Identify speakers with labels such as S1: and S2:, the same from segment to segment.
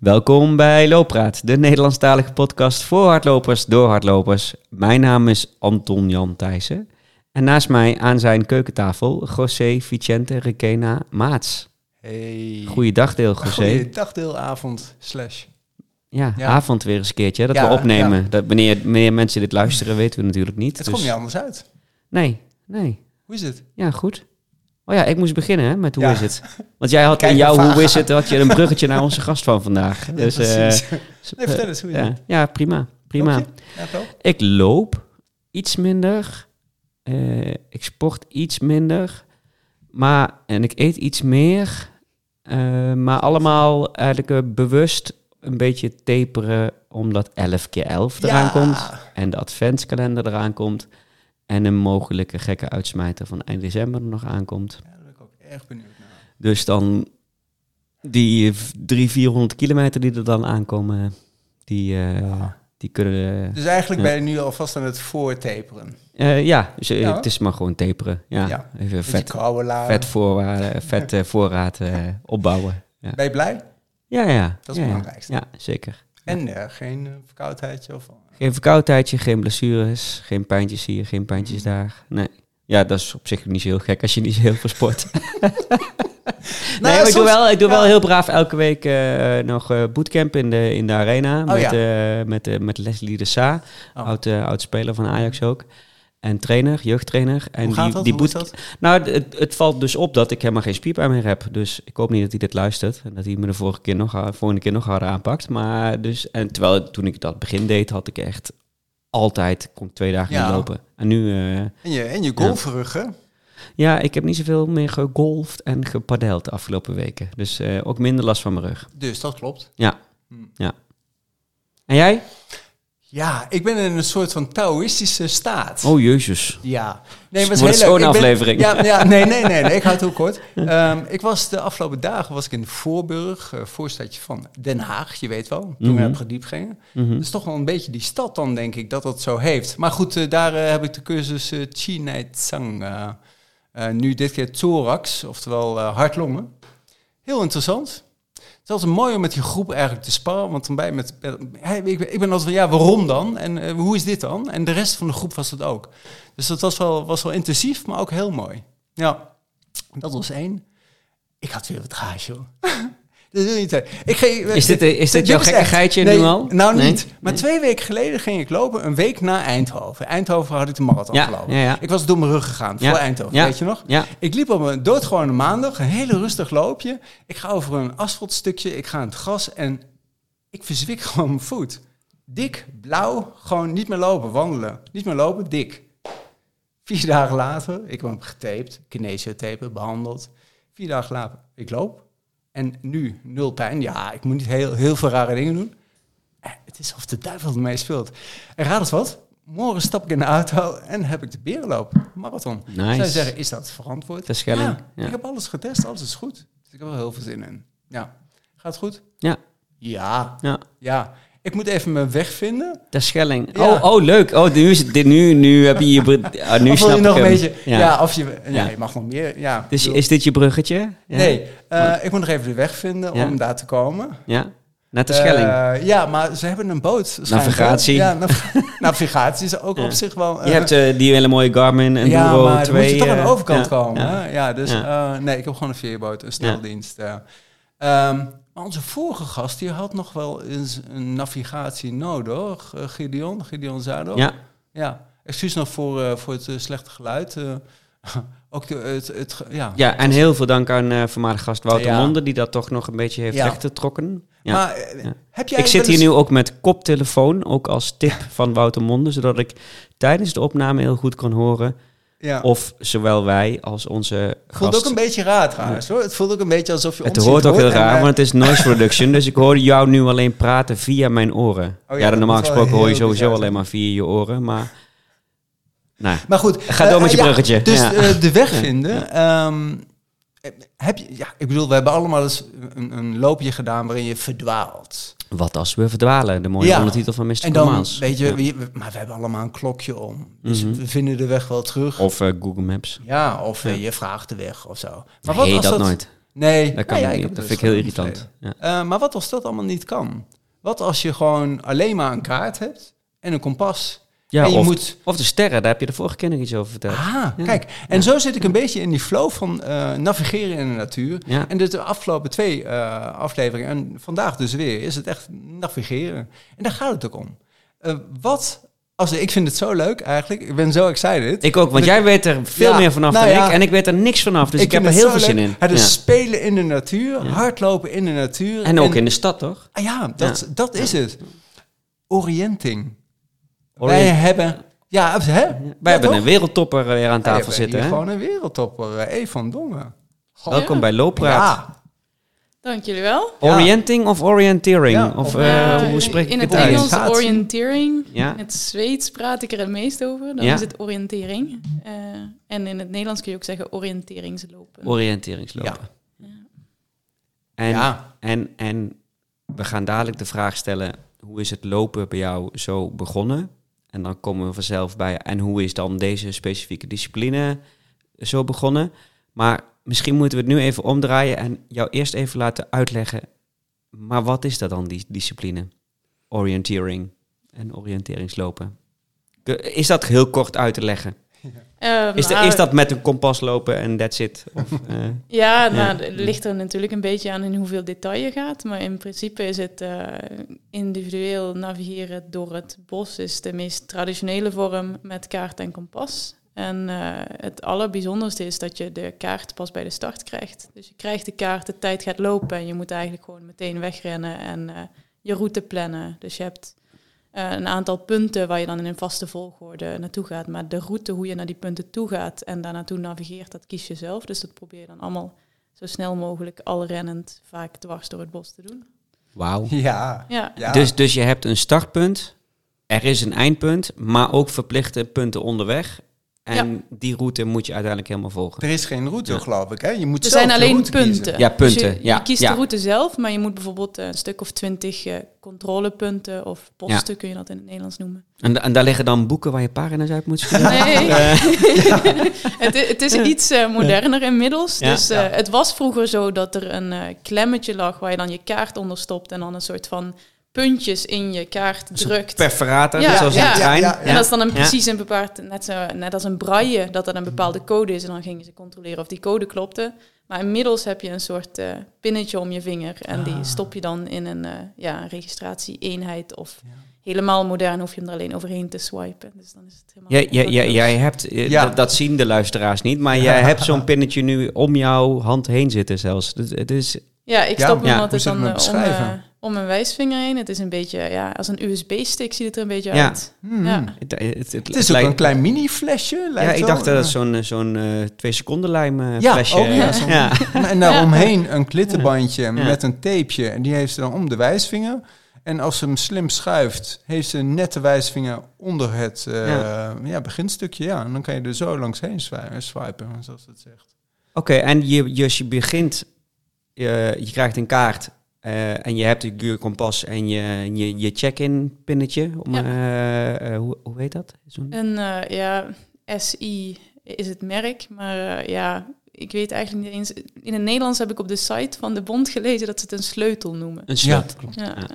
S1: Welkom bij Looppraat, de Nederlandstalige podcast voor hardlopers door hardlopers. Mijn naam is Anton Jan Thijssen en naast mij aan zijn keukentafel José Vicente Requena Maats.
S2: Hey.
S1: Goeiedag deel, José.
S2: Goeiedag deel, avond, slash.
S1: Ja,
S2: Ja.
S1: avond weer eens een keertje, dat
S2: Ja,
S1: we opnemen.
S2: ja.
S1: Dat wanneer, wanneer mensen dit luisteren weten we natuurlijk niet.
S2: Het
S1: dus-
S2: komt niet anders uit.
S1: Nee, nee.
S2: Hoe is het?
S1: Ja, goed. Oh ja, ik moest beginnen hè, met hoe
S2: Ja.
S1: is het. Want jij had
S2: Kijk
S1: in jouw hoe is het, had je een bruggetje naar onze gast van vandaag.
S2: Ja,
S1: Dus, eh,
S2: precies. Nee, vertel eens, hoe is
S1: ja, ja, prima. prima.
S2: Je? Ja?
S1: Ik loop iets minder. eh, ik sport iets minder. Maar, en ik eet iets meer. eh, maar allemaal eigenlijk eh, bewust een beetje taperen. Omdat 11 keer 11 eraan
S2: Ja.
S1: komt. En de adventskalender eraan komt. En een mogelijke gekke uitsmijter van eind december er nog aankomt.
S2: Ja, daar ben ik ook erg benieuwd naar.
S1: Dus dan die 300, 400 kilometer die er dan aankomen. Die, eh,
S2: Ja.
S1: die kunnen...
S2: Dus eigenlijk ben je nu alvast aan het voortaperen.
S1: Eh, ja, dus, eh,
S2: Ja.
S1: het is maar gewoon taperen. Ja,
S2: Ja.
S1: even vet, vet, voorraad, vet eh, voorraad eh, opbouwen. Ja.
S2: Ben je blij?
S1: ja, ja.
S2: Dat is het
S1: ja.
S2: belangrijkste.
S1: Ja, zeker.
S2: En eh, geen eh, verkoudheidje of...
S1: Geen verkoudheidje, geen blessures, geen pijntjes hier, geen pijntjes
S2: Mm.
S1: daar. Nee. Ja, dat is op zich niet zo heel gek als je niet zo heel veel sport. nee,
S2: Nou,
S1: ik doe, wel, ik doe
S2: ja.
S1: wel heel braaf elke week eh, nog eh, bootcamp in de, in de arena. met,
S2: Oh, ja.
S1: eh, met, met Leslie de Sa,
S2: Oh.
S1: oud, oud speler van Ajax ook. En trainer, jeugdtrainer. En
S2: Hoe gaat
S1: die,
S2: dat?
S1: die boot-
S2: dat?
S1: Nou, het, het valt dus op dat ik helemaal geen spierpijn meer heb. Dus ik hoop niet dat hij dit luistert. En dat hij me de vorige keer nog, volgende keer nog harder aanpakt. Maar dus, en terwijl toen ik dat begin deed, had ik echt altijd, kon twee dagen
S2: Ja.
S1: niet lopen. En nu, eh,
S2: En je, en je golfrug, hè?
S1: ja, ik heb niet zoveel meer gegolfd en gepadeld de afgelopen weken. Dus eh, ook minder last van mijn rug.
S2: Dus dat klopt.
S1: En jij?
S2: Ja, ik ben in een soort van Taoïstische staat.
S1: Oh, jezus.
S2: Ja. Nee,
S1: Wordt het
S2: is heel
S1: zo'n
S2: leuk. Ik ben-
S1: aflevering?
S2: Ja, ja, nee, nee, nee, nee, ik hou het heel kort. Ehm, ik was de afgelopen dagen was ik in Voorburg, eh, voorstadje van Den Haag, je weet wel, toen
S1: Mhm.
S2: we hebben gediep gingen.
S1: Mhm.
S2: Dat is toch wel een beetje die stad dan, denk ik, dat dat zo heeft. Maar goed, eh, daar eh, heb ik de cursus eh Chi Nai Tsang. nu dit keer thorax, oftewel hartlongen. Heel interessant. Het is altijd mooi om met je groep eigenlijk te sparren. Want dan je met... Ik, ben- altijd van, ja, waarom dan? En eh, hoe is dit dan? En de rest van de groep was het ook. Dus dat was wel, was wel intensief, maar ook heel mooi. Ja, dat was één. Ik had weer wat gaas, joh. Dat wil je niet. Ik ge-
S1: Is dit, is dit jouw gekkigheidje
S2: nee,
S1: nu al?
S2: Nou,
S1: Nee?
S2: niet. Maar twee weken geleden ging ik lopen, een week na Eindhoven. Eindhoven had ik de marathon
S1: Ja,
S2: gelopen.
S1: ja, ja.
S2: Ik was door mijn rug gegaan voor Eindhoven, weet je nog? Ik liep op een doodgewone maandag, een hele rustig loopje. Ik ga over een asfaltstukje, ik ga in het gras en ik verzwik gewoon mijn voet. Dik, blauw, gewoon niet meer lopen, wandelen. Niet meer lopen, dik. Vier dagen later, ik heb hem getaped, kinesiotapen, behandeld. Vier dagen later, ik loop. En nu, nul pijn. Ja, ik moet niet heel, heel veel rare dingen doen. Eh, Het is of de duivel ermee speelt. En raad eens wat? Morgen stap ik in de auto en heb ik de berenloop marathon.
S1: Nice.
S2: Zij zeggen, is dat verantwoord?
S1: De
S2: Ja,
S1: ja.
S2: ik heb alles getest, alles is goed. Dus ik heb er heel veel zin in. Ja. Gaat het goed?
S1: Ja.
S2: Ja.
S1: Ja.
S2: Ja. Ik moet even mijn weg vinden.
S1: De Schelling.
S2: Ja.
S1: Oh, oh, leuk. Oh, nu, is het, dit, nu, nu heb je je... Ah, nu
S2: of
S1: snap
S2: je nog
S1: ik
S2: een beetje... Ja,
S1: Ja.
S2: of je... Ja, je mag nog meer. Ja.
S1: Dus
S2: bedoel-
S1: is dit je bruggetje? Ja.
S2: Nee, eh, ik moet nog even de weg vinden om daar te komen.
S1: Ja? Naar de Schelling.
S2: Eh, ja, maar ze hebben een boot.
S1: Navigatie.
S2: Ja, nav- navigatie is ook
S1: Ja.
S2: op zich wel...
S1: je
S2: eh,
S1: hebt die hele mooie Garmin Enduro
S2: ja, maar dan
S1: 2.
S2: moet je toch aan de overkant komen.
S1: ja.
S2: dus nee, ik heb gewoon een veerboot, een sneldienst. eh. Maar onze vorige gast, die had nog wel eens een navigatie nodig. eh, Gideon, Gideon Zuidel.
S1: Ja.
S2: ja. Excuus nog voor, eh, voor het eh, slechte geluid. ook de, het, het, ja.
S1: Ja, en heel veel dank aan voormalig gast Wouter
S2: Ja.
S1: Monde, die dat toch nog een beetje heeft
S2: Ja.
S1: weggetrokken. Ja.
S2: Maar heb jij
S1: ik zit hier
S2: eens-
S1: nu ook met koptelefoon, ook als tip van Wouter Monde, zodat ik tijdens de opname heel goed kan horen
S2: Ja.
S1: of zowel wij als onze
S2: voelt
S1: gast...
S2: ook een beetje raar trouwens hoor. Het voelt ook een beetje alsof je
S1: Het
S2: ons
S1: hoort ook heel raar, want het is noise reduction. dus ik hoor jou nu alleen praten via mijn oren.
S2: Oh ja,
S1: ja, dan normaal gesproken hoor je sowieso
S2: bizar
S1: alleen maar via je oren. Maar nou,
S2: Maar goed.
S1: Ga door
S2: eh,
S1: met je
S2: ja,
S1: bruggetje.
S2: dus eh, de weg vinden. ehm, eh, heb je, ja, ik bedoel, we hebben allemaal eens een, een loopje gedaan waarin je verdwaalt.
S1: Wat als we verdwalen? De mooie
S2: Ja.
S1: ondertitel van Mr.
S2: En dan, weet je,
S1: Ja.
S2: we- maar we hebben allemaal een klokje om. Dus
S1: Mhm.
S2: we vinden de weg wel terug.
S1: Of eh, Google Maps.
S2: Ja, of eh, je vraagt de weg of zo. Maar wat
S1: nee,
S2: als
S1: dat,
S2: dat,
S1: nooit.
S2: Nee,
S1: Dat, kan
S2: nou
S1: niet. dat
S2: er
S1: vind ik
S2: dus
S1: heel irritant.
S2: Eh, maar wat als dat allemaal niet kan? Wat als je gewoon alleen maar een kaart hebt en een kompas?
S1: Ja,
S2: en je
S1: of,
S2: moet...
S1: of de sterren, daar heb je de vorige keer nog iets over verteld.
S2: Ah,
S1: Ja.
S2: kijk. En zo zit ik een beetje in die flow van eh, navigeren in de natuur.
S1: Ja.
S2: En dus de afgelopen twee eh, afleveringen, en vandaag dus weer, is het echt navigeren. En daar gaat het ook om. Eh, wat, als, ik vind het zo leuk eigenlijk, ik ben zo excited.
S1: Ik ook, want jij weet er veel
S2: Ja,
S1: meer vanaf
S2: nou
S1: dan
S2: ja.
S1: ik. En ik weet er niks vanaf, dus ik, heb er heel veel zin in.
S2: Het is
S1: Ja.
S2: spelen in de natuur, hardlopen in de natuur.
S1: En ook in de stad, toch?
S2: Ah ja, dat, dat is het. Oriënting. Wij hebben... Ja, hè?
S1: Wij
S2: Ja,
S1: hebben
S2: toch?
S1: een wereldtopper weer aan
S2: Wij
S1: tafel zitten.
S2: hier
S1: Hè?
S2: gewoon een wereldtopper, eh, E van Dongen.
S1: Welkom
S3: Ja.
S1: bij Looppraat.
S2: Ja,
S3: Dank jullie wel.
S1: Orienting of orienteering?
S2: Ja,
S1: of eh,
S3: Ja,
S1: hoe spreek ik
S3: in
S1: het?
S3: Engels
S2: Oriëntatie.
S3: oriëntering.
S1: Ja.
S3: In het Zweeds praat ik er het meest over. Dan
S1: Ja.
S3: is het oriëntering. Eh, en in het Nederlands kun je ook zeggen oriënteringslopen.
S1: Oriënteringslopen.
S3: Ja.
S1: En,
S2: Ja.
S1: en, en we gaan dadelijk de vraag stellen, hoe is het lopen bij jou zo begonnen? En dan komen we vanzelf bij, en hoe is dan deze specifieke discipline zo begonnen? Maar misschien moeten we het nu even omdraaien en jou eerst even laten uitleggen, maar wat is dat dan, die discipline? Orienteering en oriënteringslopen. Is dat heel kort uit te leggen?
S3: Eh,
S1: Is, de- is dat met een kompas lopen en that's it? Of, eh,
S3: Ja, nou, ligt er natuurlijk een beetje aan in hoeveel detail je gaat. Maar in principe is het eh, individueel navigeren door het bos is de meest traditionele vorm met kaart en kompas. En eh, het allerbijzonderste is dat je de kaart pas bij de start krijgt. Dus je krijgt de kaart, de tijd gaat lopen en je moet eigenlijk gewoon meteen wegrennen en je route plannen. Dus je hebt eh, een aantal punten waar je dan in een vaste volgorde naartoe gaat. Maar de route, hoe je naar die punten toe gaat en daar naartoe navigeert, dat kies je zelf. Dus dat probeer je dan allemaal zo snel mogelijk, al rennend, vaak dwars door het bos te doen.
S1: Wauw.
S2: ja.
S3: Ja,
S2: ja.
S1: Dus, dus je hebt een startpunt, er is een eindpunt, maar ook verplichte punten onderweg. En die route moet je uiteindelijk helemaal volgen.
S2: Er is geen route,
S1: Ja.
S2: geloof ik. Hè? Je moet
S3: er
S2: zelf
S3: zijn
S2: de
S3: alleen
S2: route
S3: punten.
S2: kiezen.
S1: Ja,
S3: Dus
S1: punten,
S3: je,
S1: ja,
S3: je kiest
S1: ja.
S3: de route zelf, maar je moet bijvoorbeeld een stuk of twintig eh, controlepunten of posten, kun je dat in het Nederlands noemen.
S1: En, en daar liggen dan boeken waar je pagina's uit moet schrijven?
S3: Nee, het, het is iets eh, moderner inmiddels.
S1: Ja.
S3: Dus eh,
S2: Ja.
S3: het was vroeger zo dat er een eh, klemmetje lag waar je dan je kaart onder stopt en dan een soort van puntjes in je kaart drukt.
S1: perforator,
S3: Ja,
S1: zoals
S3: ja.
S1: trein.
S2: Ja, ja,
S3: En dat is dan een
S1: Ja.
S3: precies een bepaald, net, zo, net als een braille, dat dat een bepaalde code is. En dan gingen ze controleren of die code klopte. Maar inmiddels heb je een soort eh, pinnetje om je vinger. En die
S2: Ah.
S3: stop je dan in een, eh, ja, een registratie-eenheid. Of helemaal modern hoef je hem er alleen overheen te swipen. Dus dan is het helemaal...
S1: Jij, jij, jij, jij hebt, eh,
S2: Ja.
S1: dat, dat zien de luisteraars niet, maar jij hebt zo'n pinnetje nu om jouw hand heen zitten zelfs. Dus het is,
S3: Ja, ik
S2: Ja,
S3: stop hem
S1: ja,
S3: altijd dan eh, om? Om mijn wijsvinger heen. Het is een beetje, ja, als een USB-stick ziet het er een beetje
S1: Ja.
S3: uit.
S2: Hmm.
S3: Ja.
S1: het, het, het,
S2: Het is ook
S1: lijkt-
S2: een klein mini-flesje.
S1: Ja, ik dacht dat het zo'n eh, zo'n eh, twee seconden lijm eh,
S2: Ja,
S1: flesje.
S2: ook, ja,
S1: ja.
S2: En daaromheen een klittenbandje
S1: Ja.
S2: met een tapeje. En die heeft ze dan om de wijsvinger. En als ze hem slim schuift, heeft ze een nette wijsvinger onder het eh,
S1: Ja.
S2: ja. beginstukje. Ja, en dan kan je er zo langs heen swi- swipen, zoals het zegt.
S1: Oké, en je, je, je begint, je, je krijgt een kaart eh, en je hebt je kompas en je, je, je check-in pinnetje. Om,
S3: Ja.
S1: eh, eh, hoe, hoe heet dat? Zo'n-
S3: Een, eh, ja, SI is het merk, maar eh, ja, ik weet eigenlijk niet eens... In het Nederlands heb ik op de site van de bond gelezen dat ze het een sleutel noemen.
S1: Een sleutel.
S3: Ja,
S1: Ja.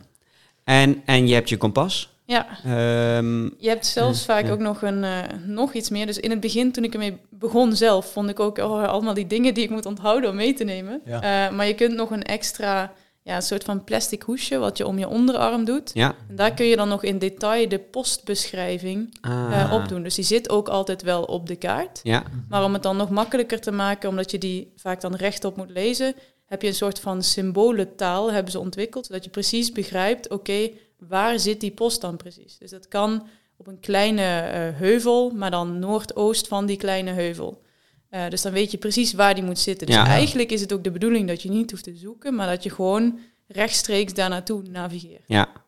S1: En, en je hebt je kompas.
S3: ja.
S1: Ehm,
S3: je hebt zelfs vaak
S1: ja.
S3: ook nog, een, eh, nog iets meer. Dus in het begin, toen ik ermee begon zelf, vond ik ook oh, allemaal die dingen die ik moet onthouden om mee te nemen.
S2: Ja.
S3: Eh, maar je kunt nog een extra, ja, een soort van plastic hoesje wat je om je onderarm doet.
S1: ja.
S3: En daar kun je dan nog in detail de postbeschrijving
S1: Ah.
S3: eh, opdoen. Dus die zit ook altijd wel op de kaart.
S1: Ja,
S3: Maar om het dan nog makkelijker te maken, omdat je die vaak dan rechtop moet lezen, heb je een soort van symbolentaal hebben ze ontwikkeld, zodat je precies begrijpt, oké, waar zit die post dan precies? Dus dat kan op een kleine eh, heuvel, maar dan noordoost van die kleine heuvel. Eh, dus dan weet je precies waar die moet zitten. Dus
S1: Ja.
S3: eigenlijk is het ook de bedoeling dat je niet hoeft te zoeken, maar dat je gewoon rechtstreeks daar naartoe navigeert.
S1: ja.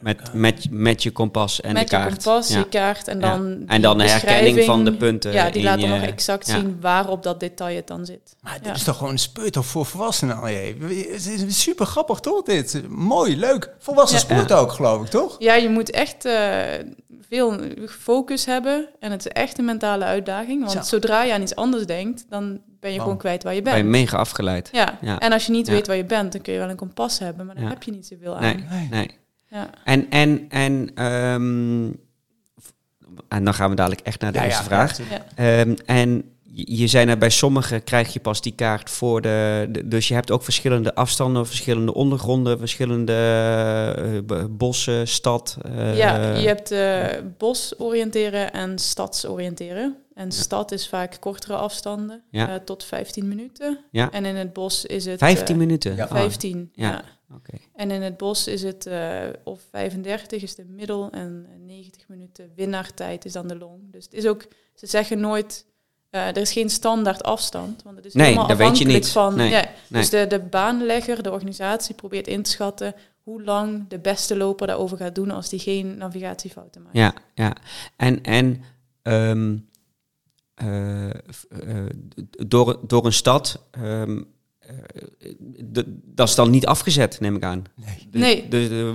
S1: Met, met, met je kompas en
S3: met
S1: de kaart.
S3: je kompas,
S1: ja.
S3: je kaart en
S1: Ja.
S3: dan
S1: En dan de herkenning van de punten.
S3: Ja, die laten
S1: je-
S3: nog exact
S1: ja.
S3: zien waar op dat detail het dan zit.
S2: Maar dit is toch gewoon een speurtocht voor volwassenen, al je. Het is super grappig, toch? Dit. Mooi, leuk. Volwassen
S3: Ja.
S2: sport ook, geloof ik, toch?
S3: Ja, je moet echt eh, veel focus hebben en het is echt een mentale uitdaging. Want
S2: Zo.
S3: zodra je aan iets anders denkt, dan ben je gewoon kwijt waar je
S1: Ben
S3: bent.
S1: je mega afgeleid.
S3: Ja.
S1: Ja.
S3: en als je niet
S1: Ja.
S3: weet waar je bent, dan kun je wel een kompas hebben, maar dan
S1: Ja.
S3: heb je niet zoveel aan.
S1: Nee,
S2: Nee.
S1: nee. En, en, en, ehm, en dan gaan we dadelijk echt naar de eerste vraag. Ehm, en je zijn nou, er bij sommigen krijg je pas die kaart voor de, Dus je hebt ook verschillende afstanden, verschillende ondergronden, verschillende eh, bossen, stad. Eh,
S3: ja, je hebt eh, uh, bos oriënteren en stadsoriënteren. En stad is vaak kortere afstanden,
S1: ja.
S3: tot 15 minuten.
S1: Ja.
S3: En in het bos is het...
S1: 15 minuten?
S3: 15,
S1: ja. Ah.
S3: En in het bos is het eh, of 35 is de middel en eh, 90 minuten winnaartijd is dan de long. Dus het is ook, ze zeggen nooit, eh, er is geen standaard afstand. Want het is
S1: nee,
S3: helemaal
S1: afhankelijk weet je
S3: van.
S1: Nee.
S3: Dus de, de baanlegger, de organisatie probeert in te schatten hoe lang de beste loper daarover gaat doen als die geen navigatiefouten maakt.
S1: Ja, ja. En, en ehm, door, door een stad. Ehm, dat is dan niet afgezet, neem ik aan.
S2: Nee.
S3: Nee.
S1: Eh,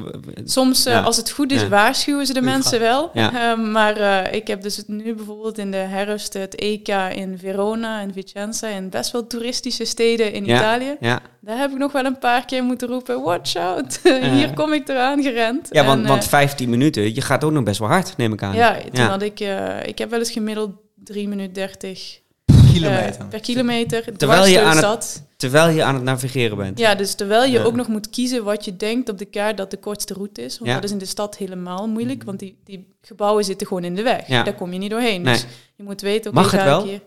S3: Soms, eh,
S1: Ja.
S3: als het goed is,
S1: Ja.
S3: waarschuwen ze de mensen wel.
S1: Ja.
S3: Eh, maar eh, ik heb dus nu bijvoorbeeld in de herfst het EK in Verona en Vicenza, in best wel toeristische steden in
S1: Ja.
S3: Italië.
S1: ja,
S3: Daar heb ik nog wel een paar keer moeten roepen, watch out, hier kom ik eraan gerend.
S1: ja want,
S3: En,
S1: want
S3: eh,
S1: 15 minuten, je gaat ook nog best wel hard, neem ik aan.
S3: ja, toen
S1: Ja.
S3: had ik, eh, ik heb wel eens gemiddeld 3 minuten 30
S2: Kilometer.
S3: eh, per kilometer,
S1: Terwijl je
S3: de
S1: aan het-
S3: stad.
S1: Terwijl je aan het navigeren bent.
S3: Ja, dus terwijl je
S1: Ja.
S3: ook nog moet kiezen wat je denkt op de kaart dat de kortste route is. Want
S1: Ja.
S3: dat is in de stad helemaal moeilijk, want die, die gebouwen zitten gewoon in de weg.
S1: Ja.
S3: Daar kom je niet doorheen.
S1: Nee.
S3: Dus je moet weten, oké,
S1: Mag het wel?
S3: hier...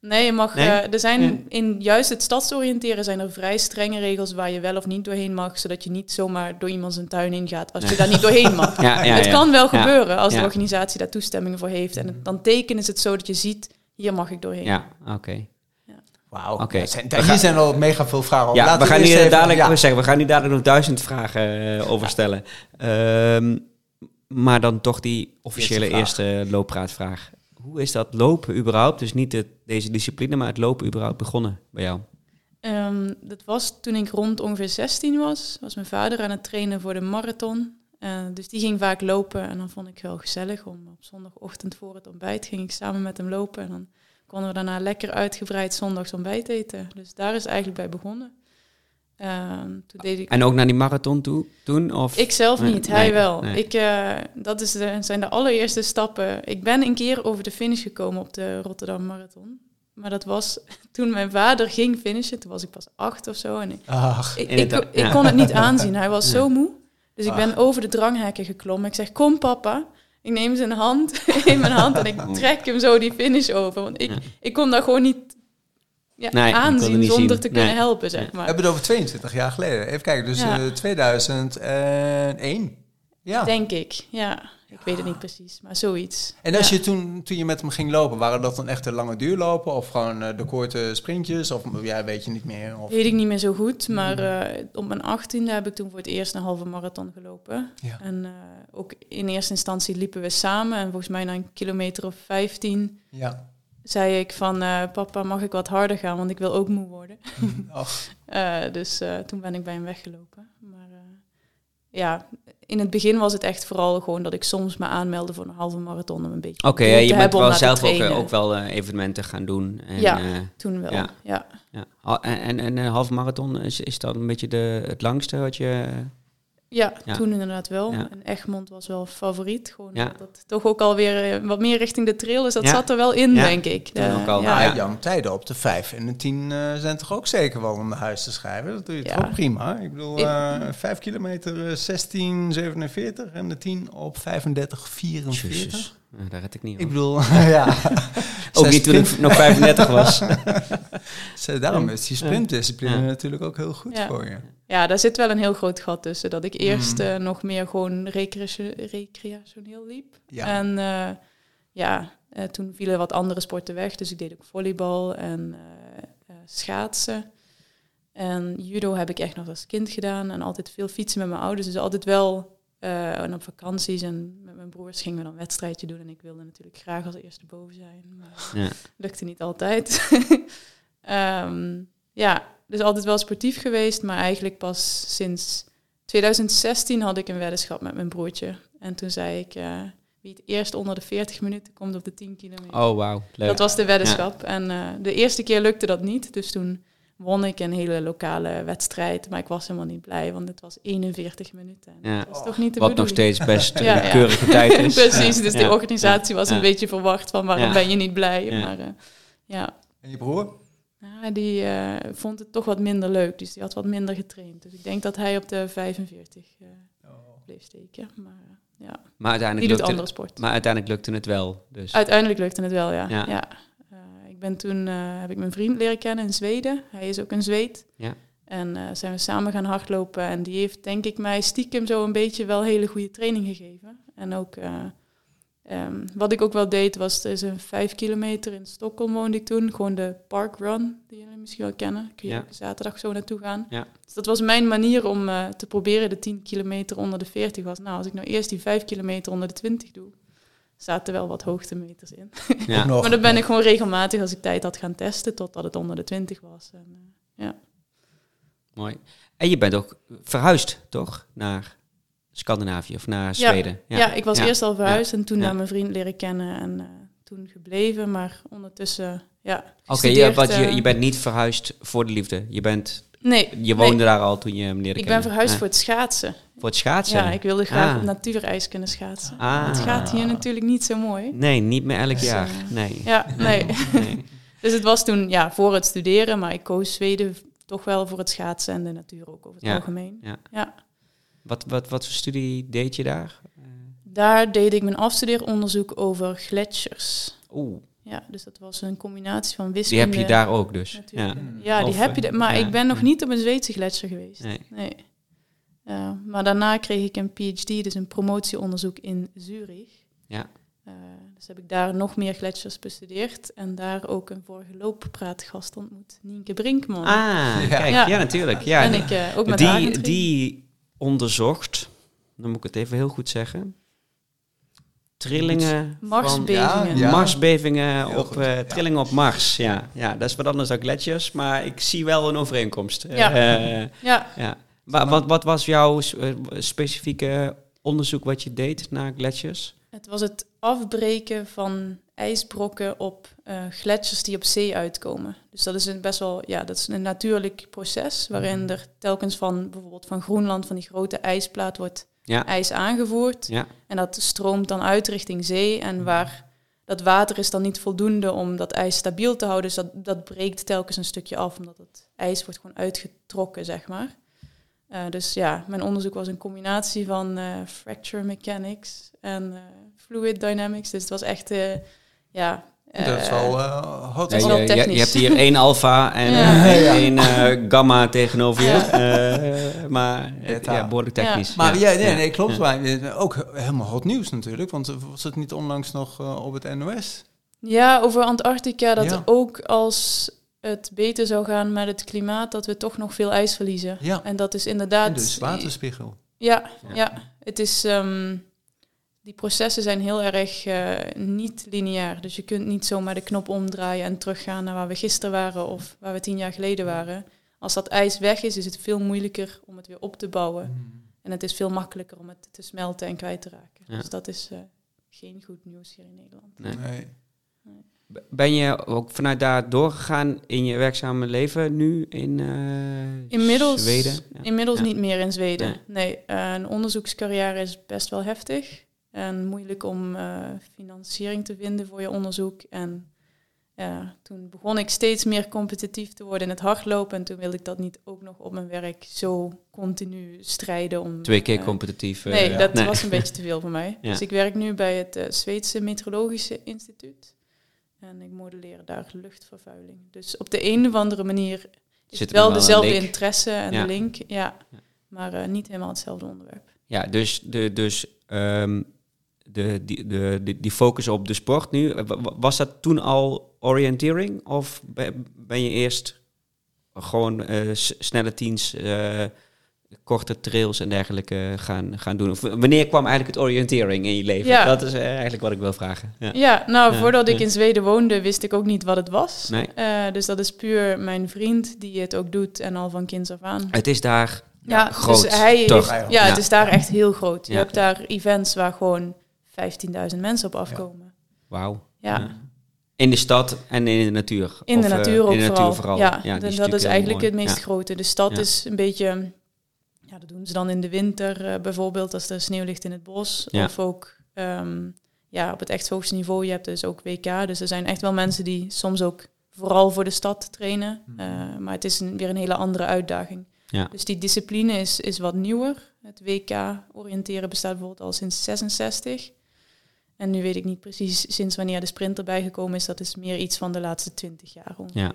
S3: Nee, je mag,
S1: Nee?
S3: eh, er zijn
S1: Ja.
S3: in juist het stadsoriënteren zijn er vrij strenge regels waar je wel of niet doorheen mag, zodat je niet zomaar door iemand zijn tuin ingaat als je daar niet doorheen mag.
S1: Ja, ja,
S3: het kan wel gebeuren als de organisatie daar toestemming voor heeft. En het- dan tekenen ze het zo dat je ziet, hier mag ik doorheen.
S1: Ja, oké.
S2: Wauw.
S1: Oké.
S2: Zijn-
S1: We
S2: Hier
S1: gaan-
S2: zijn al mega veel vragen. over.
S1: Ja,
S2: Laten
S1: we gaan hier dadelijk,
S2: ja.
S1: we zeggen, we gaan hier dadelijk nog duizend vragen eh, over stellen. Ehm, maar dan toch die officiële
S2: Eerste
S1: eerste, looppraatvraag. Hoe is dat lopen überhaupt, dus niet het, deze discipline, maar het lopen überhaupt begonnen bij jou?
S3: Ehm, dat was toen ik rond ongeveer 16 was. Was mijn vader aan het trainen voor de marathon. Eh, dus die ging vaak lopen en dan vond ik wel gezellig om op zondagochtend voor het ontbijt ging ik samen met hem lopen. En dan konden we daarna lekker uitgebreid zondags ontbijt eten. Dus daar is eigenlijk bij begonnen. Ehm, toen deed ik...
S1: En ook naar die marathon toe, toen? Of?
S3: Ik zelf
S1: Nee,
S3: niet, hij wel.
S1: nee.
S3: Ik, eh, dat is de, zijn de allereerste stappen. Ik ben een keer over de finish gekomen op de Rotterdam Marathon. Maar dat was toen mijn vader ging finishen. Toen was ik pas acht of zo. En ik,
S2: Ach,
S3: ik, kon het niet aanzien. Hij was
S1: Ja.
S3: zo moe. Dus ik ben over de dranghekken geklommen. Ik zeg, kom papa. Ik neem zijn hand in mijn hand en ik trek hem zo die finish over. Want ik,
S1: Ja.
S3: ik kon dat gewoon niet ja,
S1: Nee,
S3: aanzien
S1: niet
S3: zonder
S1: zien.
S3: te kunnen
S1: Nee.
S3: helpen, zeg
S1: Ja.
S2: we
S3: maar.
S2: hebben het over 22 jaar geleden. Even kijken, dus
S3: Ja.
S2: eh, 2001. Ja.
S3: Denk ik, ja. Ik weet het niet precies, maar zoiets.
S2: En als je toen, toen je met hem ging lopen, waren dat dan echt de lange duurlopen of gewoon eh, de korte sprintjes? Of ja, weet je niet meer? Of,
S3: Weet ik niet meer zo goed, maar eh, op mijn achttiende heb ik toen voor het eerst een halve marathon gelopen.
S2: Ja.
S3: En eh, ook in eerste instantie liepen we samen. En volgens mij na een kilometer of 15
S2: ja.
S3: zei ik van... papa, mag ik wat harder gaan, want ik wil ook moe worden. Eh, dus toen ben ik bij hem weggelopen. Maar ja, in het begin was het echt vooral gewoon dat ik soms me aanmeldde voor een halve marathon om een beetje
S1: Oké,
S3: doel
S1: ja,
S3: te
S1: je bent
S3: hebben om
S1: wel zelf ook, eh, ook wel eh, evenementen gaan doen. En,
S3: Ja.
S1: eh,
S3: Toen wel,
S1: Ja.
S3: ja.
S1: ja. Al- En, en, en een halve marathon, is, is dat een beetje de, het langste wat je...
S3: Ja,
S1: Ja.
S3: toen inderdaad wel.
S1: Ja.
S3: En Egmond was wel favoriet. Gewoon
S1: Ja.
S3: dat toch ook alweer eh, wat meer richting de trail is. Dat
S1: Ja.
S3: zat er wel in,
S1: Ja.
S3: denk ik. Eh,
S1: ook al.
S3: ja.
S2: ja.
S1: Ja.
S2: Jan, tijden op de 5 en de 10 eh, zijn toch ook zeker wel om naar huis te schrijven? Dat doe je
S3: Ja.
S2: toch ook prima? Ik bedoel,
S3: Ik-
S2: eh 5 kilometer eh, 16, 47 en de 10 op 35, 44.
S1: Jezus, ja, daar red ik niet
S2: Ik
S1: op.
S2: bedoel, ja.
S1: Ook niet toen ik nog 35 was.
S2: Ze- Daarom is die sprintdiscipline
S1: Ja.
S2: natuurlijk ook heel goed
S3: Ja.
S2: voor je.
S3: ja, daar zit wel een heel groot gat tussen. Dat ik eerst
S2: Mhm.
S3: eh, nog meer gewoon recreatio- recreationeel liep.
S2: Ja.
S3: En eh, ja, eh, toen vielen wat andere sporten weg. Dus ik deed ook volleybal en eh, eh, schaatsen. En judo heb ik echt nog als kind gedaan. En altijd veel fietsen met mijn ouders. Dus altijd wel Eh, en op vakanties en met mijn broers gingen we dan een wedstrijdje doen. En ik wilde natuurlijk graag als eerste boven zijn. Maar
S1: Ja.
S3: lukte niet altijd. Ehm, ja, dus altijd wel sportief geweest. Maar eigenlijk pas sinds 2016 had ik een weddenschap met mijn broertje. En toen zei ik, eh, wie het eerst onder de 40 minuten komt op de 10 kilometer.
S1: Oh, wauw.
S3: Dat was de weddenschap. En eh, de eerste keer lukte dat niet. Dus toen won ik een hele lokale wedstrijd. Maar ik was helemaal niet blij, want het was 41 minuten. En
S1: Ja.
S3: Dat was toch niet de
S1: Wat nog steeds best
S3: Ja,
S1: een
S3: ja.
S1: keurige tijd is.
S3: Precies, dus
S1: Ja.
S3: de organisatie was
S1: Ja.
S3: een beetje verwacht van waarom
S1: Ja.
S3: ben je niet blij.
S1: Ja.
S3: Maar eh, ja,
S2: En je broer?
S3: Ja, die eh, vond het toch wat minder leuk. Dus die had wat minder getraind. Dus ik denk dat hij op de 45 eh, bleef steken. Maar ja,
S1: Maar uiteindelijk,
S3: die doet
S1: lukte,
S3: andere sport.
S1: maar uiteindelijk lukte het wel. Dus.
S3: Uiteindelijk lukte het wel, ja.
S1: Ja.
S3: ja. Ben toen, eh, heb ik mijn vriend leren kennen in Zweden. Hij is ook een Zweed.
S1: Ja.
S3: En eh, zijn we samen gaan hardlopen. En die heeft denk ik mij stiekem zo een beetje wel hele goede training gegeven. En ook, eh, ehm, wat ik ook wel deed, was er is een vijf kilometer in Stockholm woonde ik toen. Gewoon de parkrun, die jullie misschien wel kennen. Kun je
S1: Ja.
S3: zaterdag zo naartoe gaan.
S1: Ja.
S3: Dus dat was mijn manier om te proberen de 10 kilometer onder de 40 was. Nou, als ik nou eerst die 5 kilometer onder de 20 doe, zaten er wel wat hoogtemeters in.
S1: Ja.
S2: Nog.
S3: Maar dan ben ik gewoon regelmatig als ik tijd had gaan testen totdat het onder de 20 was. En, eh,
S1: Mooi. En je bent ook verhuisd, toch? Naar Scandinavië of naar
S3: Ja.
S1: Zweden?
S3: ja. ik was
S1: Ja.
S3: eerst al verhuisd en toen
S1: Ja.
S3: naar mijn vriend leren kennen en eh, toen gebleven. Maar ondertussen, ja.
S1: Oké, ja, want je,
S3: eh,
S1: je bent niet verhuisd voor de liefde. Je, bent,
S3: Nee,
S1: je woonde
S3: nee,
S1: daar al toen je hem leerde
S3: ik ben verhuisd
S1: Ja.
S3: voor het schaatsen.
S1: Voor het schaatsen?
S3: Ja, ik wilde graag
S1: Ah.
S3: op natuurijs kunnen schaatsen.
S1: Ah.
S3: Het gaat hier natuurlijk niet zo mooi.
S1: Nee, niet meer elk
S3: Dus,
S1: jaar.
S3: eh,
S1: Nee.
S3: Ja, nee.
S1: Nee.
S3: dus het was toen ja, voor het studeren, maar ik koos Zweden toch wel voor het schaatsen en de natuur ook over het
S1: Ja.
S3: algemeen.
S1: Ja.
S3: ja.
S1: Wat, wat, wat voor studie deed je daar?
S3: Daar deed ik mijn afstudeeronderzoek over gletsjers.
S1: Oeh,
S3: Ja, dus dat was een combinatie van
S1: die
S3: wiskunde.
S1: heb je daar ook dus. Ja.
S3: natuurlijk. Ja, die
S1: Of,
S3: heb je.
S1: eh,
S3: maar ik ben nog niet op een Zweedse gletsjer geweest.
S1: Nee.
S3: Nee. Ja, maar daarna kreeg ik een PhD, dus een promotieonderzoek in Zurich.
S1: Ja.
S3: Eh, dus heb ik daar nog meer gletsjers bestudeerd en daar ook een vorige looppraatgast ontmoet, Nienke Brinkman.
S1: Ah,
S2: Ja.
S1: kijk, ja,
S3: Ja.
S1: natuurlijk. Ja,
S3: en ik eh, ook met haar
S1: die, die onderzocht, dan moet ik het even heel goed zeggen, trillingen van
S3: Marsbevingen.
S2: Ja, ja.
S1: Marsbevingen op eh, trillingen op Mars. Ja, ja, dat is wat anders dan gletsjers, maar ik zie wel een overeenkomst.
S3: Ja.
S1: Eh,
S3: Ja,
S1: ja. Wa- wat, wat was jouw eh, specifieke onderzoek wat je deed naar gletsjers?
S3: het was het afbreken van ijsbrokken op eh gletsjers die op zee uitkomen. Dus dat is een best wel, ja, dat is een natuurlijk proces waarin er telkens van bijvoorbeeld van Groenland van die grote ijsplaat wordt
S1: Ja.
S3: ijs aangevoerd
S1: Ja,
S3: en dat stroomt dan uit richting zee en waar dat water is dan niet voldoende om dat ijs stabiel te houden, dus dat, dat breekt telkens een stukje af omdat het ijs wordt gewoon uitgetrokken, zeg maar. Eh, dus ja, mijn onderzoek was een combinatie van eh, fracture mechanics en eh, fluid dynamics. Dus het was echt, eh, ja...
S2: dat is
S3: eh,
S2: wel eh hot.
S1: Ja, je, je, hebt hier één alfa en
S3: Ja.
S2: Ja.
S1: één eh, gamma tegenover je.
S3: Ja.
S1: Eh, maar het- ja, behoorlijk technisch.
S2: Maar
S1: ja,
S2: ja, nee, nee, klopt.
S1: ja.
S2: Maar ook helemaal hot nieuws natuurlijk. Want was het niet onlangs nog op het NOS?
S3: Ja, over Antarctica, dat
S2: Ja.
S3: ook als het beter zou gaan met het klimaat, dat we toch nog veel ijs verliezen.
S2: Ja.
S3: En dat is inderdaad...
S2: En dus waterspiegel.
S3: Ja,
S1: Ja.
S3: ja. het is... ehm, die processen zijn heel erg eh, niet lineair. Dus je kunt niet zomaar de knop omdraaien en teruggaan naar waar we gisteren waren of waar we tien jaar geleden waren. Als dat ijs weg is, is het veel moeilijker om het weer op te bouwen. En het is veel makkelijker om het te smelten en kwijt te raken.
S1: Ja.
S3: Dus dat is eh, geen goed nieuws hier in Nederland.
S1: Nee.
S2: Nee.
S1: Ben je ook vanuit daar doorgegaan in je werkzame leven nu in eh,
S3: Inmiddels,
S1: Zweden? Ja.
S3: inmiddels
S1: Ja.
S3: niet meer in Zweden.
S1: Nee.
S3: Nee, eh, een onderzoekscarrière is best wel heftig. En moeilijk om eh, financiering te vinden voor je onderzoek. En toen begon ik steeds meer competitief te worden in het hardlopen. En toen wilde ik dat niet ook nog op mijn werk zo continu strijden om...
S1: Twee keer competitief.
S3: Nee, dat
S1: nee.
S3: was een beetje te veel voor mij.
S1: Ja.
S3: Dus ik werk nu bij het Zweedse Meteorologische Instituut. En ik modelleer daar luchtvervuiling. Dus op de een of andere manier is
S1: Zit
S3: het wel
S1: wel
S3: dezelfde interesse en
S1: Ja.
S3: de link. Ja,
S1: Ja.
S3: maar eh, niet helemaal hetzelfde onderwerp.
S1: Ja, dus, de, dus ehm, de, die, de, die, focus op de sport nu, wa- wa- was dat toen al orienteering? Of be- ben je eerst gewoon eh, snelle teams, eh, korte trails en dergelijke gaan, gaan doen? Of wanneer kwam eigenlijk het oriëntering in je leven?
S3: Ja.
S1: Dat is eh, eigenlijk wat ik wil vragen. Ja.
S3: Ja, nou,
S1: Ja,
S3: voordat ik
S1: ja.
S3: in Zweden woonde, wist ik ook niet wat het was.
S1: Nee.
S3: Eh, dus dat is puur mijn vriend die het ook doet en al van kinds af aan.
S1: Het is daar
S3: Ja,
S1: groot,
S3: dus hij
S1: toch?
S3: heeft-
S2: Ja.
S3: ja, het is daar echt heel groot. Je
S1: Ja.
S3: hebt daar events waar gewoon 15.000 mensen op afkomen.
S1: Wauw.
S3: Ja,
S1: Ja. In de stad en in de natuur.
S3: in de
S1: Of, eh,
S3: natuur ook
S1: in de
S3: vooral.
S1: natuur vooral.
S3: Ja,
S1: die
S3: dat- dat is eigenlijk
S1: mooi.
S3: het meest
S1: Ja.
S3: grote. De stad
S1: Ja.
S3: is een beetje... Ja, dat doen ze dan in de winter eh, bijvoorbeeld, als er sneeuw ligt in het bos.
S1: Ja.
S3: Of ook ehm, ja, op het echt hoogste niveau. Je hebt dus ook WK. Dus er zijn echt wel mensen die soms ook vooral voor de stad trainen. Eh, maar het is een, weer een hele andere uitdaging.
S1: Ja.
S3: Dus die discipline is, is wat nieuwer. Het WK-oriënteren bestaat bijvoorbeeld al sinds 66. En nu weet ik niet precies sinds wanneer de sprint erbij gekomen is. Dat is meer iets van de laatste 20 jaar ongeveer.
S1: Ja.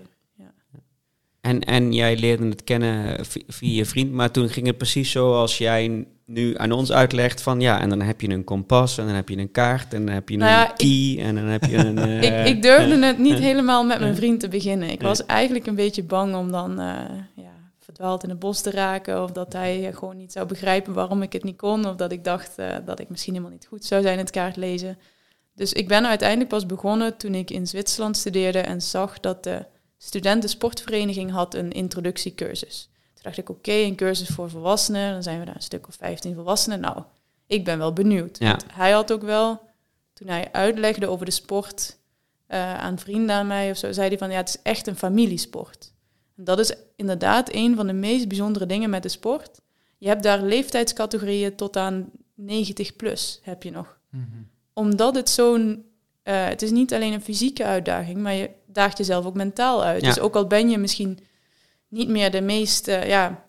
S1: En, en jij leerde het kennen vi- via je vriend, maar toen ging het precies zoals jij nu aan ons uitlegt van ja, en dan heb je een kompas en dan heb je een kaart en dan heb je
S3: Nou
S1: een key en dan heb je een... eh,
S3: ik, ik durfde het niet
S1: eh,
S3: helemaal met mijn
S1: eh.
S3: vriend te beginnen. Ik was eigenlijk een beetje bang om dan ja, verdwaald in het bos te raken. Of dat hij gewoon niet zou begrijpen waarom ik het niet kon. Of dat ik dacht dat ik misschien helemaal niet goed zou zijn in het kaartlezen. Dus ik ben uiteindelijk pas begonnen toen ik in Zwitserland studeerde en zag dat de studentensportvereniging had een introductiecursus. Toen dacht ik, oké, een cursus voor volwassenen. Dan zijn we daar een stuk of 15 volwassenen. Nou, ik ben wel benieuwd.
S1: Ja.
S3: Want hij had ook wel, toen hij uitlegde over de sport eh, aan vrienden aan mij of zo, zei hij van, ja, het is echt een familiesport. En dat is inderdaad een van de meest bijzondere dingen met de sport. Je hebt daar leeftijdscategorieën tot aan 90 plus heb je nog omdat het zo'n. eh, het is niet alleen een fysieke uitdaging, maar je daagt jezelf ook mentaal uit.
S1: Ja.
S3: Dus ook al ben je misschien niet meer de meest. eh, ja,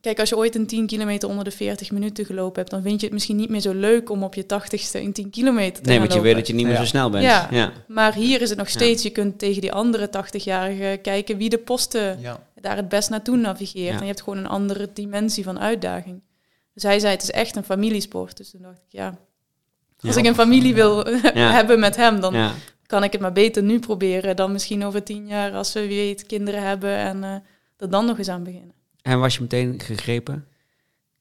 S3: kijk, als je ooit een 10 kilometer onder de 40 minuten gelopen hebt, dan vind je het misschien niet meer zo leuk om op je 80ste een 10 kilometer te
S1: nee,
S3: gaan
S1: want je
S3: lopen.
S1: weet dat je niet meer
S2: Ja.
S1: zo snel bent.
S3: Ja.
S1: ja.
S3: Maar hier is het nog steeds, je kunt tegen die andere 80-jarigen kijken wie de posten
S2: Ja.
S3: daar het best naartoe navigeert.
S1: Ja.
S3: En je hebt gewoon een andere dimensie van uitdaging. Dus hij zei, het is echt een familiesport. Dus toen dacht ik, ja, als
S1: Ja.
S3: ik een familie wil
S1: Ja.
S3: hebben met hem, dan
S1: Ja.
S3: Kan ik het maar beter nu proberen dan misschien over tien jaar als we wie weet kinderen hebben en eh er dan nog eens aan beginnen.
S1: En was je meteen gegrepen?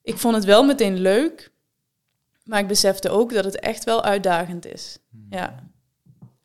S3: Ik vond het wel meteen leuk, maar ik besefte ook dat het echt wel uitdagend is. Ja,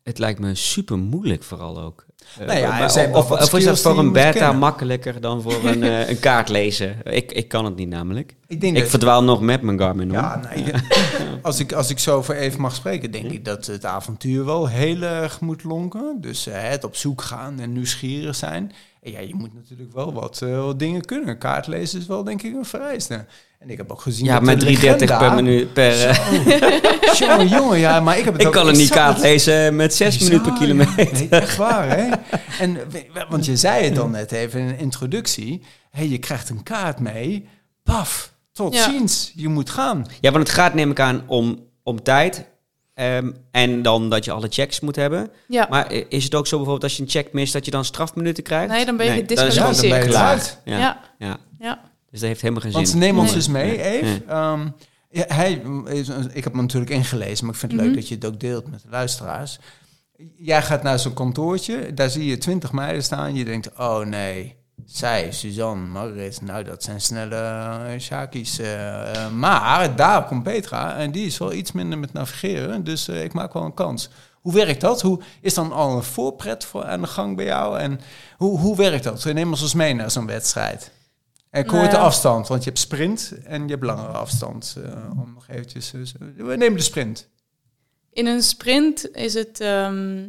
S1: Het lijkt me super moeilijk vooral ook. Eh,
S2: ja,
S1: maar-
S2: zijn wel
S1: of, is dat voor een beta
S2: kennen.
S1: makkelijker dan voor een, eh, een kaart lezen? Ik, ik kan het niet namelijk.
S2: Ik denk
S1: Ik
S2: dat...
S1: verdwaal nog met mijn Garmin hoor.
S2: Ja, nee, als, ik, als ik zo voor even mag spreken, denk ik dat het avontuur wel heel erg moet lonken. Dus eh, het op zoek gaan en nieuwsgierig zijn. En ja, je moet natuurlijk wel wat, eh, wat dingen kunnen. Kaartlezen is wel denk ik een vereiste. En ik heb ook gezien
S1: Ja,
S2: dat
S1: met
S2: de
S1: 330 per minuut per... eh,
S2: Jongen, jongen, ja, maar ik heb het
S1: ik
S2: ook
S1: kan een niet kaart lezen met 6
S2: Bizar,
S1: minuten per
S2: ja.
S1: kilometer.
S2: Nee, echt waar, hè? En, want je zei het dan net even in een introductie. hey, je krijgt een kaart mee. Paf, tot
S3: Ja.
S2: ziens. Je moet gaan.
S1: Ja, want het gaat neem ik aan om, om tijd. Ehm, en dan dat je alle checks moet hebben.
S3: ja.
S1: Maar is het ook zo bijvoorbeeld als je een check mist dat je dan strafminuten krijgt?
S3: Nee, dan ben je
S1: dan is het
S3: gedisqualificeerd.
S2: Ja, dan ben je
S1: klaar.
S2: eruit.
S1: Ja.
S3: ja.
S1: Ja.
S3: ja.
S1: Dus dat heeft helemaal geen
S2: Want
S1: zin.
S2: neem ons
S3: Nee.
S2: eens mee,
S1: Nee.
S2: Eve.
S1: Nee.
S2: Ehm, ja, hij, is- ik heb hem natuurlijk ingelezen, maar ik vind het
S3: Mhm.
S2: leuk dat je het ook deelt met de luisteraars. Jij gaat naar zo'n kantoortje, daar zie je twintig meiden staan. Je denkt, oh nee, zij, Suzanne, Margaret, nou dat zijn snelle uh, Shakis. eh, eh, maar daar komt Petra en die is wel iets minder met navigeren, dus eh, ik maak wel een kans. Hoe werkt dat? Hoe, is dan al een voorpret voor aan de gang bij jou? En hoe, hoe werkt dat? Neem ons eens mee naar zo'n wedstrijd. En
S3: Nou
S2: korte
S3: ja.
S2: afstand, want je hebt sprint en je hebt langere afstand. eh, om nog eventjes, eh, we nemen de sprint.
S3: In een sprint is het, ehm,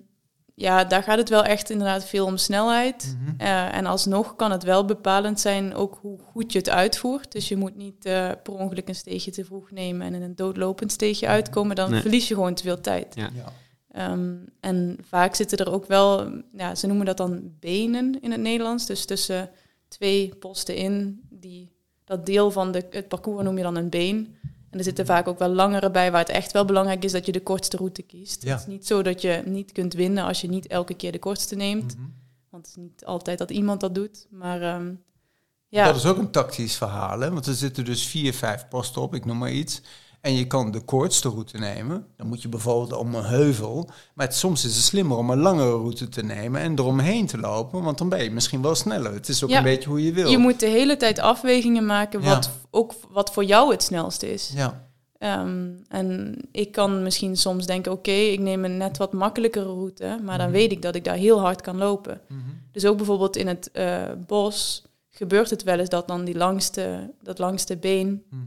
S3: ja, daar gaat het wel echt inderdaad veel om snelheid.
S2: Mhm.
S3: Eh, en alsnog kan het wel bepalend zijn ook hoe goed je het uitvoert. Dus je moet niet eh, per ongeluk een steegje te vroeg nemen en in een doodlopend steegje uitkomen. Dan
S1: Nee.
S3: verlies je gewoon te veel tijd.
S1: Ja.
S2: Ja.
S3: Ehm, en vaak zitten er ook wel, ja, ze noemen dat dan benen in het Nederlands. Dus tussen twee posten in, die, dat deel van de, het parcours noem je dan een been. En er zitten vaak ook wel langere bij, waar het echt wel belangrijk is dat je de kortste route kiest.
S2: Ja.
S3: Het is niet zo dat je niet kunt winnen als je niet elke keer de kortste neemt.
S2: Mhm.
S3: Want het is niet altijd dat iemand dat doet. Maar ehm, ja,
S2: Dat is ook een tactisch verhaal, hè? want er zitten dus vier, vijf posten op, ik noem maar iets. En je kan de kortste route nemen, dan moet je bijvoorbeeld om een heuvel. Maar het, soms is het slimmer om een langere route te nemen en eromheen te lopen, want dan ben je misschien wel sneller. Het is ook
S3: Ja.
S2: een beetje hoe je wil.
S3: Je moet de hele tijd afwegingen maken
S2: Ja.
S3: wat ook wat voor jou het snelste is.
S2: Ja,
S3: Ehm, en ik kan misschien soms denken, oké, ik neem een net wat makkelijkere route, maar dan
S2: Mhm.
S3: weet ik dat ik daar heel hard kan lopen.
S2: Mhm.
S3: Dus ook bijvoorbeeld in het eh, bos gebeurt het wel eens dat dan die langste, dat langste been,
S2: Mhm.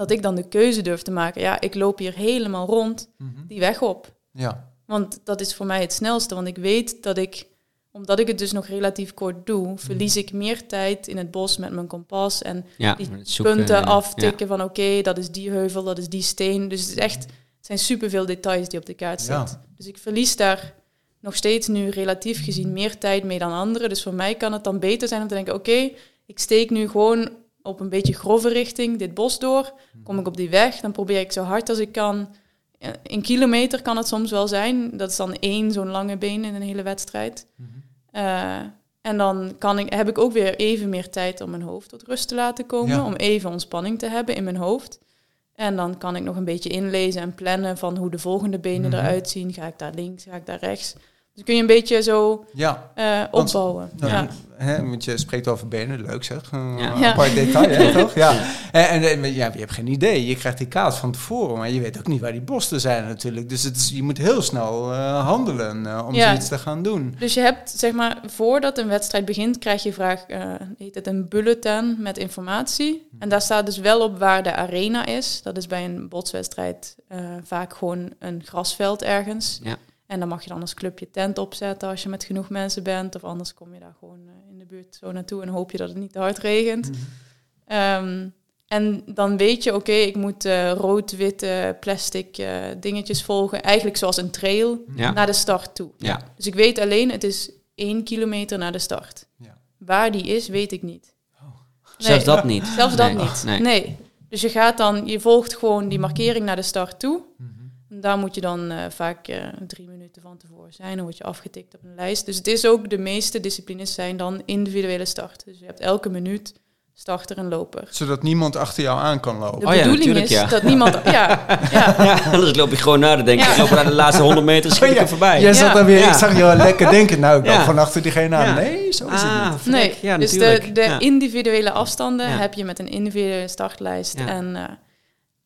S3: Dat ik dan de keuze durf te maken. Ja, ik loop hier helemaal rond
S2: Mhm.
S3: die weg op.
S2: ja.
S3: Want dat is voor mij het snelste. Want ik weet dat ik, omdat ik het dus nog relatief kort doe, verlies ik meer tijd in het bos met mijn kompas. En
S1: Ja,
S3: die
S1: zoeken,
S3: punten aftikken van oké, dat is die heuvel, dat is die steen. Dus het is echt, het zijn superveel details die op de kaart
S2: Ja.
S3: zitten. Dus ik verlies daar nog steeds nu relatief gezien meer tijd mee dan anderen. Dus voor mij kan het dan beter zijn om te denken, oké, ik steek nu gewoon op een beetje grove richting dit bos door. Kom ik op die weg, dan probeer ik zo hard als ik kan. Eh, Een kilometer kan het soms wel zijn. Dat is dan één zo'n lange been in een hele wedstrijd.
S2: Mhm.
S3: Eh, en dan kan ik, heb ik ook weer even meer tijd om mijn hoofd tot rust te laten komen.
S2: Ja.
S3: Om even ontspanning te hebben in mijn hoofd. En dan kan ik nog een beetje inlezen en plannen van hoe de volgende benen
S2: Mhm.
S3: eruit zien. Ga ik daar links, ga ik daar rechts. Dus kun je een beetje zo
S2: ja.
S3: eh,
S2: Want-
S3: opbouwen.
S2: Nou,
S3: ja.
S2: Hè, want je spreekt over benen, leuk zeg. Een
S1: Ja.
S3: Ja.
S2: apart detail, hè, toch? Ja. En, en, en ja, je hebt geen idee. Je krijgt die kaart van tevoren, maar je weet ook niet waar die bosten zijn natuurlijk. Dus het is, je moet heel snel eh, handelen eh, om
S3: Ja.
S2: zoiets te gaan doen.
S3: Dus je hebt, zeg maar, voordat een wedstrijd begint, krijg je vraag, eh, heet het een bulletin met informatie. En daar staat dus wel op waar de arena is. Dat is bij een botswedstrijd eh, vaak gewoon een grasveld ergens.
S1: Ja.
S3: En dan mag je dan als club je tent opzetten als je met genoeg mensen bent. Of anders kom je daar gewoon eh, in de buurt zo naartoe en hoop je dat het niet te hard regent. Ehm, en dan weet je, oké, ik moet eh, rood-witte plastic eh, dingetjes volgen. Eigenlijk zoals een trail
S1: Ja.
S3: naar de start toe.
S1: Ja.
S3: Dus ik weet alleen, het is één kilometer naar de start.
S2: Ja.
S3: Waar die is, weet ik niet.
S1: Zelfs dat niet.
S3: Zelfs dat
S1: Nee.
S3: niet.
S1: Nee.
S3: Nee. Dus je gaat dan, je volgt gewoon die markering naar de start toe.
S2: Mhm.
S3: En daar moet je dan eh, vaak eh, drie minuten van tevoren zijn. Dan word je afgetikt op een lijst. Dus het is ook, de meeste disciplines zijn dan individuele start. Dus je hebt elke minuut starter en loper.
S2: Zodat niemand achter jou aan kan lopen.
S3: De
S1: Oh ja,
S3: bedoeling
S1: natuurlijk,
S3: is
S1: ja.
S3: dat niemand... Ja, ja.
S1: Ja, anders loop je gewoon naar de denken.
S3: Ja.
S1: Ik loop naar de laatste 100 meter, schiet ik
S2: ja.
S1: er voorbij.
S2: Jij zat daar weer,
S1: Ja.
S2: ik zag je wel lekker denken. Nou, ik loop
S1: Ja.
S2: van achter diegene aan.
S1: Ja.
S2: Nee, zo is het
S1: Ah,
S2: niet.
S3: Nee,
S1: ja,
S3: dus de, de
S1: Ja.
S3: individuele afstanden
S1: Ja.
S3: heb je met een individuele startlijst.
S1: Ja.
S3: En eh,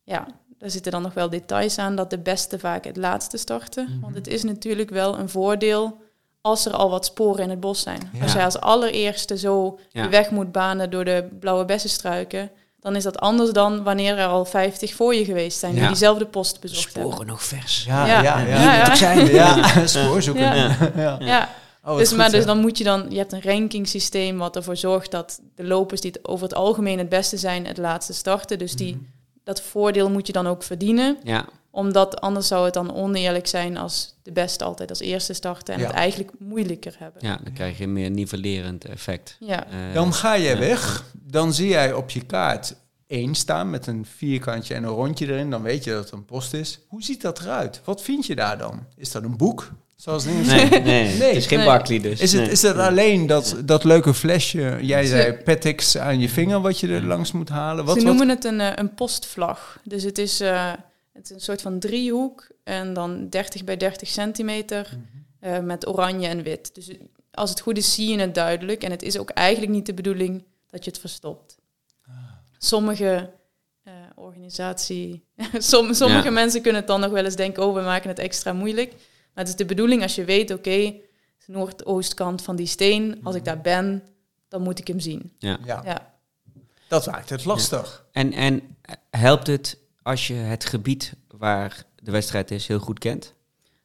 S3: ja, daar zitten dan nog wel details aan dat de beste vaak het laatste starten.
S1: Mhm.
S3: Want het is natuurlijk wel een voordeel als er al wat sporen in het bos zijn.
S2: Ja.
S3: Als jij als allereerste zo
S1: Ja.
S3: de weg moet banen door de blauwe bessenstruiken... dan is dat anders dan wanneer er al 50 voor je geweest zijn... die
S1: Ja.
S3: diezelfde post bezocht
S1: Sporen
S3: hebben.
S1: nog vers.
S2: Ja,
S3: Ja.
S2: ja, ja. Zijn. Ja, spoor zoeken.
S3: Ja.
S2: Ja.
S1: Ja.
S3: Ja,
S2: Oh,
S3: dus,
S2: goed,
S3: maar dus dan moet je dan, je hebt een rankingsysteem wat ervoor zorgt dat de lopers die het over het algemeen het beste zijn, het laatste starten. Dus die,
S2: Mhm.
S3: Dat voordeel moet je dan ook verdienen.
S1: Ja,
S3: Omdat anders zou het dan oneerlijk zijn als de beste altijd als eerste starten en
S2: Ja.
S3: het eigenlijk moeilijker hebben.
S1: ja, dan krijg je een meer nivellerend effect.
S3: Ja.
S1: Eh,
S2: Dan ga je
S1: ja.
S2: weg. Dan zie jij op je kaart één staan met een vierkantje en een rondje erin. Dan weet je dat het een post is. Hoe ziet dat eruit? Wat vind je daar dan? Is dat een boek? Zoals
S1: Nee, nee,
S2: Nee.
S1: het is geen
S3: Nee.
S1: Barkley dus.
S2: Is het,
S1: Nee.
S2: is het alleen dat, dat leuke flesje, jij
S3: Ze-
S2: zei Petix aan je vinger, wat je er langs moet halen? Wat,
S3: Ze
S2: wat?
S3: noemen het een, eh, een postvlag. Dus het is, eh, het is een soort van driehoek en dan 30 bij 30 centimeter
S2: Mhm.
S3: eh, met oranje en wit. Dus als het goed is zie je het duidelijk. En het is ook eigenlijk niet de bedoeling dat je het verstopt.
S2: Ah.
S3: Sommige eh, organisatie, som, sommige
S1: Ja.
S3: mensen kunnen het dan nog wel eens denken, oh we maken het extra moeilijk. Maar het is de bedoeling als je weet, oké, de noordoostkant van die steen. Als ik daar ben, dan moet ik hem zien.
S2: Ja,
S3: Ja.
S2: dat maakt het lastig.
S1: En, en helpt het als je het gebied waar de wedstrijd is heel goed kent?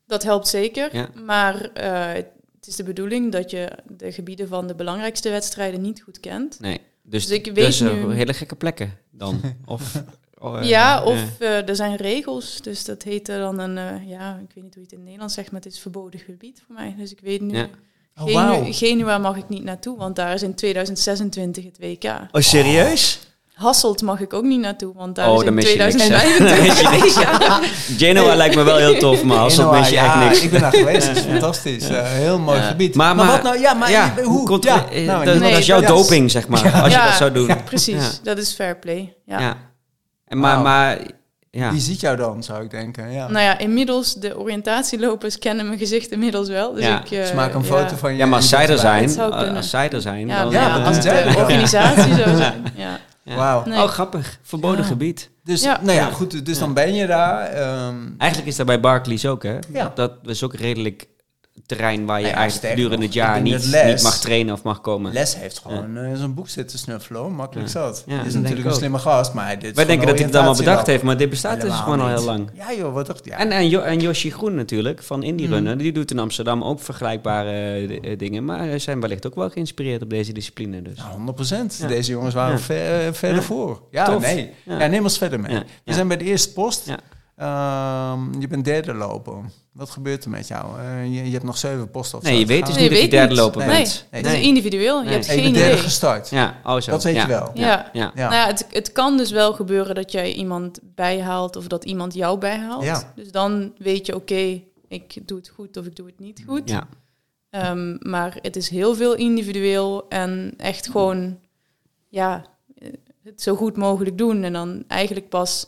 S3: Dat helpt zeker,
S1: Ja.
S3: maar eh, het is de bedoeling dat je de gebieden van de belangrijkste wedstrijden niet goed kent.
S1: Nee. Dus,
S3: Dus ik weet
S1: dus,
S3: nu-
S1: hele gekke plekken dan. Of, oh,
S3: ja, of eh, er zijn regels, dus dat heet dan een, eh, ja, ik weet niet hoe je het in het Nederlands zegt, maar het is verboden gebied voor mij. Dus ik weet nu,
S1: Ja.
S2: Oh,
S3: Genu-. Genua mag ik niet naartoe, want daar is in 2026 het WK.
S1: Oh, serieus?
S3: Hasselt mag ik ook niet naartoe, want daar
S1: Oh,
S3: is in
S1: mis je niks, hè?
S3: 2025
S1: Dan
S3: het WK.
S1: Genoa lijkt me wel heel tof, maar als dat
S2: Genoa,
S1: mis je
S2: ja,
S1: echt niks.
S2: Ik ben daar geweest, het is fantastisch. Eh, heel mooi
S1: Ja.
S2: gebied.
S1: Maar-
S2: Maar,
S1: maar-
S2: wat nou? Ja, maar
S1: ja,
S2: je-
S1: hoe komt
S2: ja, nou,
S1: dat, dat is jouw doping, zeg maar, als je
S3: Ja.
S1: dat zou doen.
S3: Precies,
S1: Ja.
S3: dat is fair play. Ja.
S1: Ja. En maar,
S2: Wauw.
S1: maar ja.
S2: Die ziet jou dan, zou ik denken. Ja.
S3: Nou ja, inmiddels, de oriëntatielopers kennen mijn gezicht inmiddels wel. Dus
S1: Ja.
S3: ik, eh,
S2: Dus maak een
S3: ja.
S2: foto van je.
S1: ja, maar als
S2: en
S1: zij er zijn, als zij er zijn,
S3: Ja,
S1: dan...
S2: Ja,
S3: ja,
S2: dat
S3: als de organisatie zou zijn. Ja.
S1: Ja.
S2: Wauw.
S3: Nee.
S1: Oh, grappig. Verboden
S2: Ja.
S1: gebied.
S2: Dus,
S3: Ja.
S2: nou ja,
S1: Ja.
S2: goed. Dus
S1: Ja.
S2: dan ben je daar. ehm,
S1: Eigenlijk is dat bij Barclays ook, hè?
S2: Ja.
S1: Dat is ook redelijk terrein waar je
S2: Nou ja,
S1: eigenlijk gedurende het jaar niet,
S2: dat les-
S1: niet mag trainen of mag komen.
S2: Les heeft gewoon eh, zo'n boek zitten snuffelen, makkelijk
S1: Ja.
S2: zat.
S1: Ja,
S2: is natuurlijk een slimme gast, maar dit
S1: Wij denken dat hij het allemaal bedacht heeft, maar dit bestaat dus gewoon al heel lang.
S2: Ja joh, wat dacht ja.
S1: En, en, Jo- en Yoshi Groen natuurlijk, van Indie
S2: Mm.
S1: Runner, die doet in Amsterdam ook vergelijkbare eh, dingen. Maar zijn wellicht ook wel geïnspireerd op deze discipline. Dus.
S2: Nou, 100%.
S1: Ja.
S2: Deze jongens waren
S1: Ja.
S2: ver, eh, verder
S1: Ja.
S2: voor. Ja,
S1: Tof.
S2: nee.
S1: Ja.
S2: Ja. neem ons verder mee.
S1: Ja.
S2: We
S1: Ja.
S2: zijn bij de eerste post.
S1: Ja.
S2: Ehm, je bent derde lopen. Wat gebeurt er met jou? Eh, je, je hebt nog zeven posten of
S1: Nee,
S2: zo
S1: je weet dus
S3: Nee,
S1: niet dat je derde
S3: niet.
S1: loper
S2: Nee.
S1: bent.
S2: Nee.
S3: Het is individueel, je hebt geen
S2: bent derde
S3: idee.
S2: gestart.
S1: Ja, oh zo.
S2: Dat weet
S1: ja.
S2: je wel.
S3: Ja.
S1: Ja.
S2: Ja.
S3: Nou ja, het, het kan dus wel gebeuren dat jij iemand bijhaalt of dat iemand jou bijhaalt.
S2: Ja.
S3: Dus dan weet je, oké, ik doe het goed of ik doe het niet goed.
S1: Ja.
S3: Ehm, maar het is heel veel individueel en echt gewoon, ja, eh, het zo goed mogelijk doen. En dan eigenlijk pas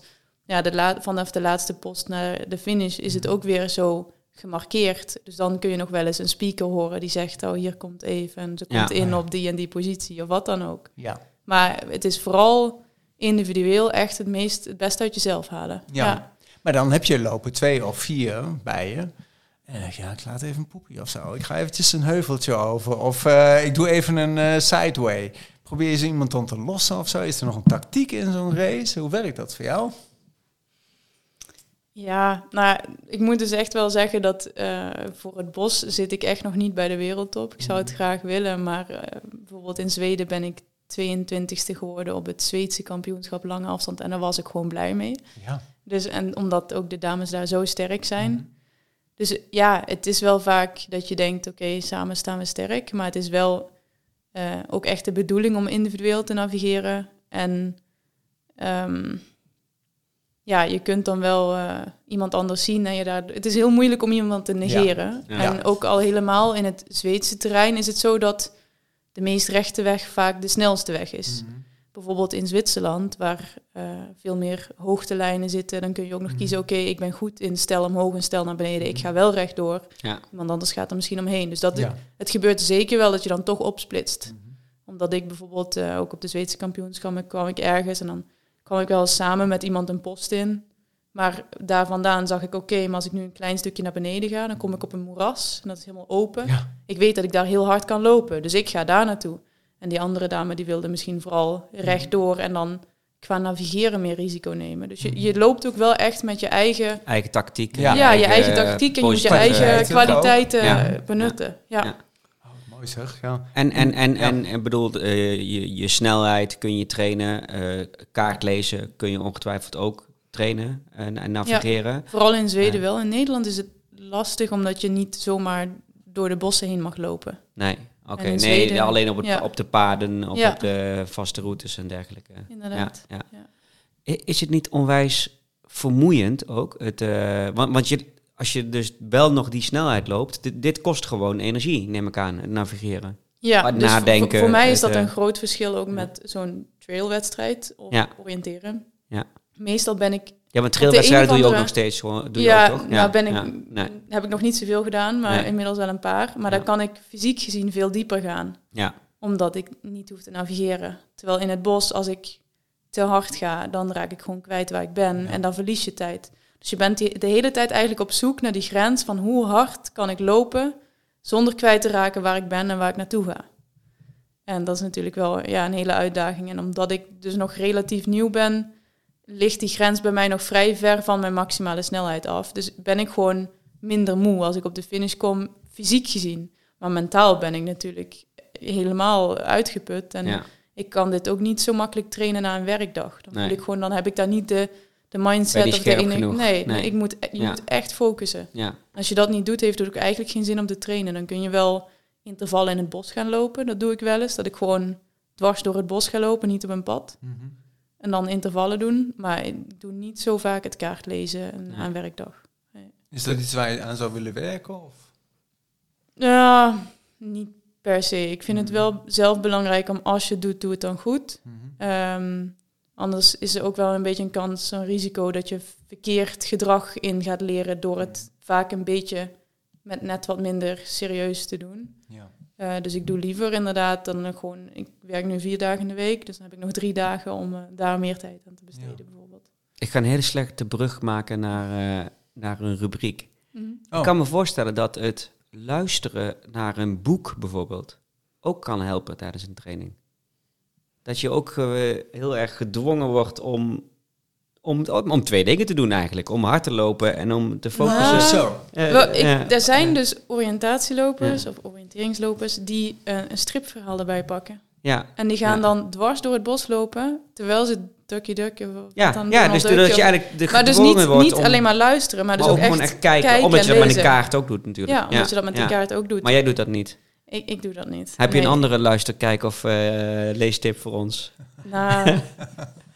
S3: ja, de la- vanaf de laatste post naar de finish is het ook weer zo gemarkeerd. Dus dan kun je nog wel eens een speaker horen die zegt, oh hier komt even en ze
S1: Ja.
S3: komt in
S2: Ja.
S3: op die en die positie of wat dan ook.
S2: Ja.
S3: Maar het is vooral individueel echt het meest het beste uit jezelf halen.
S2: Ja. Maar dan heb je lopen twee of vier bij je. En dan denk je, ja, ik laat even een poepie of zo. Ik ga eventjes een heuveltje over. Of eh, ik doe even een eh, sideway. Probeer je zo iemand dan te lossen of zo? Is er nog een tactiek in zo'n race? Hoe werkt dat voor jou?
S3: Ja, nou, ik moet dus echt wel zeggen dat eh, voor het bos zit ik echt nog niet bij de wereldtop. Ik zou het graag willen, maar eh, bijvoorbeeld in Zweden ben ik 22e geworden op het Zweedse kampioenschap lange afstand en daar was ik gewoon blij mee.
S2: Ja.
S3: Dus en omdat ook de dames daar zo sterk zijn. Dus ja, het is wel vaak dat je denkt, oké, samen staan we sterk, maar het is wel eh, ook echt de bedoeling om individueel te navigeren en ehm, ja, je kunt dan wel eh, iemand anders zien en je daar. Het is heel moeilijk om iemand te negeren.
S1: Ja.
S3: En ook al helemaal in het Zweedse terrein is het zo dat de meest rechte weg vaak de snelste weg is.
S2: Mhm.
S3: Bijvoorbeeld in Zwitserland, waar eh, veel meer hoogtelijnen zitten, dan kun je ook nog
S2: Mhm.
S3: kiezen: oké, ik ben goed in stel omhoog en stel naar beneden. Ik ga wel rechtdoor,
S1: Ja.
S3: want anders gaat er misschien omheen. Dus dat,
S2: Ja.
S3: het gebeurt zeker wel dat je dan toch opsplitst
S2: Mhm.
S3: omdat ik bijvoorbeeld eh, ook op de Zweedse kampioenschap kwam ik ergens en dan kwam ik wel samen met iemand een post in. Maar daar vandaan zag ik, oké, maar als ik nu een klein stukje naar beneden ga, dan kom ik op een moeras en dat is helemaal open.
S2: Ja.
S3: Ik weet dat ik daar heel hard kan lopen, dus ik ga daar naartoe. En die andere dame die wilde misschien vooral rechtdoor en dan qua navigeren meer risico nemen. Dus je, je loopt ook wel echt met je eigen,
S1: Eigen tactiek.
S2: Ja.
S3: ja, je eigen tactiek en je moet je eigen
S2: kwaliteiten
S3: benutten. Ja.
S1: Ja.
S2: Mooi zeg, ja.
S1: En, en, en,
S2: Ja.
S1: en, en bedoel, eh, je, je snelheid kun je trainen, eh, kaart lezen kun je ongetwijfeld ook trainen en, en navigeren.
S3: Vooral in Zweden
S1: Ja.
S3: wel. In Nederland is het lastig omdat je niet zomaar door de bossen heen mag lopen.
S1: Nee, oké. Nee,
S3: Zweden-
S1: alleen op, het,
S3: ja.
S1: op de paden, op,
S3: Ja.
S1: op de vaste routes en dergelijke.
S3: Inderdaad.
S1: Ja, ja.
S3: Ja.
S1: Is het niet onwijs vermoeiend ook? Het, eh, want want je, als je dus wel nog die snelheid loopt, dit, dit kost gewoon energie, neem ik aan, het navigeren.
S3: Ja, dus
S1: nadenken,
S3: Voor, voor mij is dat een
S1: eh,
S3: groot verschil ook met zo'n trailwedstrijd of
S1: Ja.
S3: oriënteren.
S1: Ja.
S3: Meestal ben ik...
S1: Ja, want trailwedstrijden doe je ook nog steeds. Gewoon, doe je
S3: ja,
S1: ook, toch?
S3: nou ben ik,
S1: ja, nee,
S3: heb ik nog niet zoveel gedaan, maar
S1: Nee.
S3: inmiddels wel een paar. Maar
S1: Ja.
S3: dan kan ik fysiek gezien veel dieper gaan.
S1: ja,
S3: Omdat ik niet hoef te navigeren. Terwijl in het bos, als ik te hard ga, dan raak ik gewoon kwijt waar ik ben.
S2: Ja.
S3: En dan verlies je tijd. Dus je bent de hele tijd eigenlijk op zoek naar die grens van hoe hard kan ik lopen zonder kwijt te raken waar ik ben en waar ik naartoe ga. En dat is natuurlijk wel ja, een hele uitdaging. En omdat ik dus nog relatief nieuw ben, ligt die grens bij mij nog vrij ver van mijn maximale snelheid af. Dus ben ik gewoon minder moe als ik op de finish kom, fysiek gezien. Maar mentaal ben ik natuurlijk helemaal uitgeput. En
S1: ja.
S3: ik kan dit ook niet zo makkelijk trainen na een werkdag. Dan,
S1: Nee.
S3: ik gewoon, dan heb ik daar niet de, de mindset
S1: je
S3: of de? Nee,
S1: Nee.
S3: nee, ik moet, je
S1: Ja.
S3: moet echt focussen.
S1: ja.
S3: Als je dat niet doet, heeft het ook eigenlijk geen zin om te trainen. Dan kun je wel intervallen in het bos gaan lopen. Dat doe ik wel eens. Dat ik gewoon dwars door het bos ga lopen, niet op een pad.
S2: Mhm.
S3: En dan intervallen doen. Maar ik doe niet zo vaak het kaart lezen
S1: Ja.
S3: aan een werkdag.
S2: Is dat iets waar je aan zou willen werken? Of?
S3: Ja, niet per se. Ik vind het
S1: Mm.
S3: wel zelf belangrijk om als je het doet, doe het dan goed.
S2: Mhm.
S3: Ehm, Anders is er ook wel een beetje een kans, een risico dat je verkeerd gedrag in gaat leren door het vaak een beetje met net wat minder serieus te doen.
S2: Ja.
S3: Eh, dus ik doe liever inderdaad dan gewoon, ik werk nu vier dagen in de week, dus dan heb ik nog drie dagen om eh, daar meer tijd aan te besteden
S2: Ja.
S3: bijvoorbeeld.
S1: Ik ga een hele slechte brug maken naar, eh, naar een rubriek.
S3: Mhm.
S2: Oh.
S1: Ik kan me voorstellen dat het luisteren naar een boek bijvoorbeeld ook kan helpen tijdens een training. Dat je ook eh, heel erg gedwongen wordt om, om, om twee dingen te doen eigenlijk. Om hard te lopen en om te focussen.
S2: Zo.
S1: Eh,
S3: Wel, ik,
S1: ja.
S3: er zijn dus oriëntatielopers of oriënteringslopers die eh, een stripverhaal erbij pakken.
S1: Ja,
S3: En die gaan
S1: Ja.
S3: dan dwars door het bos lopen, terwijl ze ducky ducky...
S1: ja,
S3: dan
S1: ja dus doordat je eigenlijk de
S3: Maar dus
S1: gedwongen
S3: niet,
S1: wordt
S3: niet
S1: om,
S3: alleen maar luisteren, maar dus
S1: maar
S3: ook, echt...
S1: echt kijken.
S3: kijken
S1: omdat je dat met een kaart ook doet natuurlijk.
S3: Ja, omdat je dat met
S1: ja.
S3: een kaart ook doet.
S1: Maar jij doet dat niet.
S3: Ik, ik doe dat niet.
S1: Heb je een
S3: Nee.
S1: andere luister, kijk of eh, leestip voor ons?
S3: Nou,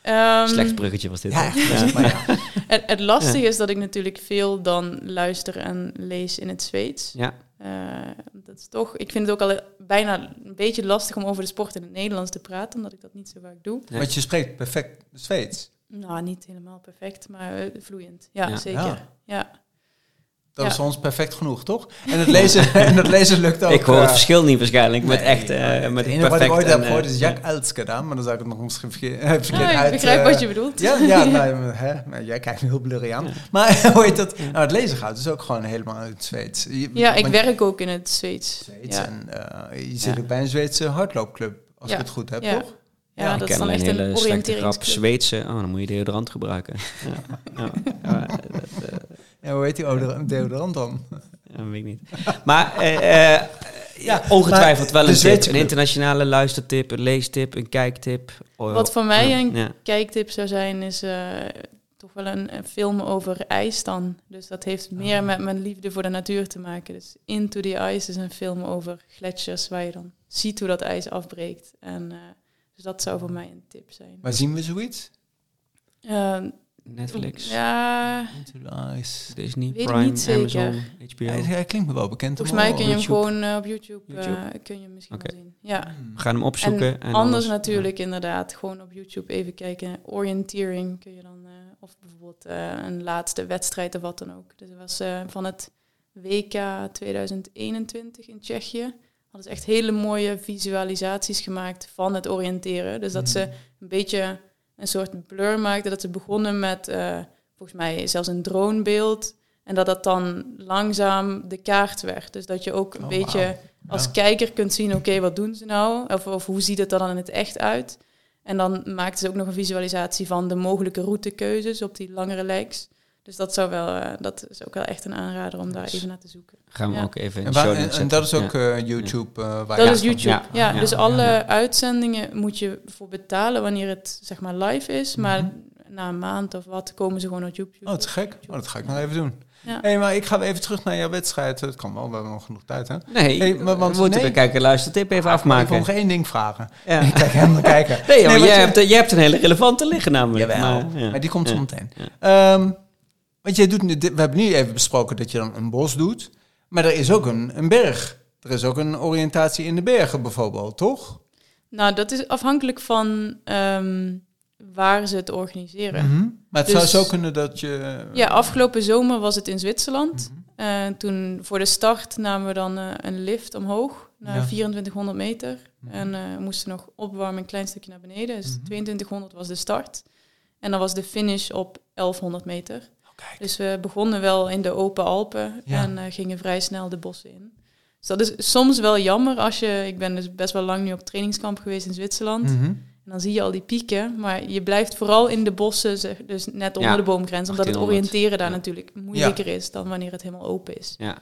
S3: ehm,
S1: Slecht bruggetje was dit.
S2: Ja, maar
S3: het, het lastige is dat ik natuurlijk veel dan luister en lees in het Zweeds.
S1: Ja.
S3: Eh, dat is toch, ik vind het ook al bijna een beetje lastig om over de sport in het Nederlands te praten, omdat ik dat niet zo vaak doe.
S1: Ja.
S2: Want je spreekt perfect Zweeds.
S3: Nou, niet helemaal perfect, maar eh, vloeiend. Ja,
S1: Ja.
S3: zeker.
S2: Ja. Dat
S3: Ja.
S2: is voor ons perfect genoeg, toch? En het lezen, en het lezen lukt ook.
S1: ik hoor het
S2: eh,
S1: verschil niet waarschijnlijk met
S2: nee,
S1: echt, eh,
S2: maar
S1: met
S2: Het enige wat ik ooit
S1: en,
S2: heb
S1: eh,
S2: gehoord is Jack Elske dan, maar dan zou ik het nog misschien verkeerd, eh,
S3: Nou, ik
S2: uit...
S3: begrijp
S2: eh,
S3: wat je bedoelt.
S2: Ja, ja nou, hè, maar jij kijkt me heel blurry aan. Maar hoe heet dat? Nou, het lezen gaat dus ook gewoon helemaal uit het Zweeds. Je-
S3: Ja, ik werk ook in het Zweeds.
S2: Zweeds
S3: Ja,
S2: en eh, je zit
S1: Ja.
S2: ook bij een Zweedse hardloopclub, als
S3: Ja.
S2: ik het goed heb,
S3: Ja.
S2: toch?
S3: ja,
S2: Ja,
S3: dat is dan echt
S1: een
S3: een
S1: hele slechte grap.
S3: oriënteringsclub.
S1: Zweedse, oh, dan moet je deodorant gebruiken. Ja, ja, ja, dat, eh,
S2: Ja, hoe heet die odor- deodorant dan?
S1: ja, weet ik niet. Maar eh, eh, ja, ongetwijfeld
S2: maar
S1: wel een tip. Een internationale luistertip, een leestip, een kijktip. Oh,
S3: Wat voor mij
S1: ja,
S3: een
S1: ja.
S3: kijktip zou zijn, is eh, toch wel een, een film over ijs dan. Dus dat heeft meer
S2: Ah.
S3: met mijn liefde voor de natuur te maken. Dus Into the Ice is een film over gletsjers waar je dan ziet hoe dat ijs afbreekt. En, eh, dus dat zou voor mij een tip zijn.
S2: Waar zien we zoiets?
S3: Eh,
S1: Netflix,
S3: ja.
S1: Disney,
S3: Weet ik
S1: Prime,
S3: niet zeker.
S1: Amazon, HBO.
S2: Hij, hij klinkt me wel bekend.
S3: volgens mij kun je hem
S1: YouTube.
S3: gewoon eh, op YouTube, eh,
S1: YouTube?
S3: kun je hem misschien wel zien. Ja.
S2: Hmm.
S1: We gaan hem opzoeken.
S3: En,
S1: En,
S3: anders natuurlijk inderdaad, gewoon op YouTube even kijken. Orienteering kun je dan, eh, of bijvoorbeeld eh, een laatste wedstrijd of wat dan ook. Dus dat was eh, van het WK 2021 in Tsjechië. Hadden ze echt hele mooie visualisaties gemaakt van het oriënteren. Dus dat ze een beetje een soort blur maakten. Dat ze begonnen met, eh, volgens mij zelfs een dronebeeld. En dat dat dan langzaam de kaart werd. Dus dat je ook een
S2: Oh,
S3: beetje als
S2: Ja.
S3: kijker kunt zien, oké, wat doen ze nou? Of, of hoe ziet het er dan in het echt uit? En dan maakten ze ook nog een visualisatie van de mogelijke routekeuzes op die langere legs. Dus dat, zou wel, eh, dat is ook wel echt een aanrader om daar even naar te zoeken.
S1: gaan we
S3: Ja.
S1: ook even in
S2: En,
S1: de show
S2: en, dat is ook eh, YouTube. eh, waar
S3: Dat is YouTube.
S1: Ja.
S3: Dus alle
S2: Ja.
S3: uitzendingen moet je voor betalen wanneer het zeg maar live is. Maar
S2: Mhm.
S3: na een maand of wat komen ze gewoon op YouTube.
S2: Oh, te gek. Oh, dat ga ik nog even doen.
S3: Ja.
S2: hey, maar ik ga even terug naar jouw wedstrijd. Het kan wel, we hebben nog genoeg tijd, hè?
S1: Nee,
S2: Hey, maar- want-
S1: we moeten
S2: nee.
S1: de kijker luistertip even
S2: Ik wil
S1: afmaken.
S2: nog één ding vragen.
S1: Ja.
S2: Ik kijk helemaal kijken.
S1: Nee, maar
S2: want
S1: jij,
S2: je-
S1: hebt, jij hebt een hele relevante liggen namelijk.
S2: Jawel,
S1: Maar, ja.
S2: maar die komt
S1: Ja.
S2: zo meteen.
S1: Ja.
S2: Want jij doet, we hebben nu even besproken dat je dan een bos doet. Maar er is ook een, een berg. Er is ook een oriëntatie in de bergen bijvoorbeeld, toch?
S3: Nou, dat is afhankelijk van ehm, waar ze het organiseren.
S2: Mhm. Maar het
S3: Dus-
S2: zou zo kunnen dat je...
S3: Ja, afgelopen zomer was het in Zwitserland.
S2: Mhm.
S3: Eh, toen voor de start namen we dan eh, een lift omhoog naar
S2: Ja.
S3: 2400 meter.
S2: Mhm.
S3: En eh, we moesten nog opwarmen een klein stukje naar beneden. Dus
S2: Mhm.
S3: 2200 was de start. En dan was de finish op 1100 meter.
S2: Kijk.
S3: Dus we begonnen wel in de open Alpen
S2: Ja.
S3: en eh, gingen vrij snel de bossen in. Dus dat is soms wel jammer als je... Ik ben dus best wel lang nu op trainingskamp geweest in Zwitserland.
S2: Mhm.
S3: En dan zie je al die pieken, maar je blijft vooral in de bossen, dus net onder
S1: Ja,
S3: de boomgrens, omdat het
S1: 1800.
S3: oriënteren daar natuurlijk moeilijker is dan wanneer het helemaal open is.
S1: Ja.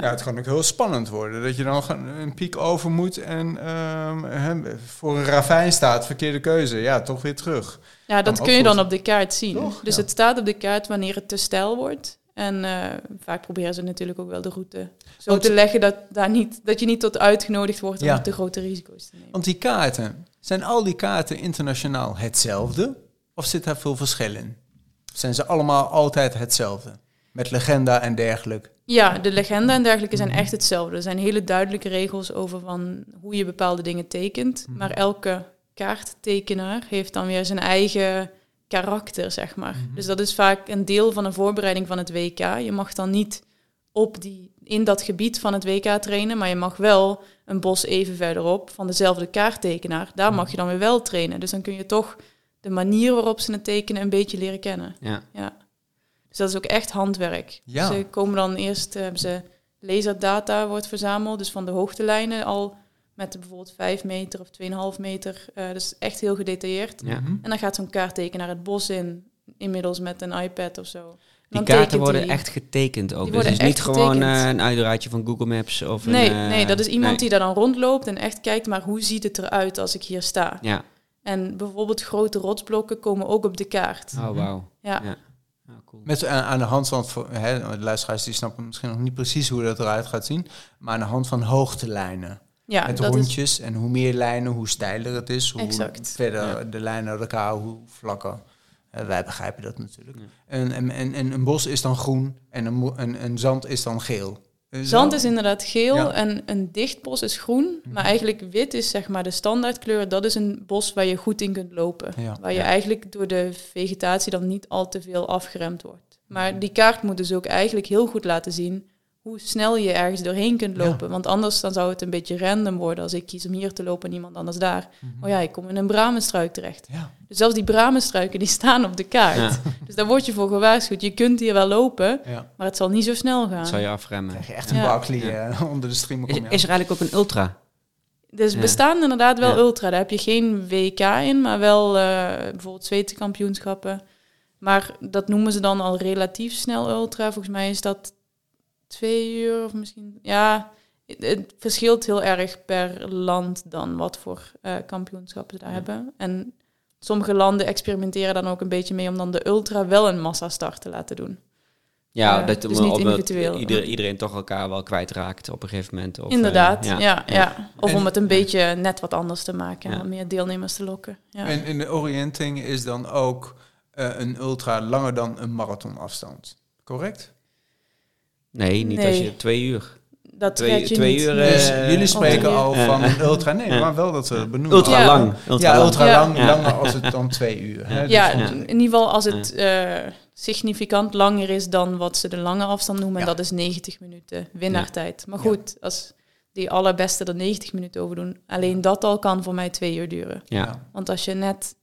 S3: Ja.
S2: Het kan ook heel spannend worden. Dat je dan een piek over moet en ehm, voor een ravijn staat. Verkeerde keuze. Ja, toch weer terug.
S3: Ja, dat kun je dan op de kaart zien.
S2: Toch?
S3: Dus
S2: Ja.
S3: het staat op de kaart wanneer het te stijl wordt. En eh, vaak proberen ze natuurlijk ook wel de route zo
S2: Want-
S3: te leggen dat, daar niet, dat je niet tot uitgenodigd wordt om
S2: Ja.
S3: te grote risico's te nemen.
S2: Want die kaarten, zijn al die kaarten internationaal hetzelfde? Of zit daar veel verschil in? Zijn ze allemaal altijd hetzelfde? Met legenda en dergelijke.
S3: Ja, de legenda en dergelijke zijn
S2: Mhm.
S3: echt hetzelfde. Er zijn hele duidelijke regels over van hoe je bepaalde dingen tekent.
S2: Mhm.
S3: Maar elke kaarttekenaar heeft dan weer zijn eigen karakter, zeg maar.
S2: Mhm.
S3: Dus dat is vaak een deel van een voorbereiding van het WK. Je mag dan niet op die, in dat gebied van het WK trainen, maar je mag wel een bos even verderop van dezelfde kaarttekenaar. Daar mag je dan weer wel trainen. Dus dan kun je toch de manier waarop ze het tekenen een beetje leren kennen.
S1: Ja.
S3: Ja. Dus dat is ook echt handwerk.
S2: Ja.
S3: Ze komen dan eerst, eh, hebben ze laserdata wordt verzameld, dus van de hoogtelijnen al met bijvoorbeeld 5 meter of 2,5 meter. eh dus echt heel gedetailleerd.
S1: Ja.
S2: Mhm.
S3: En dan gaat zo'n kaarttekenaar het bos in, inmiddels met een iPad of zo.
S1: Die kaarten worden echt getekend ook. Dus het is
S3: worden
S1: niet gewoon eh, een uitdraadje van Google Maps of
S3: Nee,
S1: een...
S3: nee, dat is iemand
S1: nee.
S3: die daar dan rondloopt en echt kijkt, maar hoe ziet het eruit als ik hier sta?
S1: Ja.
S3: En bijvoorbeeld grote rotsblokken komen ook op de kaart.
S1: Oh, wauw.
S3: Ja,
S1: Ja. Cool.
S2: Met, aan, aan de hand van, hè, de luisteraars die snappen misschien nog niet precies hoe dat eruit gaat zien, maar aan de hand van hoogtelijnen.
S3: ja
S2: met
S3: is,
S2: rondjes en hoe meer lijnen, hoe steiler het is, hoe
S3: Exact.
S2: verder
S1: Ja.
S2: de lijnen uit elkaar, hoe vlakker. Eh, wij begrijpen dat natuurlijk.
S1: Ja.
S2: En, en, en, en een bos is dan groen en een, een zand is dan geel.
S3: Zand is inderdaad geel
S2: Ja.
S3: en een dicht bos is groen. Maar eigenlijk wit is zeg maar de standaardkleur. Dat is een bos waar je goed in kunt lopen.
S2: Ja.
S3: Waar je
S1: Ja.
S3: eigenlijk door de vegetatie dan niet al te veel afgeremd wordt. Maar die kaart moet dus ook eigenlijk heel goed laten zien hoe snel je ergens doorheen kunt
S2: Ja.
S3: lopen. Want anders dan zou het een beetje random worden als ik kies om hier te lopen en iemand anders daar.
S2: Mhm.
S3: Oh ja, ik kom in een bramenstruik terecht.
S2: Ja.
S3: Dus zelfs die bramenstruiken die staan op de kaart.
S1: Ja.
S3: Dus daar word je voor gewaarschuwd. Je kunt hier wel lopen,
S2: ja.
S3: maar het zal niet zo snel gaan.
S1: Dat zou je afremmen.
S2: krijg je echt een
S3: Ja.
S2: Barkley
S1: Ja.
S2: eh, onder de streamer.
S1: Is,
S2: kom je
S1: is er eigenlijk ook een ultra?
S3: Dus
S1: Ja.
S3: bestaan inderdaad wel
S1: Ja.
S3: ultra. Daar heb je geen WK in, maar wel eh, bijvoorbeeld Zweedse kampioenschappen. Maar dat noemen ze dan al relatief snel ultra. Volgens mij is dat twee uur of misschien... Ja, het, verschilt heel erg per land dan wat voor eh, kampioenschappen ze daar
S1: Ja.
S3: hebben. En sommige landen experimenteren dan ook een beetje mee om dan de ultra wel een massastart te laten doen.
S1: Ja,
S3: Ja,
S1: dat
S3: dus niet individueel.
S1: Ieder, iedereen toch elkaar wel kwijtraakt op een gegeven moment. Of, eh,
S3: Inderdaad, ja, ja,
S1: ja.
S3: Of
S2: En-
S3: om het een beetje net wat anders te maken en meer deelnemers te lokken. Ja.
S2: En in de orienting is dan ook eh, een ultra langer dan een marathonafstand. Correct?
S1: Nee, niet als je twee uur.
S3: Dat
S1: Twee-
S3: je
S1: twee
S3: niet.
S1: uur.
S2: Dus
S1: Eh,
S2: jullie spreken
S3: oh,
S2: al van ultra. Nee, maar wel dat we het benoemen.
S1: Ultra
S3: Ja.
S1: lang. Ultra
S2: ja,
S1: lang.
S2: ultra
S3: Ja.
S2: lang,
S1: Ja.
S2: langer als het dan twee uur. Hè?
S3: ja,
S2: Dus-
S1: Ja.
S3: in ieder geval als het eh, significant langer is dan wat ze de lange afstand noemen.
S2: Ja.
S3: En dat is 90 minuten winnaartijd. Maar goed, als die allerbeste er 90 minuten over doen, alleen dat al kan voor mij twee uur duren.
S1: Ja.
S3: Want als je net,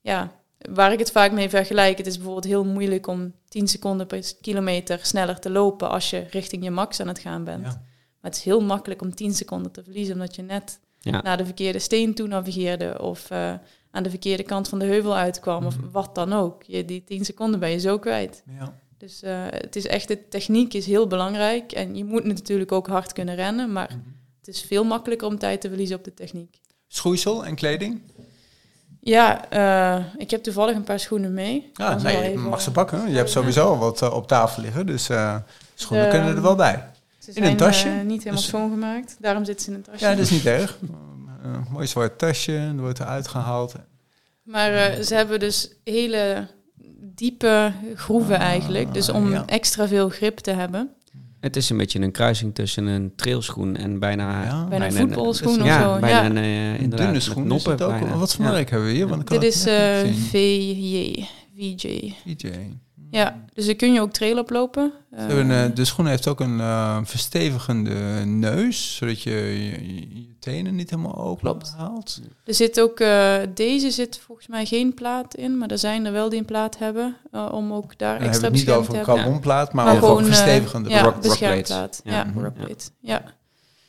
S3: ja, waar ik het vaak mee vergelijk, het is bijvoorbeeld heel moeilijk om 10 seconden per kilometer sneller te lopen als je richting je max aan het gaan bent.
S2: Ja.
S3: Maar het is heel makkelijk om 10 seconden te verliezen, omdat je net
S1: Ja.
S3: naar de verkeerde steen toe navigeerde of eh, aan de verkeerde kant van de heuvel uitkwam of
S2: Mhm.
S3: wat dan ook. Je, die 10 seconden ben je zo kwijt.
S2: Ja.
S3: Dus eh, het is echt, de techniek is heel belangrijk en je moet natuurlijk ook hard kunnen rennen, maar
S2: Mhm.
S3: het is veel makkelijker om tijd te verliezen op de techniek.
S2: Schoeisel en kleding?
S3: Ja, eh, ik heb toevallig een paar schoenen mee.
S2: Ja,
S3: ze
S2: nee, je
S3: even-
S2: mag ze pakken. Je hebt sowieso al wat eh, op tafel liggen, dus eh, schoenen kunnen er wel bij.
S3: Ze
S2: in een
S3: zijn,
S2: tasje?
S3: niet helemaal
S2: Dus-
S3: schoongemaakt, daarom zitten ze in een tasje.
S2: Ja, dat is niet erg. Een mooi zwart tasje, er wordt eruit gehaald.
S3: Maar ze hebben dus hele diepe groeven
S2: Ah,
S3: eigenlijk. Dus om
S2: ja.
S3: extra veel grip te hebben.
S1: Het is een beetje een kruising tussen een trailschoen en bijna...
S2: Ja.
S3: Bijna een voetbalschoen
S2: een-
S3: of
S1: ja,
S3: zo.
S1: bijna
S3: Ja.
S1: een, eh,
S2: Een dunne
S1: met
S2: schoen is
S1: noppen
S2: het ook.
S1: bijna.
S2: Wat voor
S1: Ja.
S2: merk hebben we hier? Want ik
S3: Dit is eh
S2: zien.
S3: VJ. VJ.
S2: VJ.
S3: Ja, dus daar kun je ook trail oplopen.
S2: Ze hebben,
S3: Eh,
S2: eh, de schoen heeft ook een eh, verstevigende neus, zodat je je, tenen niet helemaal open
S3: Klopt.
S2: haalt.
S3: er zit ook, eh, deze zit volgens mij geen plaat in, maar er zijn er wel die een plaat hebben. eh, om ook daar
S2: Dan hebben we
S3: extra
S2: het niet over
S3: te
S2: een
S3: hebben.
S2: carbonplaat, maar,
S3: Maar
S2: over
S3: gewoon,
S2: een verstevigende.
S3: Ja,
S1: rock-
S3: beschermplaat.
S1: rockplate.
S3: Ja,
S1: Ja.
S3: Ja.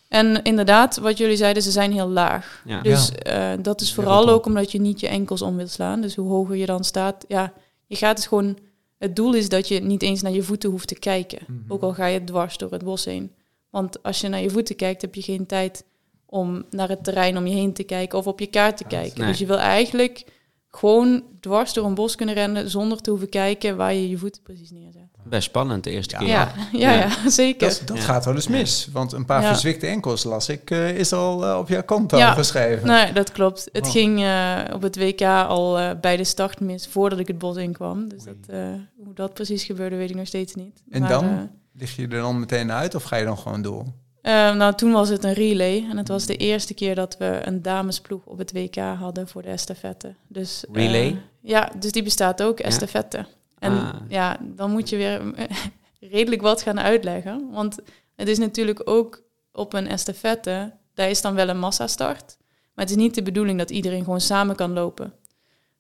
S3: En inderdaad, wat jullie zeiden, ze zijn heel laag.
S1: Ja.
S3: Dus eh, dat is vooral ook omdat je niet je enkels om wilt slaan. Dus hoe hoger je dan staat, ja, je gaat dus gewoon... Het doel is dat je niet eens naar je voeten hoeft te kijken.
S2: Mhm.
S3: Ook al ga je dwars door het bos heen. Want als je naar je voeten kijkt, heb je geen tijd om naar het terrein om je heen te kijken of op je kaart te kijken.
S1: Nee.
S3: Dus je wil eigenlijk gewoon dwars door een bos kunnen rennen zonder te hoeven kijken waar je je voeten precies neerzet.
S1: Best spannend de eerste
S2: Ja.
S1: keer.
S3: Ja, ja, ja, zeker.
S2: Dat, dat
S1: Ja.
S2: gaat wel eens mis. Want een paar
S3: Ja.
S2: verzwikte enkels, las ik, eh, is al eh, op jouw konto
S3: Ja.
S2: geschreven.
S3: Nee, dat klopt. Het ging eh, op het WK al eh, bij de start mis voordat ik het bos in kwam. Dus
S2: Oei.
S3: dat, eh, hoe dat precies gebeurde, weet ik nog steeds niet.
S2: En
S3: Maar,
S2: dan? Lig je er dan meteen uit of ga je dan gewoon door?
S3: Eh, nou, toen was het een relay. En het was de eerste keer dat we een damesploeg op het WK hadden voor de estafette. Dus, eh,
S1: Relay?
S3: ja, dus die bestaat ook, estafette. En
S1: Ah.
S3: ja, dan moet je weer eh, redelijk wat gaan uitleggen. Want het is natuurlijk ook op een estafette, daar is dan wel een massastart. Maar het is niet de bedoeling dat iedereen gewoon samen kan lopen.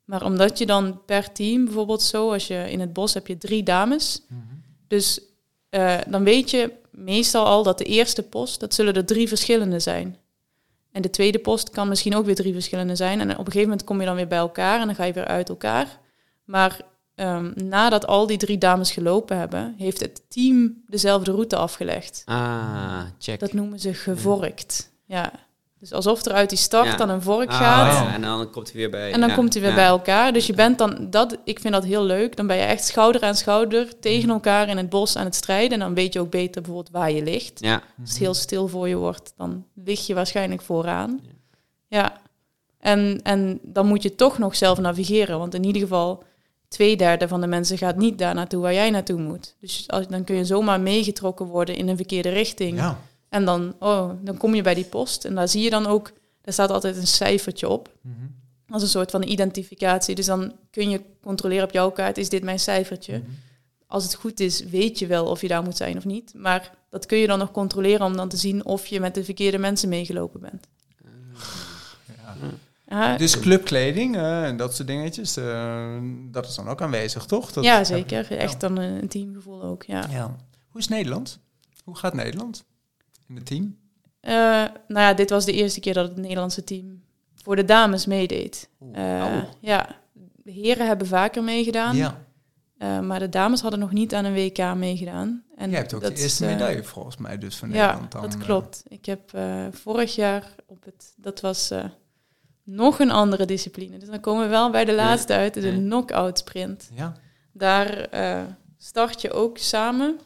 S3: Maar omdat je dan per team, bijvoorbeeld zo, als je in het bos heb je drie dames. Dus eh, dan weet je meestal al dat de eerste post, dat zullen er drie verschillende zijn. En de tweede post kan misschien ook weer drie verschillende zijn. En op een gegeven moment kom je dan weer bij elkaar en dan ga je weer uit elkaar. Maar ehm, nadat al die drie dames gelopen hebben, heeft het team dezelfde route afgelegd.
S1: Ah, check.
S3: Dat noemen ze gevorkt. Ja. Dus alsof er uit die start
S1: Ja.
S3: dan een vork
S1: Ah,
S3: gaat.
S1: ja, En dan komt hij weer bij...
S3: En dan
S1: ja,
S3: komt hij weer
S1: ja.
S3: bij elkaar. Dus je bent dan, dat, ik vind dat heel leuk. Dan ben je echt schouder aan schouder tegen elkaar in het bos aan het strijden. En dan weet je ook beter bijvoorbeeld waar je ligt.
S1: Ja,
S3: Als het heel stil voor je wordt, dan lig je waarschijnlijk vooraan. Ja. En, en dan moet je toch nog zelf navigeren. Want in ieder geval, twee derde van de mensen gaat niet daar naartoe waar jij naartoe moet. Dus als, dan kun je zomaar meegetrokken worden in een verkeerde richting.
S2: Ja.
S3: En dan, oh, dan kom je bij die post. En daar zie je dan ook, daar staat altijd een cijfertje op.
S2: Mhm.
S3: Als een soort van identificatie. Dus dan kun je controleren op jouw kaart, is dit mijn cijfertje?
S2: Mhm.
S3: Als het goed is, weet je wel of je daar moet zijn of niet. Maar dat kun je dan nog controleren om dan te zien of je met de verkeerde mensen meegelopen bent.
S2: Ja.
S3: Ja,
S2: Dus clubkleding eh, en dat soort dingetjes, eh, dat is dan ook aanwezig, toch? Dat,
S3: ja, zeker. Echt dan een teamgevoel ook, ja.
S2: Ja. Hoe is Nederland? Hoe gaat Nederland in het team?
S3: Eh, nou ja, dit was de eerste keer dat het Nederlandse team voor de dames meedeed. Eh. Ja, de heren hebben vaker meegedaan.
S2: Ja,
S3: eh, maar de dames hadden nog niet aan een WK meegedaan. En
S2: jij hebt ook
S3: dat
S2: de eerste medaille volgens mij dus van
S3: Ja,
S2: Nederland. dan,
S3: dat klopt. Ik heb vorig jaar op het, dat was nog een andere discipline. Dus dan komen we wel bij de laatste uit, de
S1: Ja.
S3: knock-out sprint.
S2: ja.
S3: Daar start je ook samen,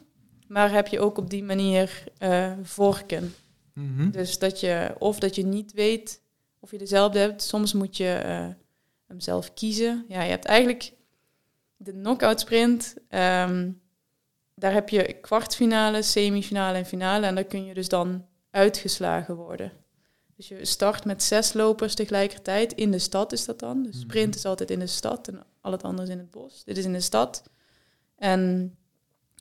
S3: maar heb je ook op die manier eh, vorken.
S2: Mhm.
S3: Dus dat je, of dat je niet weet of je dezelfde hebt. Soms moet je eh, hem zelf kiezen. Ja, je hebt eigenlijk de knockout sprint. ehm, daar heb je kwartfinale, semifinale en finale. En daar kun je dus dan uitgeslagen worden. Dus je start met zes lopers tegelijkertijd. In de stad is dat dan. De sprint is altijd in de stad en al het andere is in het bos. Dit is in de stad. En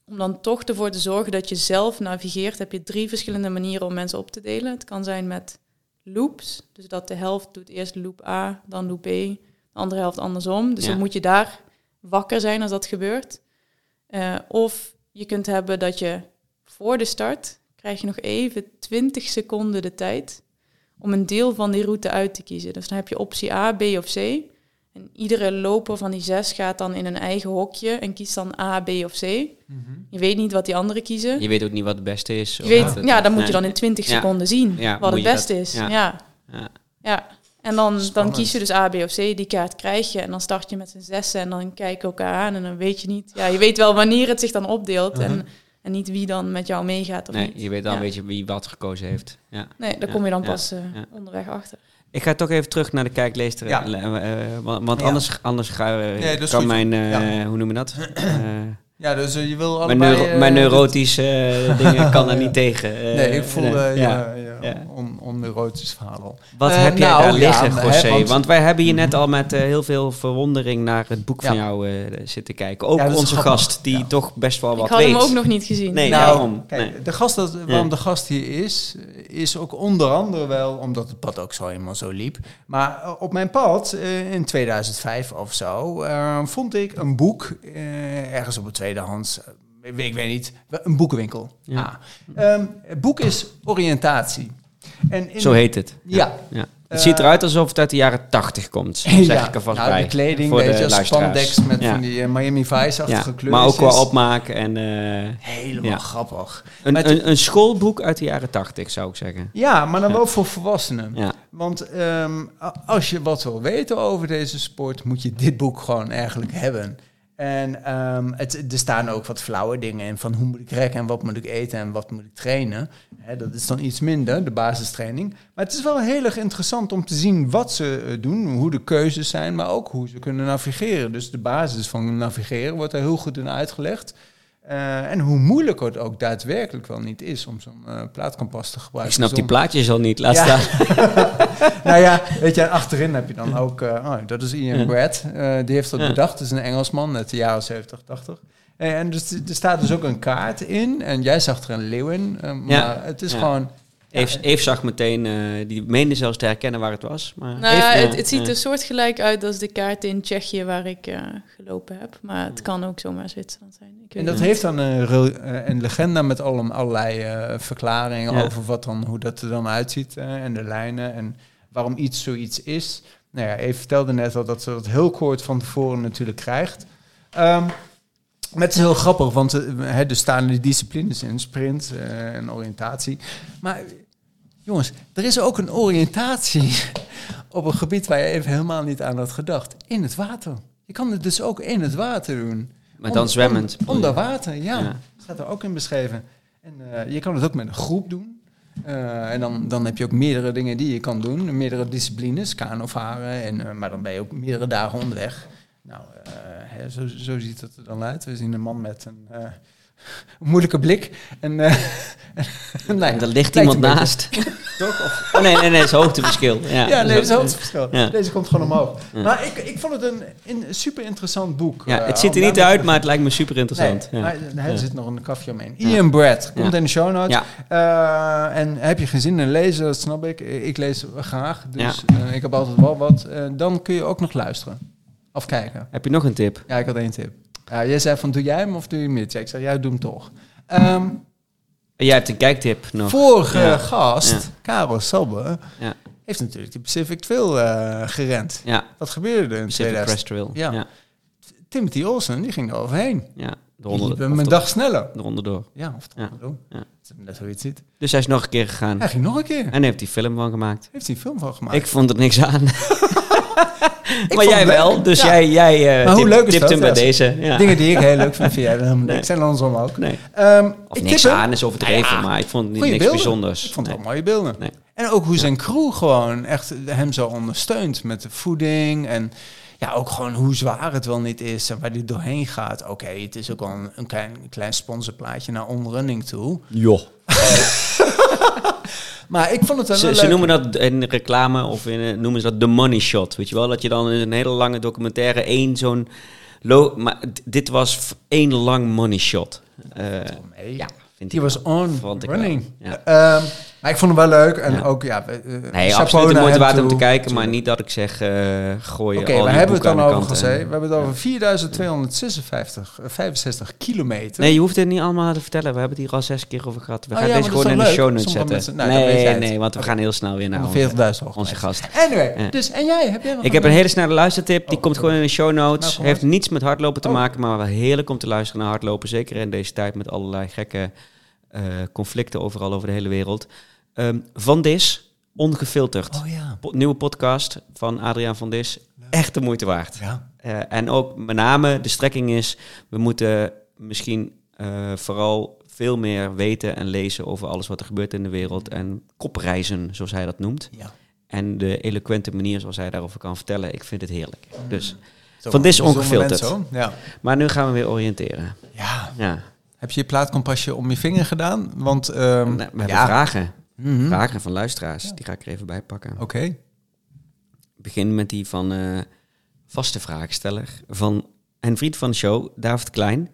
S3: om dan toch ervoor te zorgen dat je zelf navigeert, heb je drie verschillende manieren om mensen op te delen. Het kan zijn met loops, dus dat de helft doet eerst loop A, dan loop B, de andere helft andersom. Dus
S1: Ja.
S3: dan moet je daar wakker zijn als dat gebeurt. Eh, of je kunt hebben dat je voor de start krijg je nog even 20 seconden de tijd om een deel van die route uit te kiezen. Dus dan heb je optie A, B of C. En iedere loper van die zes gaat dan in een eigen hokje en kiest dan A, B of C.
S2: Mhm.
S3: Je weet niet wat die anderen kiezen.
S1: Je weet ook niet wat het beste is.
S3: Je weet, ja, dan moet je dan in 20
S1: Ja.
S3: seconden zien
S1: Ja,
S3: wat het beste
S1: dat-
S3: is.
S1: ja.
S3: Ja.
S1: Ja.
S3: Ja. En dan, dan kies je dus A, B of C. Die kaart krijg je. En dan start je met z'n zessen. En dan kijk je elkaar aan. En dan weet je niet... Ja, je weet wel wanneer het zich dan opdeelt. En, en niet wie dan met jou meegaat of
S1: Nee,
S3: niet.
S1: je weet dan
S3: Ja.
S1: weet je wie wat gekozen heeft. Ja.
S3: Nee, daar
S1: Ja,
S3: kom je dan
S1: ja,
S3: pas eh,
S1: ja.
S3: onderweg achter.
S1: Ik ga toch even terug naar de kijkleester.
S2: Ja.
S1: eh, eh, want anders, anders ga, eh,
S2: Nee,
S1: kan
S2: goed.
S1: mijn, eh, hoe noem je dat?
S2: Ja, dus eh, je wil
S1: mijn,
S2: allebei...
S1: neuro-
S2: eh,
S1: mijn
S2: dit-
S1: neurotische eh, dingen kan er niet tegen.
S2: Nee, ik voel
S1: nee, ja.
S2: ja, on, onneurotisch verhaal al.
S1: Wat heb jij
S2: nou,
S1: daar
S2: ja,
S1: liggen,
S2: hè,
S1: José?
S2: want-
S1: want, wij hebben hier net al met heel veel verwondering naar het boek van jou eh, zitten kijken. Ook onze
S2: grappig.
S1: gast, die
S2: Ja.
S1: toch best wel wat
S3: ik had
S1: weet.
S3: hem ook nog niet gezien.
S1: Nee,
S2: Nou,
S1: daarom.
S2: Kijk,
S1: Nee.
S2: de gast dat, waarom
S1: Ja.
S2: de gast hier is, is ook onder andere wel omdat het pad ook zo helemaal zo liep. Maar op mijn pad in 2005 of zo eh, vond ik een boek eh, ergens op een tweedehands, eh, ik weet- ik weet niet, een boekenwinkel.
S1: Ja.
S2: Ah. Ehm, het boek is oriëntatie. En in
S1: Zo heet het.
S2: Ja.
S1: ja. Het ziet eruit alsof het uit de jaren 80 komt, zeg
S2: ja,
S1: ik er vast
S2: nou,
S1: bij.
S2: de kleding,
S1: voor de
S2: spandex met van die eh, Miami Vice-achtige
S1: Ja,
S2: kleurtjes.
S1: maar ook qua opmaken en eh,
S2: Helemaal grappig.
S1: een,
S2: Maar
S1: een, een schoolboek uit de jaren 80, zou ik zeggen.
S2: Ja, maar dan wel voor volwassenen.
S1: Ja.
S2: Want ehm, als je wat wil weten over deze sport, moet je dit boek gewoon eigenlijk hebben. En ehm, het, er staan ook wat flauwe dingen in van hoe moet ik rekken en wat moet ik eten en wat moet ik trainen. Dat is dan iets minder, de basistraining. Maar het is wel heel erg interessant om te zien wat ze eh, doen, hoe de keuzes zijn, maar ook hoe ze kunnen navigeren. Dus de basis van navigeren wordt er heel goed in uitgelegd. Eh, en hoe moeilijk het ook daadwerkelijk wel niet is om zo'n eh, plaatkompas te
S1: Ik
S2: gebruiken.
S1: snap die plaatjes al niet. Laat
S2: Ja.
S1: staan.
S2: nou ja, weet je, achterin heb je dan ook, eh, oh, dat is Ian
S1: Ja.
S2: Brad, die heeft dat
S1: Ja.
S2: bedacht. Dat is een Engelsman uit de jaren 70, 80. En, en dus, er staat dus ook een kaart in. En jij zag er een leeuw in. maar
S1: Ja.
S2: het is gewoon...
S1: Eve, Eve zag meteen, eh, die meende zelfs te herkennen waar het was. Maar
S3: Nou
S1: Eve,
S3: het, het ziet er soortgelijk uit als de kaart in Tsjechië waar ik eh, gelopen heb. Maar het kan ook zomaar Zwitserland zijn. Ik weet
S2: En dat heeft dan een, eh, een legenda met alle, allerlei eh, verklaringen
S1: Ja.
S2: over wat dan, hoe dat er dan uitziet eh, en de lijnen en waarom iets zoiets is. Nou ja, Eve vertelde net al dat ze dat heel kort van tevoren natuurlijk krijgt. Ehm, maar het is heel grappig, want hè, er staan die disciplines in, sprint eh, en oriëntatie. Maar jongens, er is ook een oriëntatie op een gebied waar je even helemaal niet aan had gedacht. In het water. Je kan het dus ook in het water doen.
S1: Maar dan zwemmend.
S2: On- onder water, ja.
S1: Ja.
S2: Staat er ook in beschreven. En eh, je kan het ook met een groep doen. Eh, en dan, dan heb je ook meerdere dingen die je kan doen. Meerdere disciplines, kanovaren. En, eh, maar dan ben je ook meerdere dagen onderweg. Nou, hè, zo, zo ziet het er dan uit. We zien een man met een moeilijke blik. En, eh,
S1: En er ligt iemand naast. Toch? Of- Oh nee, nee, nee, het is hoogteverschil. Ja,
S2: Ja, nee, is het verschil.
S1: Ja.
S2: Deze komt gewoon omhoog.
S1: Ja.
S2: Maar ik, ik vond het een, een super interessant boek.
S1: Ja,
S2: Eh,
S1: het ziet er niet uit, maar het lijkt me super interessant.
S2: Nee, er zit nog een kafje omheen. Ian Brad, komt in de show notes.
S1: Ja.
S2: Eh, en heb je geen zin in lezen, dat snap ik. Ik lees graag, dus ik heb altijd wel wat. Dan kun je ook nog luisteren. Of kijken.
S1: Heb je nog een tip?
S2: Ja, ik had één tip. Ja, jij zei van, doe jij hem of doe je? Ja, ik zei, jij doe hem toch. Ehm,
S1: Jij hebt een kijktip nog.
S2: vorige
S1: Ja.
S2: gast,
S1: Ja.
S2: Karel Sabbe,
S1: Ja.
S2: heeft natuurlijk die Pacific Trail eh, gerend.
S1: Ja,
S2: Wat gebeurde er in
S1: Pacific
S2: 2000?
S1: Crest Trail.
S2: Ja. Timothy Olsen, die ging er overheen.
S1: ja.
S2: Liep
S1: of
S2: een dag sneller.
S1: eronder door.
S2: Ja, of dat doen.
S1: Ja.
S2: Net het ziet.
S1: Dus hij is nog een keer gegaan.
S2: Hij ging nog een keer.
S1: En heeft hij film van gemaakt.
S2: Heeft hij een film van gemaakt?
S1: Ik vond er niks aan. maar jij wel, dus
S2: Ja.
S1: jij, jij eh,
S2: Maar hoe
S1: tip-
S2: leuk is
S1: tipt
S2: dat?
S1: hem bij
S2: Ja,
S1: deze. Ja.
S2: Dingen die ik heel leuk vind, vind jij dan helemaal
S1: Nee.
S2: niks. En andersom ook.
S1: Nee.
S2: Ehm,
S1: Of
S2: ik
S1: niks
S2: tip
S1: aan is overdreven,
S2: Ja.
S1: maar ik vond het niks
S2: beelden.
S1: bijzonders.
S2: Ik vond het wel mooie beelden.
S1: Nee.
S2: En ook hoe zijn crew gewoon echt hem zo ondersteunt met de voeding. En ja, ook gewoon hoe zwaar het wel niet is en waar hij doorheen gaat. Oké, het is ook wel een, een klein, klein sponsorplaatje naar onrunning toe.
S1: Joh.
S2: Maar ik vond het wel
S1: Ze,
S2: een
S1: ze
S2: leuk-
S1: noemen dat in reclame of in, eh, noemen ze dat de money shot. Weet je wel? Dat je dan in een hele lange documentaire één zo'n... Maar dit was één lang money shot. Eh,
S2: Nee.
S1: ja, vind
S2: Die was on
S1: Vond ik
S2: running.
S1: ja.
S2: Ehm, maar ik vond hem wel leuk. En
S1: Ja.
S2: ook, ja... eh,
S1: Nee, absoluut de moeite waard om te kijken, maar niet dat ik zeg, eh gooi
S2: Oké, hebben we
S1: boeken
S2: het dan over
S1: kant
S2: gezegd? We hebben het over 4256, eh, 65 kilometer.
S1: Nee, je hoeft het niet allemaal te vertellen. We hebben het hier al zes keer over gehad. We
S2: Oh
S1: gaan
S2: ja,
S1: deze gewoon in de show notes
S2: Sommige
S1: zetten.
S2: mensen- nou,
S1: nee, nee, want we gaan heel snel weer naar onze,
S2: 40.000 hoogte.
S1: onze gast.
S2: Anyway, dus en jij? Heb jij
S1: Ik heb een hele snelle luistertip. Die
S2: Oh,
S1: komt gewoon in de show notes.
S2: Nou,
S1: Heeft niets met hardlopen te
S2: Oh.
S1: maken, maar wel heerlijk om te luisteren naar hardlopen. Zeker in deze tijd met allerlei gekke eh, conflicten overal over de hele wereld. Ehm, van Dis, ongefilterd.
S2: Oh ja.
S1: Po- nieuwe podcast van Adriaan van Dis. Echt de moeite waard.
S2: Ja.
S1: Eh, en ook met name de strekking is, we moeten misschien eh, vooral veel meer weten en lezen over alles wat er gebeurt in de wereld. En kopreizen, zoals hij dat noemt.
S2: ja.
S1: En de eloquente manier zoals hij daarover kan vertellen, ik vind het heerlijk. Dus,
S2: Zo,
S1: Van Dis ongefilterd.
S2: Ja.
S1: maar nu gaan we weer oriënteren.
S2: ja.
S1: Ja,
S2: Heb je je plaatkompasje om je vinger gedaan? Want, ehm,
S1: Nou, we hebben
S2: ja.
S1: vragen.
S2: Mhm.
S1: Vragen van luisteraars, die ga ik er even bij pakken.
S2: Oké.
S1: Ik begin met die van eh, vaste vraagsteller van een vriend van de show, David Klein.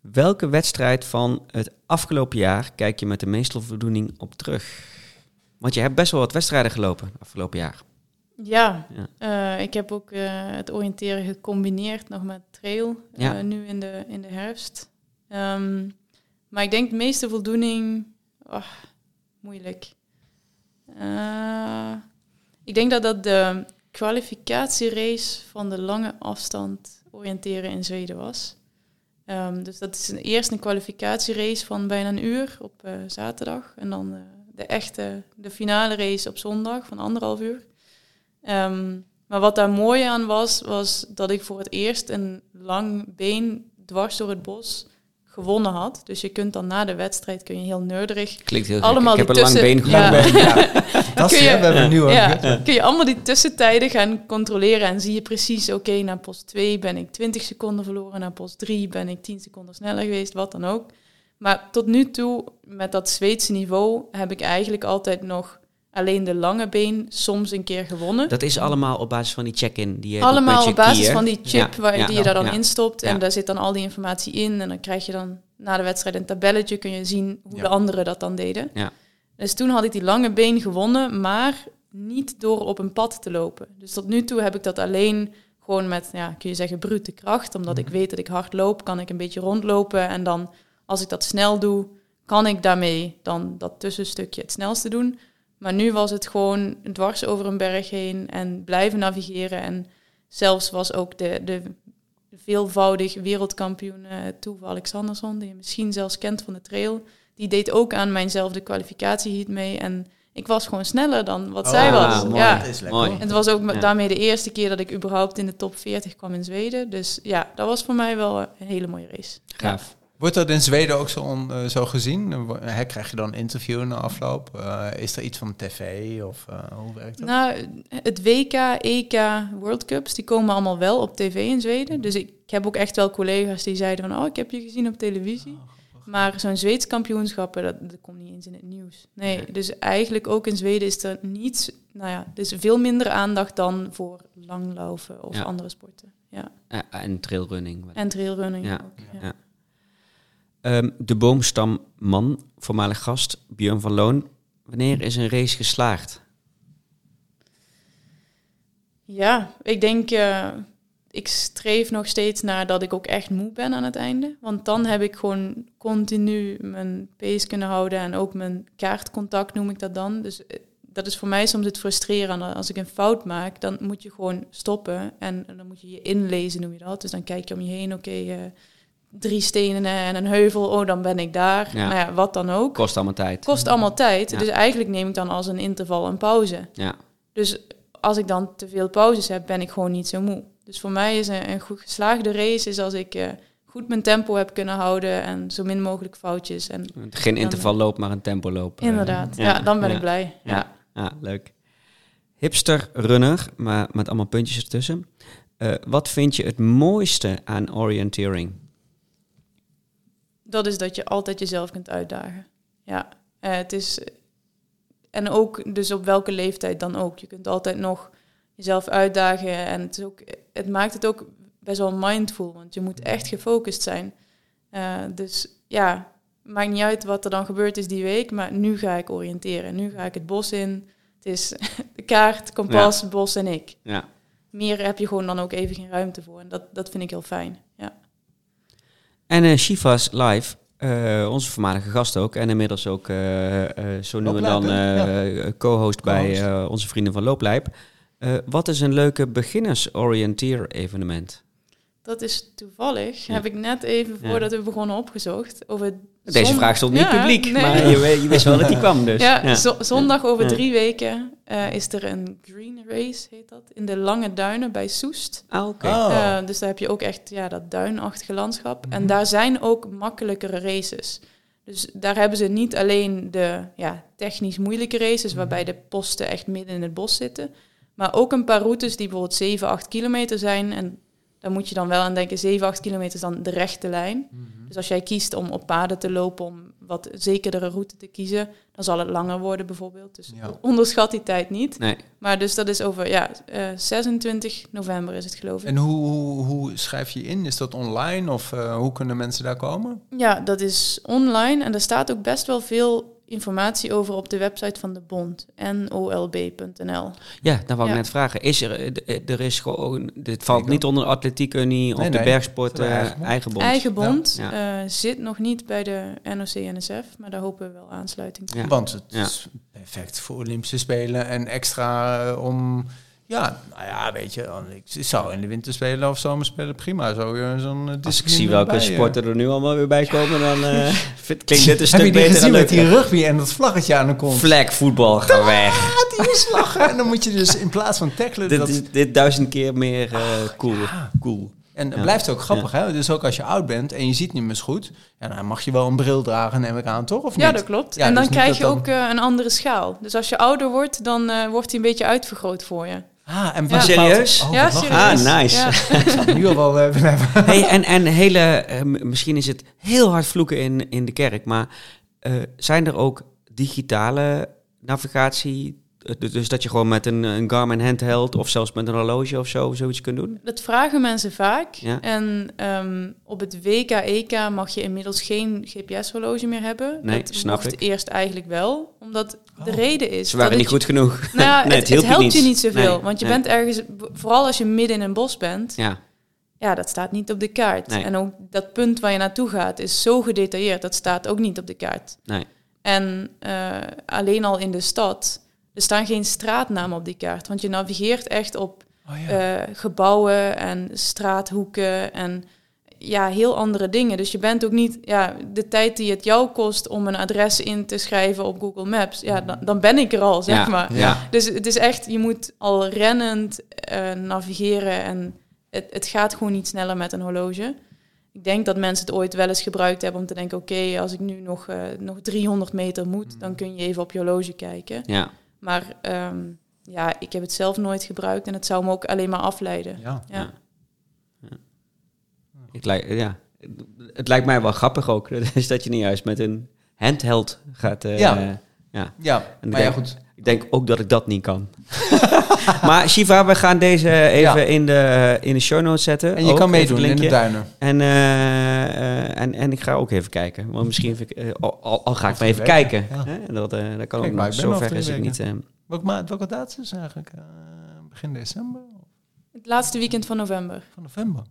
S1: Welke wedstrijd van het afgelopen jaar kijk je met de meeste voldoening op terug? Want je hebt best wel wat wedstrijden gelopen afgelopen jaar.
S3: Ja,
S1: Ja.
S3: eh, ik heb ook eh, het oriënteren gecombineerd nog met trail, eh,
S1: Ja.
S3: nu in de, in de herfst. Ehm, maar ik denk de meeste voldoening, oh, moeilijk. Eh, ik denk dat dat de kwalificatierace van de lange afstand oriënteren in Zweden was. Ehm, dus dat is een, eerst een kwalificatierace van bijna een uur op eh, zaterdag. En dan eh, de echte, de finale race op zondag van anderhalf uur. Ehm, maar wat daar mooi aan was, was dat ik voor het eerst een lang been dwars door het bos gewonnen had. Dus je kunt dan na de wedstrijd, kun je heel nerdig,
S1: Klinkt heel
S3: Allemaal.
S1: Ik heb
S3: die
S1: een lang been
S3: tussen-. Ja.
S2: Ja, fantastisch,
S3: Kun je-?
S2: We hebben
S3: ja, kun je allemaal die tussentijden gaan controleren en zie je precies, oké, na post 2 ben ik 20 seconden verloren, na post 3 ben ik 10 seconden sneller geweest, wat dan ook. Maar tot nu toe, met dat Zweedse niveau, heb ik eigenlijk altijd nog alleen de lange been soms een keer gewonnen.
S1: Dat is allemaal op basis van die check-in. Die je
S3: Allemaal op basis van die chip
S1: Ja,
S3: waar,
S1: ja,
S3: die je daar dan
S1: ja.
S3: instopt. En daar zit dan al die informatie in. En dan krijg je dan na de wedstrijd een tabelletje. Kun je zien hoe de anderen dat dan deden.
S1: Ja.
S3: Dus toen had ik die lange been gewonnen, maar niet door op een pad te lopen. Dus tot nu toe heb ik dat alleen gewoon met, ja, kun je zeggen, brute kracht. Omdat ik weet dat ik hard loop, kan ik een beetje rondlopen. En dan, als ik dat snel doe, kan ik daarmee dan dat tussenstukje het snelste doen. Maar nu was het gewoon dwars over een berg heen en blijven navigeren. En zelfs was ook de, de veelvoudig wereldkampioen uh, Toeve Alexandersson, die je misschien zelfs kent van de trail, die deed ook aan mijnzelfde kwalificatieheat mee. En ik was gewoon sneller dan wat zij
S2: Oh,
S3: was.
S1: mooi.
S3: Ja.
S2: Dat is lekker.
S3: En het was ook
S1: Ja.
S3: daarmee de eerste keer dat ik überhaupt in de top 40 kwam in Zweden. Dus ja, dat was voor mij wel een hele mooie race.
S1: Gaaf.
S2: Wordt dat in Zweden ook zo, on- eh, zo gezien? Eh, hè, krijg je dan een interview na afloop? Eh, is er iets van tv of eh, hoe werkt dat?
S3: Nou, het WK, EK, World Cups, die komen allemaal wel op tv in Zweden. Dus ik, ik heb ook echt wel collega's die zeiden van, oh, ik heb je gezien op televisie. Maar zo'n Zweeds kampioenschappen, dat, dat komt niet eens in het nieuws. Nee,
S1: Nee.
S3: dus eigenlijk ook in Zweden is er niets, nou ja, is veel minder aandacht dan voor langlopen of
S1: Ja.
S3: andere sporten. Ja,
S1: Ja, en trailrunning.
S3: en trailrunning
S1: Ja.
S3: ook. Ja.
S1: Ja. Ehm, de boomstamman, voormalig gast, Björn van Loon. Wanneer is een race geslaagd?
S3: Ja, ik denk, eh, ik streef nog steeds naar dat ik ook echt moe ben aan het einde. Want dan heb ik gewoon continu mijn pace kunnen houden en ook mijn kaartcontact noem ik dat dan. Dus eh, dat is voor mij soms het frustrerende. Als ik een fout maak, dan moet je gewoon stoppen en, dan moet je je inlezen, noem je dat. Dus dan kijk je om je heen, oké, eh, drie stenen en een heuvel, oh, dan ben ik daar.
S1: Ja.
S3: Nou ja, wat dan ook.
S1: Kost allemaal tijd.
S3: Kost allemaal tijd.
S1: Ja.
S3: Dus eigenlijk neem ik dan als een interval een pauze.
S1: Ja,
S3: Dus als ik dan te veel pauzes heb, ben ik gewoon niet zo moe. Dus voor mij is een, een goed geslaagde race is als ik eh, goed mijn tempo heb kunnen houden en zo min mogelijk foutjes. En
S1: geen intervalloop, maar een tempoloop. eh.
S3: inderdaad, ja,
S1: ja,
S3: dan ben ik blij.
S1: Ja.
S3: Ja.
S1: Ja, leuk. Hipster runner, maar met allemaal puntjes ertussen. Eh, wat vind je het mooiste aan orienteering?
S3: Dat is dat je altijd jezelf kunt uitdagen. Ja, eh, het is... En ook dus op welke leeftijd dan ook. Je kunt altijd nog jezelf uitdagen. En het, is ook, het maakt het ook best wel mindful, want je moet echt gefocust zijn. Eh, dus ja, maakt niet uit wat er dan gebeurd is die week, maar nu ga ik oriënteren. Nu ga ik het bos in. Het is de kaart, kompas, bos en ik.
S1: Ja.
S3: Meer heb je gewoon dan ook even geen ruimte voor. En dat, dat vind ik heel fijn. Ja.
S1: En eh Shivas Live, eh, onze voormalige gast ook. En inmiddels ook eh, eh, zo nu en dan eh, co-host bij eh, onze vrienden van Looplijp. Eh, wat is een leuke beginners-oriënteer evenement?
S3: Dat is toevallig,
S1: Ja.
S3: heb ik net even
S1: Ja.
S3: voordat we begonnen opgezocht. Over
S1: Deze vraag stond niet
S3: Ja,
S1: publiek,
S3: nee.
S1: maar je, je wist wel dat die kwam dus.
S3: Ja, zo- zondag over
S1: Ja.
S3: drie weken eh, is er een green race, heet dat, in de Lange Duinen bij Soest.
S1: Ah, oké.
S2: Oh.
S3: Eh, dus daar heb je ook echt ja, dat duinachtige landschap.
S1: Mhm.
S3: En daar zijn ook makkelijkere races. Dus daar hebben ze niet alleen de ja, technisch moeilijke
S1: Mhm.
S3: races, waarbij de posten echt midden in het bos zitten. Maar ook een paar routes die bijvoorbeeld 7, 8 kilometer zijn. En daar moet je dan wel aan denken, 7, 8 kilometer is dan de rechte lijn.
S1: Mhm.
S3: Dus als jij kiest om op paden te lopen, om wat zekerdere route te kiezen, dan zal het langer worden bijvoorbeeld. Dus
S2: Ja.
S3: onderschat die tijd niet.
S1: Nee.
S3: Maar dus dat is over, ja, eh, 26 november is het geloof ik.
S2: En hoe, hoe, hoe schrijf je in? Is dat online of eh, hoe kunnen mensen daar komen?
S3: Ja, dat is online en er staat ook best wel veel informatie over op de website van de bond, nolb.nl.
S1: Ja, daar wou ik
S3: Ja.
S1: net vragen. Is er, eh, eh, er is gewoon, dit valt niet onder de atletiek unie of
S2: Nee,
S1: de
S2: nee.
S1: bergsport, eh,
S2: eigen bond.
S1: eigen bond.
S3: Eigen bond
S1: Ja.
S3: eh, zit nog niet bij de NOC-NSF, maar daar hopen we wel aansluiting te
S1: Ja.
S2: Want het
S1: Ja.
S2: is perfect voor Olympische Spelen en extra om... Ja, nou ja, weet je, dan- ik zou in de winterspelen of zomerspelen prima zo eh, zo'n eh,
S1: Als ik zie welke
S2: erbij, eh.
S1: sporten er nu allemaal weer bij komen, dan eh, vind- klinkt dit een
S2: Heb je
S1: stuk
S2: die
S1: beter
S2: gezien
S1: dan
S2: met die rugby en dat vlaggetje aan de kont?
S1: Flag voetbal, ga weg.
S2: Ah, die is lachen. En dan moet je dus in plaats van tackelen...
S1: dit,
S2: dat,
S1: is, dit duizend keer meer eh, cool.
S2: Ja.
S1: cool.
S2: En het
S1: Ja.
S2: blijft ook grappig, hè? Dus ook als je oud bent en je ziet niet meer zo goed, ja, dan mag je wel een bril dragen, neem ik aan, toch? Of
S3: Ja,
S2: niet?
S3: dat klopt.
S2: Ja,
S3: en dan
S2: dus niet
S3: krijg je
S2: dan-
S3: ook eh, een andere schaal. Dus als je ouder wordt, dan eh, wordt hij een beetje uitvergroot voor je.
S2: Ah, en
S3: Ja.
S1: Serieus?
S2: Oh,
S3: ja, serieus.
S1: Ah, nice.
S3: Ja.
S2: Ik zou het nu al wel eh, willen hebben.
S1: Hey, en, en hele, eh, misschien is het heel hard vloeken in, in de kerk, maar eh, zijn er ook digitale navigatie? Eh, dus- Dus dat je gewoon met een, een Garmin handheld of zelfs met een horloge of zo zoiets kunt doen?
S3: Dat vragen mensen vaak.
S1: Ja.
S3: En ehm, op het WK-EK mag je inmiddels geen GPS-horloge meer hebben.
S1: Nee,
S3: dat
S1: snap
S3: mocht
S1: ik.
S3: eerst eigenlijk wel, omdat de
S2: Oh.
S3: reden is...
S1: Ze waren niet goed genoeg.
S3: Nou ja,
S1: Nee,
S3: het,
S1: het
S3: het,
S1: hielp je
S3: helpt je
S1: niet.
S3: zoveel.
S1: Nee,
S3: want je
S1: nee.
S3: bent ergens... Vooral als je midden in een bos bent,
S1: Ja,
S3: ja, dat staat niet op de kaart. En ook dat punt waar je naartoe gaat is zo gedetailleerd. Dat staat ook niet op de kaart.
S1: nee.
S3: En eh, alleen al in de stad, er staan geen straatnamen op die kaart. Want je navigeert echt op
S2: Oh, ja.
S3: eh, gebouwen en straathoeken en ja, heel andere dingen. Dus je bent ook niet, ja, de tijd die het jou kost om een adres in te schrijven op Google Maps, ja, dan, dan ben ik er al, zeg
S1: ja,
S3: maar.
S1: Ja.
S3: Dus het is echt, je moet al rennend eh, navigeren en het, het gaat gewoon niet sneller met een horloge. Ik denk dat mensen het ooit wel eens gebruikt hebben om te denken, oké, als ik nu nog, eh, nog 300 meter moet, dan kun je even op je horloge kijken.
S1: ja.
S3: Maar ehm, ja, ik heb het zelf nooit gebruikt en het zou me ook alleen maar afleiden.
S2: ja.
S3: Ja.
S1: Ik lijk, ja. Het lijkt mij wel grappig ook, dus dat je niet juist met een handheld gaat. eh,
S2: Ja.
S1: ja.
S2: Ja,
S1: En
S2: maar ja, goed.
S1: Ik denk ook dat ik dat niet kan. maar Shiva, we gaan deze even
S2: Ja.
S1: in, de, in de show notes zetten.
S2: En je
S1: Ook
S2: kan meedoen in de duinen.
S1: En, eh, eh, en, en ik ga ook even kijken. Want misschien vind ik, eh, al, ga ik maar even kijken.
S2: ja.
S1: Hè? Dat, eh, dat kan
S2: Kijk
S1: ook nog. Zover is het niet.
S2: Welke, maand, welke datum is het eigenlijk? Eh, begin december?
S3: Het laatste weekend van november.
S2: Van november?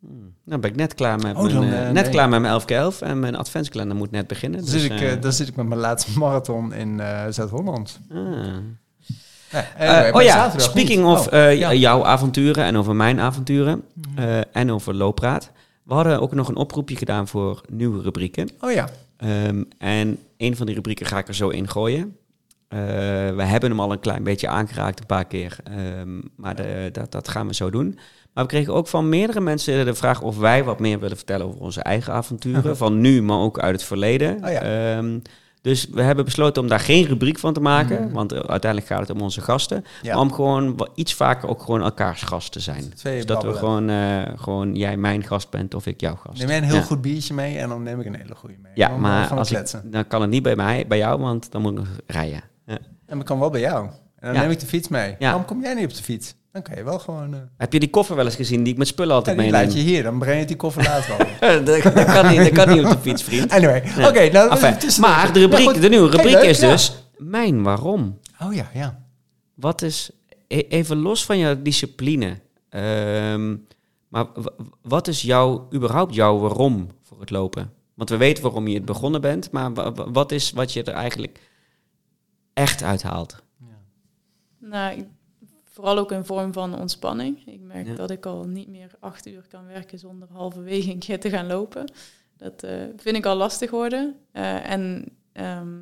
S1: Hmm. Nou ben ik net klaar met
S2: Oh,
S1: mijn,
S2: dan,
S1: net
S2: nee.
S1: klaar met mijn 11 en mijn adventskalender moet net beginnen.
S2: Dan,
S1: Dus,
S2: zit ik, dan zit ik met mijn laatste marathon in eh, Zuid-Holland.
S1: ah.
S2: Nee,
S1: Eh,
S2: anyway,
S1: oh ja, speaking
S2: niet.
S1: of
S2: Oh,
S1: eh,
S2: ja.
S1: jouw avonturen en over mijn avonturen
S2: Mhm.
S1: eh, en over looppraat. We hadden ook nog een oproepje gedaan voor nieuwe rubrieken.
S2: Oh ja.
S1: Ehm, en een van die rubrieken ga ik er zo in gooien. Eh, we hebben hem al een klein beetje aangeraakt een paar keer, ehm, maar de, dat, dat gaan we zo doen. Maar we kregen ook van meerdere mensen de vraag of wij wat meer willen vertellen over onze eigen avonturen. Van nu, maar ook uit het verleden.
S2: Oh ja.
S1: Ehm, dus we hebben besloten om daar geen rubriek van te maken.
S2: Mhm.
S1: Want eh, uiteindelijk gaat het om onze gasten.
S2: Ja.
S1: Maar om gewoon iets vaker ook gewoon elkaars gast te zijn.
S2: Twee
S1: Dus dat we gewoon, eh, gewoon jij mijn gast bent of ik jouw gast.
S2: Neem jij een heel
S1: Ja.
S2: goed biertje mee en dan neem ik een hele goede mee.
S1: Ja,
S2: eh,
S1: maar als ik, dan kan het niet bij mij, bij jou, want dan moet ik nog rijden. Ja.
S2: En dat kan wel bij jou. En dan
S1: Ja.
S2: neem ik de fiets mee.
S1: Ja.
S2: Waarom kom jij niet op de fiets? Dan kan je wel gewoon... eh
S1: Heb je die koffer wel eens gezien die ik met spullen
S2: en
S1: altijd
S2: die
S1: meeneem?
S2: laat je hier, dan breng je die koffer later wel.
S1: dat, dat kan niet, dat kan niet op de fiets, vriend.
S2: Anyway,
S1: Ja.
S2: oké. nou,
S1: Enfin, maar de, rubriek,
S2: Ja, goed.
S1: de nieuwe
S2: Hey,
S1: rubriek
S2: leuk,
S1: is
S2: ja.
S1: dus mijn waarom.
S2: Oh ja, ja.
S1: Wat is, e- even los van je discipline, ehm, maar wat is jouw, überhaupt jouw waarom voor het lopen? Want we weten waarom je het begonnen bent, maar wa- wa- wat is wat je er eigenlijk echt uithaalt?
S3: Nou, vooral ook een vorm van ontspanning. Ik merk
S1: Ja.
S3: dat ik al niet meer acht uur kan werken zonder halverwege een keer te gaan lopen. Dat eh, vind ik al lastig worden. Eh, en ehm,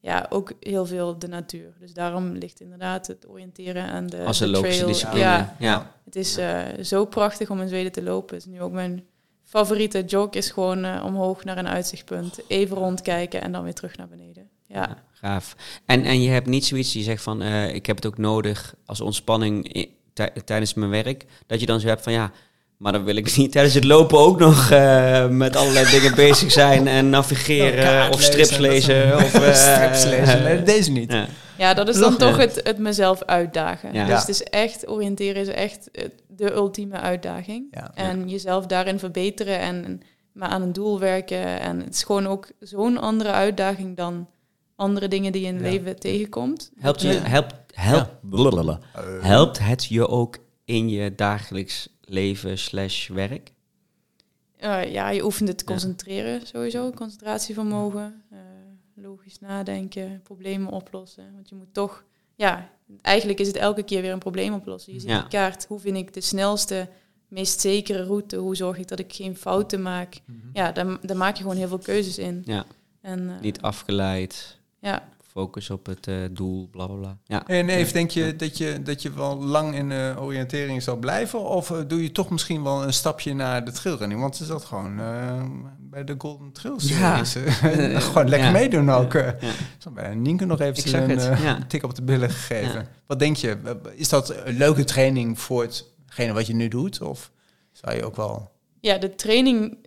S3: ja, ook heel veel de natuur. Dus daarom ligt inderdaad het oriënteren en de,
S1: Als een
S3: trail.
S1: discipline.
S3: Ja,
S1: ja.
S3: het is eh, zo prachtig om in Zweden te lopen. Het is nu ook mijn favoriete jog is gewoon omhoog naar een uitzichtpunt. Even rondkijken en dan weer terug naar beneden. Ja.
S1: Ja, gaaf. En, en je hebt niet zoiets, je zegt van, eh, ik heb het ook nodig als ontspanning tijdens mijn werk, dat je dan zo hebt van, ja, maar dan wil ik niet tijdens het lopen ook nog eh, met allerlei dingen bezig zijn en navigeren
S2: Kaart
S1: of strips
S2: lezen.
S1: Of, eh,
S2: Strips lezen. Nee, deze niet.
S1: ja.
S3: Ja, dat is dan toch het, het mezelf uitdagen.
S1: Ja.
S3: Dus
S2: Ja.
S3: het is echt, oriënteren is echt eh, de ultieme uitdaging.
S2: Ja.
S3: En jezelf daarin verbeteren en maar aan een doel werken. En het is gewoon ook zo'n andere uitdaging dan andere dingen die je in het
S2: Ja.
S3: leven tegenkomt.
S1: Helpt, je, helpt, helpt.
S2: Eh,
S1: helpt het je ook in je dagelijks leven slash werk?
S3: Eh, ja, je oefent het te
S1: Ja.
S3: concentreren sowieso. Concentratievermogen, eh, logisch nadenken, problemen oplossen. Want je moet toch, ja, eigenlijk is het elke keer weer een probleem oplossen. Je ziet
S1: Ja.
S3: die kaart, hoe vind ik de snelste, meest zekere route? Hoe zorg ik dat ik geen fouten maak?
S2: Mhm.
S3: Ja, daar, daar maak je gewoon heel veel keuzes in.
S1: Ja,
S3: En, eh,
S1: niet afgeleid,
S3: ja,
S1: focus op het eh, doel, bla bla bla. Ja.
S2: En even, denk je dat, je dat je wel lang in de oriëntering zal blijven? Of eh, doe je toch misschien wel een stapje naar de trailrunning? Want is dat gewoon eh, bij de Golden Trail
S1: Ja.
S2: Gewoon lekker
S1: Ja.
S2: meedoen ook. eh.
S1: Ja.
S2: Zo bij Nienke nog even een
S1: het, ja.
S2: tik op de billen gegeven.
S1: Ja.
S2: Wat denk je? Is dat een leuke training voor hetgene wat je nu doet? Of zou je ook wel...
S3: Ja, de training,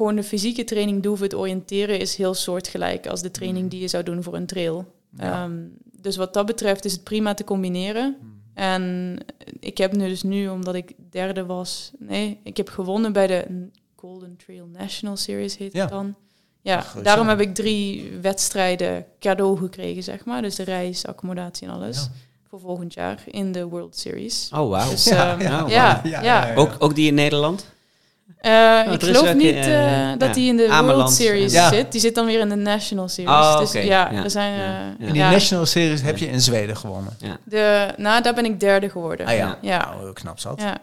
S3: gewoon de fysieke training doen voor het oriënteren is heel soortgelijk als de training die je zou doen voor een trail.
S2: Ja.
S3: Ehm, dus wat dat betreft is het prima te combineren. En ik heb nu dus nu, omdat ik derde was, nee, ik heb gewonnen bij de Golden Trail National Series heet
S2: Ja.
S3: het dan. Ja,
S2: Ach,
S3: daarom heb ik drie wedstrijden cadeau gekregen, zeg maar. Dus de reis, accommodatie en alles.
S2: Ja.
S3: Voor volgend jaar in de World Series.
S1: Oh, wauw.
S3: Dus,
S2: Ja,
S3: ehm,
S2: ja,
S3: ja, ja,
S2: Ja, ja, ja.
S1: Ook, ook die in Nederland?
S3: Eh,
S1: er
S3: ik geloof
S1: ook,
S3: niet
S1: eh,
S3: eh, dat
S1: ja,
S3: die in de
S1: Ameland,
S3: World Series
S2: ja.
S3: zit. Die zit dan weer in de National Series.
S1: Oh,
S3: dus ja,
S1: Ja,
S3: er zijn... eh.
S2: In die
S3: ja,
S2: National Series heb je in Zweden gewonnen.
S3: de, nou, daar ben ik derde geworden.
S2: Ah ja,
S3: Ja.
S2: Nou, heel knap zat.
S3: Ja.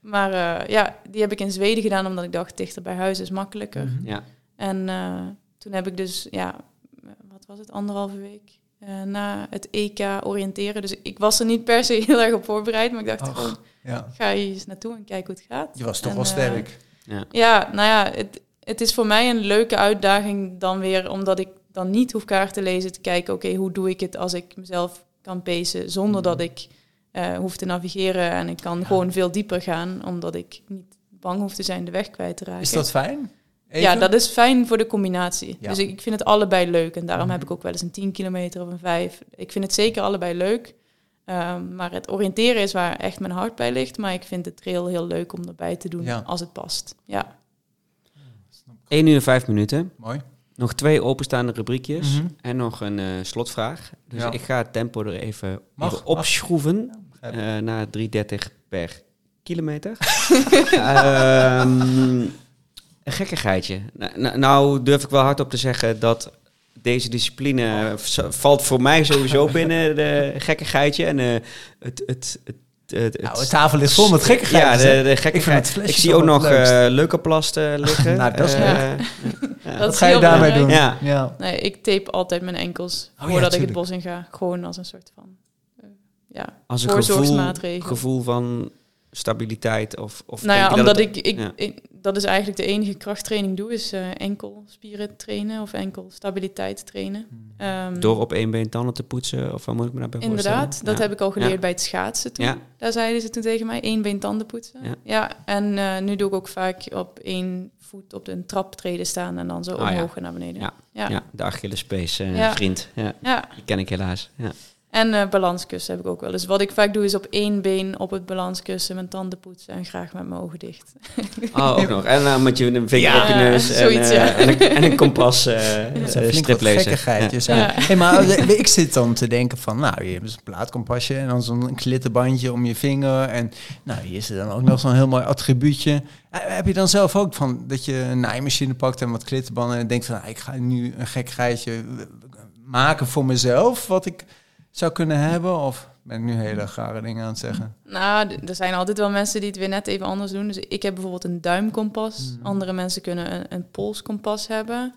S3: Maar eh, ja, die heb ik in Zweden gedaan omdat ik dacht, dichter bij huis is makkelijker.
S2: Mhm.
S1: Ja.
S3: En eh, toen heb ik dus, ja, wat was het, anderhalve week eh, na het EK oriënteren. Dus ik was er niet per se heel erg op voorbereid, maar ik dacht
S2: Och. Ja.
S3: ga je eens naartoe en kijk hoe het gaat.
S2: Je was toch
S3: En,
S2: wel
S3: eh,
S2: sterk.
S1: Ja.
S3: Ja, nou ja, het, het is voor mij een leuke uitdaging dan weer, omdat ik dan niet hoef kaart te lezen, te kijken, oké, hoe doe ik het als ik mezelf kan pacen zonder dat ik eh, hoef te navigeren en ik kan gewoon veel dieper gaan, omdat ik niet bang hoef te zijn de weg kwijt te raken.
S2: Is dat fijn?
S3: Ja, dat is fijn voor de combinatie.
S2: Ja.
S3: Dus ik, ik vind het allebei leuk. En daarom
S2: Mhm.
S3: heb ik ook wel eens een 10 kilometer of een 5. Ik vind het zeker allebei leuk. Ehm, maar het oriënteren is waar echt mijn hart bij ligt. Maar ik vind de trail heel leuk om erbij te doen
S2: Ja.
S3: als het past. Ja.
S1: 1 uur 5 minuten.
S2: Mooi.
S1: Nog twee openstaande rubriekjes.
S2: Mhm.
S1: En nog een eh, slotvraag. Dus
S2: Ja.
S1: ik ga het tempo er even,
S2: Mag,
S1: even opschroeven.
S2: begrijp
S1: eh, naar 3,30 per kilometer. Ehm, een gekkigheidje. Nou, nou, nou durf ik wel hardop te zeggen dat deze discipline v- valt voor mij sowieso binnen de gekkigheidje. En eh, het, het, het, het, het-
S2: Nou, de tafel ligt vol met gekke
S1: Ja, de,
S2: Ik
S1: gekkigheid.
S2: vind
S1: Ik, zie ook nog eh leukoplast eh, liggen.
S2: Nou, dat is
S1: Eh,
S2: leuk.
S3: Dat
S2: Wat
S3: is
S2: ga je daarmee doen?
S1: Ja.
S2: Ja.
S3: Nee, ik tape altijd mijn enkels
S2: Oh ja,
S3: voordat ik het bos in ga. Gewoon als een soort van eh, ja,
S1: Als een gevoel, gevoel van stabiliteit of... of
S3: nou ja, omdat
S1: dat
S3: ik, ik,
S1: ja.
S3: ik- dat is eigenlijk de enige krachttraining doe, is eh, enkel spieren trainen of enkel stabiliteit trainen. Ehm,
S1: het- Door op één been tanden te poetsen, of waar moet ik me daarbij voorstellen?
S3: Inderdaad, dat
S1: Ja.
S3: heb ik al geleerd
S1: Ja.
S3: bij het schaatsen toen.
S1: Ja.
S3: Daar zeiden ze toen tegen mij, één been tanden poetsen.
S1: Ja.
S3: Ja, en eh, nu doe ik ook vaak op één voet op de trap treden staan en dan zo
S1: ja.
S3: omhoog en naar beneden.
S1: Ja.
S3: ja.
S1: Ja, de Achillespees
S3: Ja.
S1: vriend. Ja,
S3: Ja.
S1: die ken ik helaas. Ja.
S3: En eh, balanskussen heb ik ook wel. Dus wat ik vaak doe is op één been op het balanskussen mijn tanden poetsen en graag met mijn ogen dicht.
S1: Oh, ook nog. En dan met je een vinger
S3: Ja,
S1: op je neus en,
S3: zoiets,
S1: eh,
S3: ja.
S1: en, een, en een kompas eh
S2: Dat
S1: eh,
S2: zijn flink wat
S1: striplezen.
S2: gekkigheidjes.
S3: Ja.
S2: Hey, maar eh, ik zit dan te denken van, nou, je hebt een plaatkompasje en dan zo'n klittenbandje om je vinger. En nou, hier is er dan ook nog zo'n heel mooi attribuutje. Eh, Heb je dan zelf ook van dat je een naaimachine pakt en wat klittenbanden en denkt van, nou, ik ga nu een gekkigheidje maken voor mezelf, wat ik zou kunnen hebben? Of ben ik nu hele gare dingen aan het zeggen?
S3: Nou, er zijn altijd wel mensen die het weer net even anders doen. Dus ik heb bijvoorbeeld een duimkompas.
S1: Hmm.
S3: Andere mensen kunnen een, een polskompas hebben.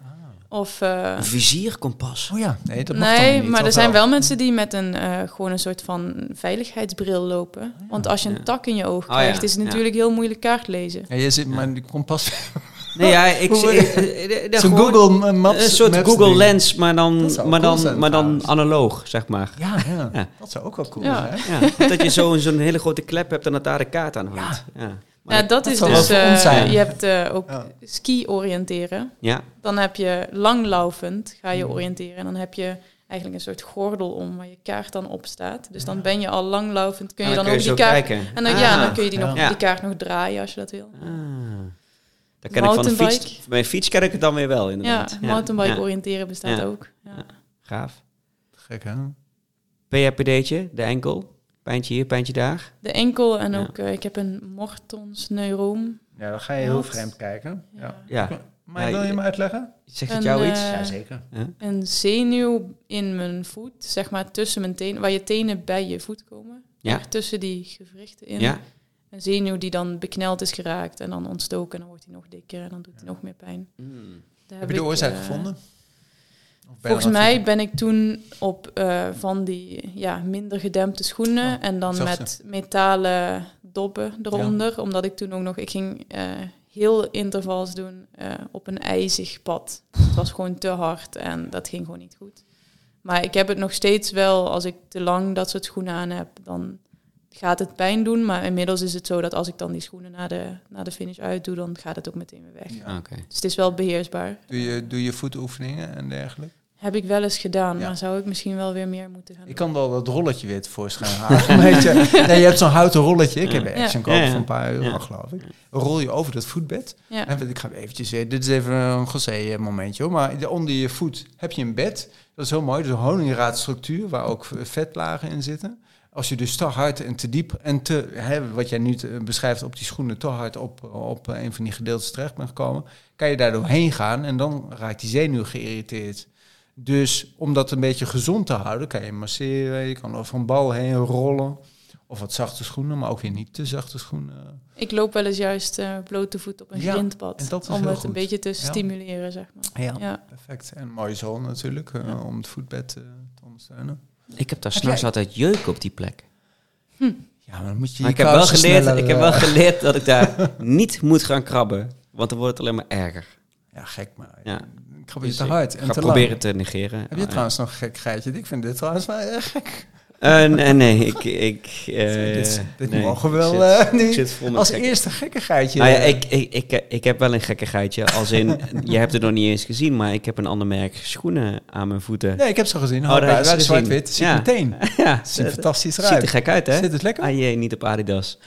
S3: Of... eh,
S1: Een vizierkompas.
S2: Oh ja, nee, dat mag dan
S3: nee,
S2: niet.
S3: maar er zijn wel mensen die met een eh, gewoon een soort van veiligheidsbril lopen. Want als je een
S1: Ja.
S3: tak in je oog
S1: Oh,
S3: krijgt,
S1: ja.
S3: is het
S1: Ja.
S3: natuurlijk heel moeilijk kaart lezen.
S2: Ja, je zit, maar die kompas...
S1: Nee, ja, ik zie... eh, eh, eh,
S2: Zo'n Google Maps
S1: Een soort
S2: Maps
S1: Google
S2: ding.
S1: Lens, maar dan, maar
S2: cool
S1: dan,
S2: zijn,
S1: maar dan analoog, zeg maar.
S2: Ja, ja,
S1: Ja.
S2: dat zou ook wel cool zijn.
S1: Ja, dat je zo- zo'n hele grote klep hebt en dat daar de kaart aan hangt. Ja. Maar
S3: Ja, dat,
S2: dat
S3: is dus... eh, je hebt eh, ook
S2: Ja.
S3: ski oriënteren.
S1: ja.
S3: Dan heb je langlaufend, ga je oriënteren. En dan heb je eigenlijk een soort gordel om waar je kaart dan op staat. Dus dan ben je al langlaufend. Kun je dan,
S1: kun
S3: ook die kaart...
S1: kijken.
S3: En dan, ja,
S1: Ah.
S3: dan kun je die,
S2: Ja.
S3: nog, die kaart nog draaien als je dat wil.
S1: Ah. Dat ken ik van de fiets.
S3: Mountainbike.
S1: Bij fiets ken ik het dan weer wel,
S3: Ja,
S1: inderdaad.
S3: mountainbike
S1: Ja.
S3: oriënteren bestaat
S1: Ja.
S3: ook. Ja.
S1: Ja. Gaaf.
S2: Gek, hè?
S1: PHPD'tje, de enkel. Pijntje hier, pijntje daar.
S3: De enkel en
S1: Ja.
S3: ook, eh, ik heb een Mortons neuroom.
S2: Ja, dan ga je heel vreemd kijken. Ja.
S1: Ja.
S2: Maar
S1: Ja,
S2: wil je me uitleggen?
S1: Zegt het
S3: Een,
S1: jou iets?
S3: eh,
S2: Ja, zeker.
S1: Ja?
S3: Een zenuw in mijn voet, zeg maar tussen mijn tenen, waar je tenen bij je voet komen.
S1: Ja.
S3: Echt tussen die gewrichten in.
S1: Ja?
S3: Een zenuw die dan bekneld is geraakt en dan ontstoken. En dan wordt hij nog dikker en dan doet hij nog meer pijn. Daar
S2: Heb je de oorzaak
S3: eh,
S2: gevonden?
S3: Volgens mij ben ik toen op uh, van die ja, minder gedempte schoenen
S2: Oh,
S3: en dan met metalen doppen eronder. Omdat ik toen ook nog, ik ging eh, heel intervals doen eh, op een ijzig pad. Het was gewoon te hard en dat ging gewoon niet goed. Maar ik heb het nog steeds wel, als ik te lang dat soort schoenen aan heb, dan gaat het pijn doen. Maar inmiddels is het zo dat als ik dan die schoenen naar de, naar de finish uit doe, dan gaat het ook meteen weer weg.
S2: Ja.
S3: Dus het is wel beheersbaar.
S2: Doe je, doe je voetoefeningen en dergelijke?
S3: Heb ik wel eens gedaan,
S2: Ja.
S3: maar zou ik misschien wel weer meer moeten gaan
S2: Ik
S3: doen.
S2: kan wel dat rolletje weer tevoorschijn halen. Weet je, nee, je hebt zo'n houten rolletje. Ik heb
S3: Ja.
S2: Action kopen
S1: Ja, ja.
S2: voor een paar euro,
S1: Ja.
S2: geloof ik. Rol je over dat voetbed.
S3: Ja.
S2: En ik ga eventjes weer, dit is even een José momentje hoor. Maar de- onder je voet heb je een bed. Dat is heel mooi. Dus een honingraadstructuur waar ook vetlagen in zitten. Als je dus te hard en te diep en te, hè, wat jij nu te- beschrijft op die schoenen, te hard op, op een van die gedeeltes terecht bent gekomen, kan je daar doorheen gaan en dan raakt die zenuw geïrriteerd. Dus om dat een beetje gezond te houden, kan je masseren, je kan over een bal heen rollen. Of wat zachte schoenen, maar ook weer niet te zachte schoenen.
S3: Ik loop wel eens juist eh, blote voet op een
S2: Ja,
S3: grindpad. om het
S2: goed.
S3: een beetje te
S2: Ja.
S3: stimuleren, zeg maar.
S2: Ja,
S3: Ja.
S2: perfect. En mooie zool natuurlijk, eh, om het voetbed eh, te ondersteunen.
S1: Ik heb daar s'nachts
S2: jij-
S1: altijd jeuk op die plek.
S2: Ja, maar dan moet je
S1: Maar
S2: je
S1: ik heb, wel geleerd,
S2: sneller,
S1: ik heb wel
S2: eh,
S1: geleerd dat ik daar niet moet gaan krabben. Want dan wordt het alleen maar erger.
S2: Ja, gek maar.
S1: Ja.
S2: Ik ga weer
S1: Dus
S2: te hard
S1: Ik
S2: en
S1: ga
S2: te
S1: proberen
S2: lang.
S1: te negeren.
S2: Heb je trouwens nog een gek geitje? Ik vind dit trouwens wel erg gek.
S1: Eh, nee, nee, ik... ik eh,
S2: dit dit
S1: nee,
S2: mogen we
S1: ik
S2: wel
S1: zit-
S2: eh, niet.
S1: ik zit vol met
S2: Als
S1: gekke-
S2: eerste gekke geitje.
S1: Nou ja,
S2: eh,
S1: ik, ik, ik, ik heb wel een gekkigheidje. Als in, je hebt het nog niet eens gezien, maar ik heb een ander merk schoenen aan mijn voeten.
S2: Nee, ik heb ze gezien.
S1: Oh, dat gezien.
S2: Zwart-wit. Zie
S1: Ja.
S2: meteen.
S1: ja,
S2: ziet fantastisch
S1: ziet
S2: eruit.
S1: er gek uit, hè?
S2: Zit het lekker?
S1: Ah jee, niet op Adidas.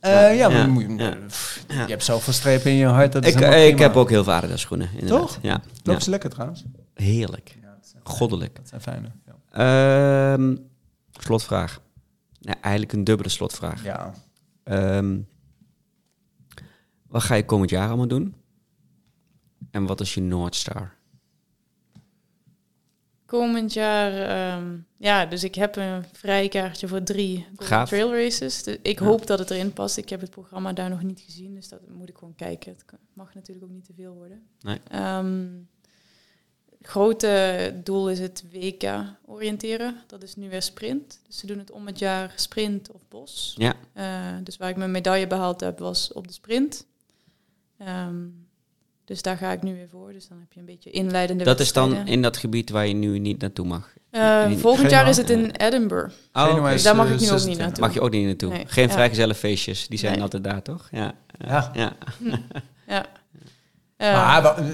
S2: Eh, ja,
S1: Ja.
S2: maar moet je,
S1: Ja.
S2: pff,
S1: Ja.
S2: je hebt zoveel strepen in je hart. Dat is
S1: Ik, eh, ik heb ook heel veel Adidas schoenen, inderdaad.
S2: Toch?
S1: Ja.
S2: Lopen ze lekker trouwens?
S1: Heerlijk. Goddelijk.
S2: dat zijn fijne. Ja.
S1: Slotvraag. Nou, eigenlijk een dubbele slotvraag.
S2: ja.
S1: Ehm, wat ga je komend jaar allemaal doen? En wat is je Noordstar?
S3: Komend jaar, ehm, ja, dus ik heb een vrijkaartje voor drie trail races. Dus ik
S1: Ja.
S3: hoop dat het erin past. Ik heb het programma daar nog niet gezien, dus dat moet ik gewoon kijken. Het mag natuurlijk ook niet te veel worden.
S1: Nee.
S3: Ehm, grote doel is het WK oriënteren. Dat is nu weer sprint. Dus ze doen het om het jaar sprint of bos.
S1: Ja,
S3: Eh, dus waar ik mijn medaille behaald heb, was op de sprint. Ehm, dus daar ga ik nu weer voor. Dus dan heb je een beetje inleidende
S1: dat is dan in dat gebied waar je nu niet naartoe mag.
S3: Eh, volgend jaar is het in Edinburgh.
S1: Oh,
S2: is,
S3: Daar mag ik nu ook niet
S2: 26.
S3: naartoe.
S1: Mag je ook niet naartoe.
S3: Nee.
S1: Geen
S3: Ja.
S1: vrijgezellenfeestjes, die zijn
S3: Nee.
S1: altijd daar, toch? Ja.
S2: Ja.
S1: ja.
S3: Ja. Eh,
S2: Maar wa- eh,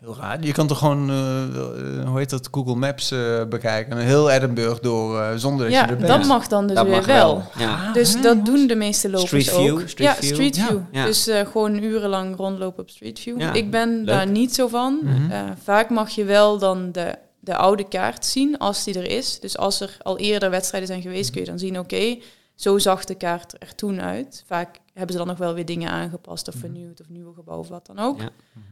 S2: heel raar. Je kan toch gewoon, eh, eh, hoe heet dat, Google Maps eh, bekijken. En heel Edinburgh door, eh, zonder dat
S3: ja,
S2: je er bent.
S3: dat mag dan dus
S1: dat
S3: weer wel.
S1: wel. Ja.
S3: Dus
S2: Ah,
S3: dat
S2: jongens.
S3: doen de meeste lopers
S1: Street view,
S3: ook.
S1: street
S3: ja,
S1: view.
S3: Street. View.
S1: Ja.
S3: Dus eh, gewoon urenlang rondlopen op Street View.
S1: Ja,
S3: Ik ben
S1: leuk.
S3: daar niet zo van.
S2: Mhm.
S3: Eh, vaak mag je wel dan de, de oude kaart zien als die er is. Dus als er al eerder wedstrijden zijn geweest, kun je dan zien, oké, zo zag de kaart er toen uit. Vaak hebben ze dan nog wel weer dingen aangepast of vernieuwd of nieuwe gebouwen of wat dan ook.
S1: Ja.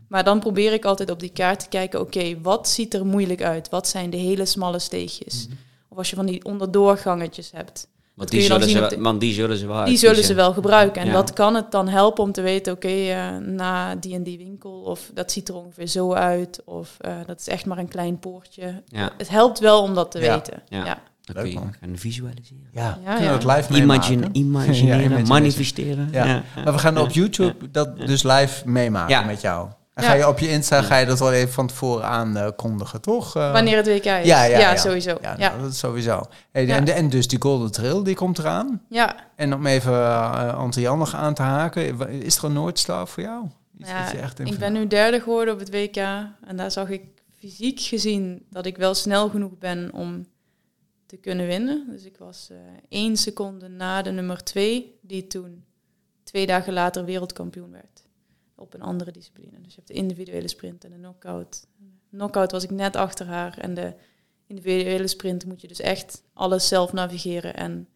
S3: Maar dan probeer ik altijd op die kaart te kijken, oké, wat ziet er moeilijk uit? Wat zijn de hele smalle steegjes?
S2: Mhm.
S3: Of als je van die onderdoorgangetjes hebt.
S1: Want die, zullen ze,
S3: de-
S1: want die zullen ze wel
S3: Die zullen ze wel gebruiken. En
S1: Ja.
S3: dat kan het dan helpen om te weten, oké, eh, na die en die winkel, of dat ziet er ongeveer zo uit, of eh, dat is echt maar een klein poortje.
S1: Ja.
S3: Het helpt wel om dat te
S2: Ja.
S3: weten.
S1: Ja. Dan
S2: Leuk,
S1: kun je
S2: man.
S1: gaan visualiseren.
S2: Ja,
S3: Ja,
S2: kunnen we
S3: ja.
S2: het live
S1: Imagine,
S2: meemaken?
S1: imagineren,
S2: Ja, imagination.
S1: manifesteren.
S2: Ja.
S1: Ja.
S2: Maar we gaan
S1: Ja.
S2: op YouTube dat dus live meemaken
S1: Ja.
S2: met jou. En
S3: Ja.
S2: ga je op je Insta ga je dat wel even van tevoren aankondigen, toch? Eh,
S3: Wanneer het WK is.
S2: Ja, ja, ja.
S3: sowieso.
S2: Ja,
S3: Ja,
S2: nou, dat is sowieso. Hey,
S3: Ja.
S2: en, en dus die Golden Trail, die komt eraan.
S3: ja.
S2: En om even uh, Ante-Jan nog aan te haken, is er een Noordstar voor jou? Iets
S3: Ja,
S2: je echt denkt
S3: ik
S2: van-
S3: ben nu derde geworden op het WK. En daar zag ik fysiek gezien dat ik wel snel genoeg ben om te kunnen winnen. Dus ik was eh één seconde na de nummer twee, die toen twee dagen later wereldkampioen werd. Op een andere discipline. Dus je hebt de individuele sprint en de knockout. Knockout was ik net achter haar. En de individuele sprint moet je dus echt alles zelf navigeren. En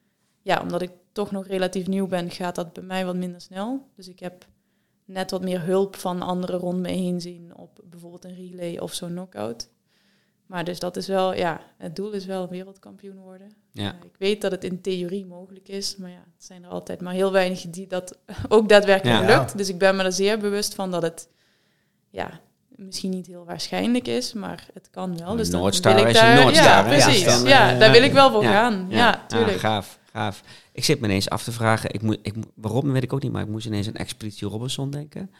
S3: ja, omdat ik toch nog relatief nieuw ben, gaat dat bij mij wat minder snel. Dus ik heb net wat meer hulp van anderen rond me heen zien op bijvoorbeeld een relay of zo'n knockout. Maar dus dat is wel, ja, het doel is wel wereldkampioen worden.
S1: Ja.
S3: Eh, ik weet dat het in theorie mogelijk is, maar ja, het zijn er altijd maar heel weinig die dat ook daadwerkelijk
S2: Ja.
S3: lukt. Dus ik ben me er zeer bewust van dat het, ja, misschien niet heel waarschijnlijk is, maar het kan wel. Dus dan
S1: Noordstar
S3: wil ik
S1: is
S3: daar,
S1: Noordstar,
S3: Ja, precies.
S1: Dan,
S3: ja,
S1: eh,
S3: daar wil ik wel voor
S1: ja,
S3: gaan. Ja, tuurlijk.
S1: gaaf, gaaf. Ik zit me ineens af te vragen, ik moet, ik, waarom weet ik ook niet, maar ik moest ineens aan Expeditie Robinson denken.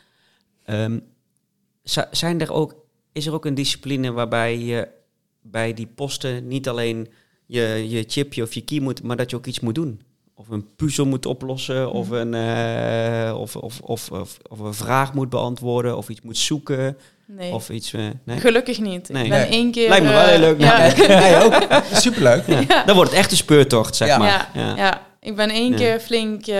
S1: Zi- zijn er ook, is er ook een discipline waarbij je bij die posten niet alleen je, je chipje of je key moet, maar dat je ook iets moet doen? Of een puzzel moet oplossen, of,
S3: Mhm.
S1: een, eh, of, of, of, of, of een vraag moet beantwoorden, of iets moet zoeken,
S3: Nee.
S1: of iets... eh, nee?
S3: Gelukkig niet.
S1: Nee.
S3: Ik ben
S2: Nee.
S3: één keer...
S1: Lijkt me wel
S3: eh,
S1: heel leuk.
S3: Ja,
S2: ook? Superleuk.
S1: Dan wordt het echt een speurtocht, zeg
S2: Ja.
S1: maar.
S3: ja, ja. ik ben één
S1: Ja.
S3: keer flink eh,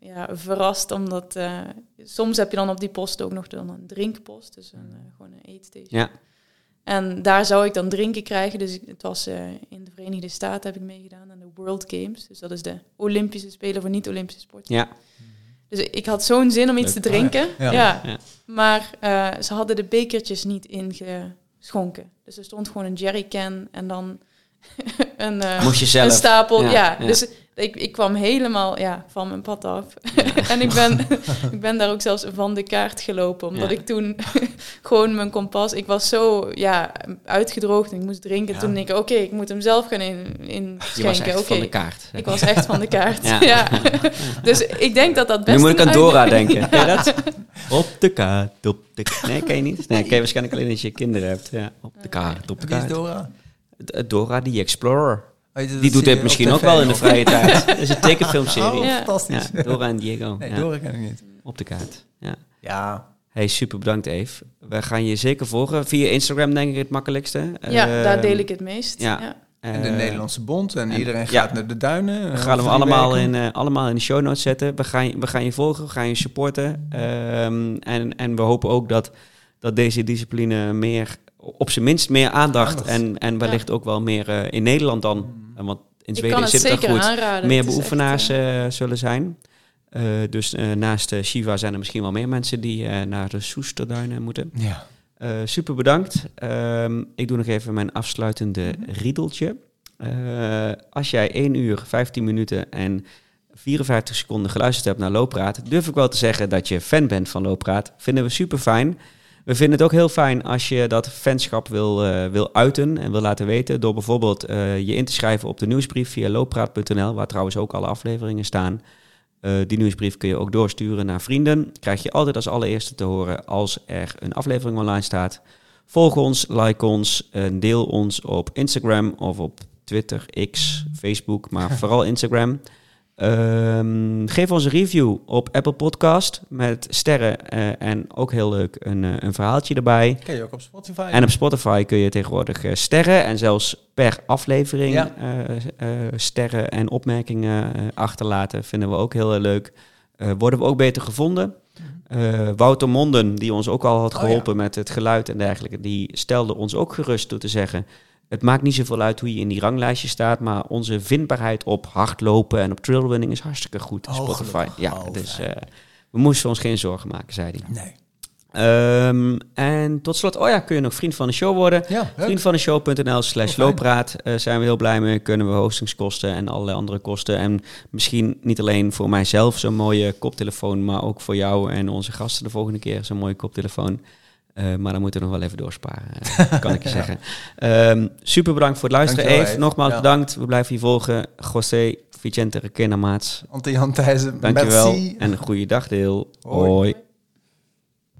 S3: ja, verrast, omdat eh, soms heb je dan op die post ook nog dan een drinkpost, dus een, eh, gewoon een eetstation.
S1: Ja.
S3: En daar zou ik dan drinken krijgen. Dus ik- het was eh, in de Verenigde Staten heb ik meegedaan aan de World Games. Dus dat is de Olympische Spelen voor niet-Olympische sporten.
S1: Ja.
S3: Dus ik had zo'n zin om iets
S1: Leuk.
S3: te drinken.
S2: Ja.
S3: Ja.
S1: Ja.
S3: Maar eh, ze hadden de bekertjes niet ingeschonken. Dus er stond gewoon een jerrycan en dan een, eh,
S1: Moest je
S3: een
S1: zelf.
S3: stapel.
S1: Ja,
S3: Ja,
S1: ja.
S3: dus ik, ik kwam helemaal ja, van mijn pad af. en ik ben, ik ben daar ook zelfs van de kaart gelopen. Omdat
S1: Ja.
S3: ik toen gewoon mijn kompas... Ik was zo ja, uitgedroogd en ik moest drinken.
S2: Ja.
S3: Toen denk ik, oké, ik moet hem zelf gaan in,
S1: Je was
S3: inschenken.
S1: echt
S3: Oké,
S1: van de kaart.
S3: ik was echt van de kaart.
S1: Ja.
S3: Ja. dus ik denk dat dat best
S1: Nu moet ik aan Dora denken. Dat? Op de kaart, op de kaart. Nee, ken je niet? Nee, ken je waarschijnlijk alleen als je kinderen hebt. Ja, op de kaart, op de
S2: Wie is
S1: kaart.
S2: Dora?
S1: D- Dora, die Explorer.
S2: Oh, dat
S1: Die doet dit
S2: op
S1: misschien ook wel in de vrije tijd. Dat is een tekenfilmserie.
S2: Oh,
S3: Ja.
S2: fantastisch.
S1: Ja, Dora en Diego.
S2: Nee,
S1: Ja,
S2: Dora ken ik niet.
S1: Op de kaart. Ja.
S2: Ja.
S1: Hey, super bedankt Eve. We gaan je zeker volgen. Via Instagram denk ik het makkelijkste.
S3: Ja, daar
S1: Ehm,
S3: deel ik het meest.
S1: ja.
S3: Ja.
S2: En de
S1: eh,
S2: Nederlandse Bond. En,
S1: en-
S2: iedereen
S1: ja.
S2: gaat naar de duinen.
S1: We
S2: eh,
S1: gaan hem allemaal in, eh, allemaal in de show notes zetten. We gaan, je- we gaan je volgen, we gaan je supporten. Ehm, en, en we hopen ook dat, dat deze discipline meer, op zijn minst meer aandacht,
S2: Aandacht.
S1: en, en wellicht ook wel meer eh, in Nederland dan.
S2: Mm.
S1: Eh, want in Zweden
S3: het
S1: zit het er goed.
S3: aanraden.
S1: Meer beoefenaars
S3: echt, eh,
S1: zullen zijn. Eh, dus naast Shiva zijn er misschien wel meer mensen die eh, naar de Soesterduinen moeten.
S2: Ja.
S1: Eh, super bedankt. Ehm, ik doe nog even mijn afsluitende
S3: Mhm.
S1: riedeltje. Eh, als jij 1 uur, 15 minuten en 54 seconden geluisterd hebt naar Loopraad, durf ik wel te zeggen dat je fan bent van Loopraad. Vinden we super fijn. We vinden het ook heel fijn als je dat fanschap wil, eh, wil uiten en wil laten weten door bijvoorbeeld eh, je in te schrijven op de nieuwsbrief via looppraat.nl, waar trouwens ook alle afleveringen staan. Eh, die nieuwsbrief kun je ook doorsturen naar vrienden. Krijg je altijd als allereerste te horen als er een aflevering online staat. Volg ons, like ons, en deel ons op Instagram of op Twitter, X, Facebook, maar vooral Instagram. Ehm, geef ons een review op Apple Podcast met sterren eh, en ook heel leuk een, eh, een verhaaltje erbij.
S2: Ken je ook op Spotify?
S1: En op Spotify kun je tegenwoordig eh, sterren en zelfs per aflevering
S2: Ja.
S1: sterren en opmerkingen achterlaten. Vinden we ook heel erg leuk. Worden we ook beter gevonden. Eh, Wouter Monden, die ons ook al had
S2: Oh,
S1: geholpen met het geluid en dergelijke, die stelde ons ook gerust door te zeggen: Het maakt niet zoveel uit hoe je in die ranglijstje staat, maar onze vindbaarheid op hardlopen en op trailrunning is hartstikke goed.
S2: Oh,
S1: Spotify.
S2: gelukkig.
S1: Ja,
S2: Oh,
S1: dus eh, we moesten ons geen zorgen maken, zei hij.
S2: Nee.
S1: Ehm, en tot slot, oh ja, kun je nog vriend van de show worden.
S2: Ja, leuk.
S1: Vriendvandeshow.nl slash
S2: Oh,
S1: loopraad. Eh, zijn we heel blij mee. Kunnen we hostingskosten en allerlei andere kosten. En misschien niet alleen voor mijzelf zo'n mooie koptelefoon, maar ook voor jou en onze gasten de volgende keer zo'n mooie koptelefoon. Eh, maar dan moeten we nog wel even doorsparen, eh, kan ik je zeggen. Ehm, super bedankt voor het luisteren,
S2: Dankjewel, Eve.
S1: Nogmaals
S2: Ja.
S1: bedankt. We blijven je volgen. José Vicente Requena Maats.
S2: Ante Jan Thijssen.
S1: Dankjewel.
S2: Merci.
S1: En een goede dag, deel.
S2: Hoi.
S1: Hoi.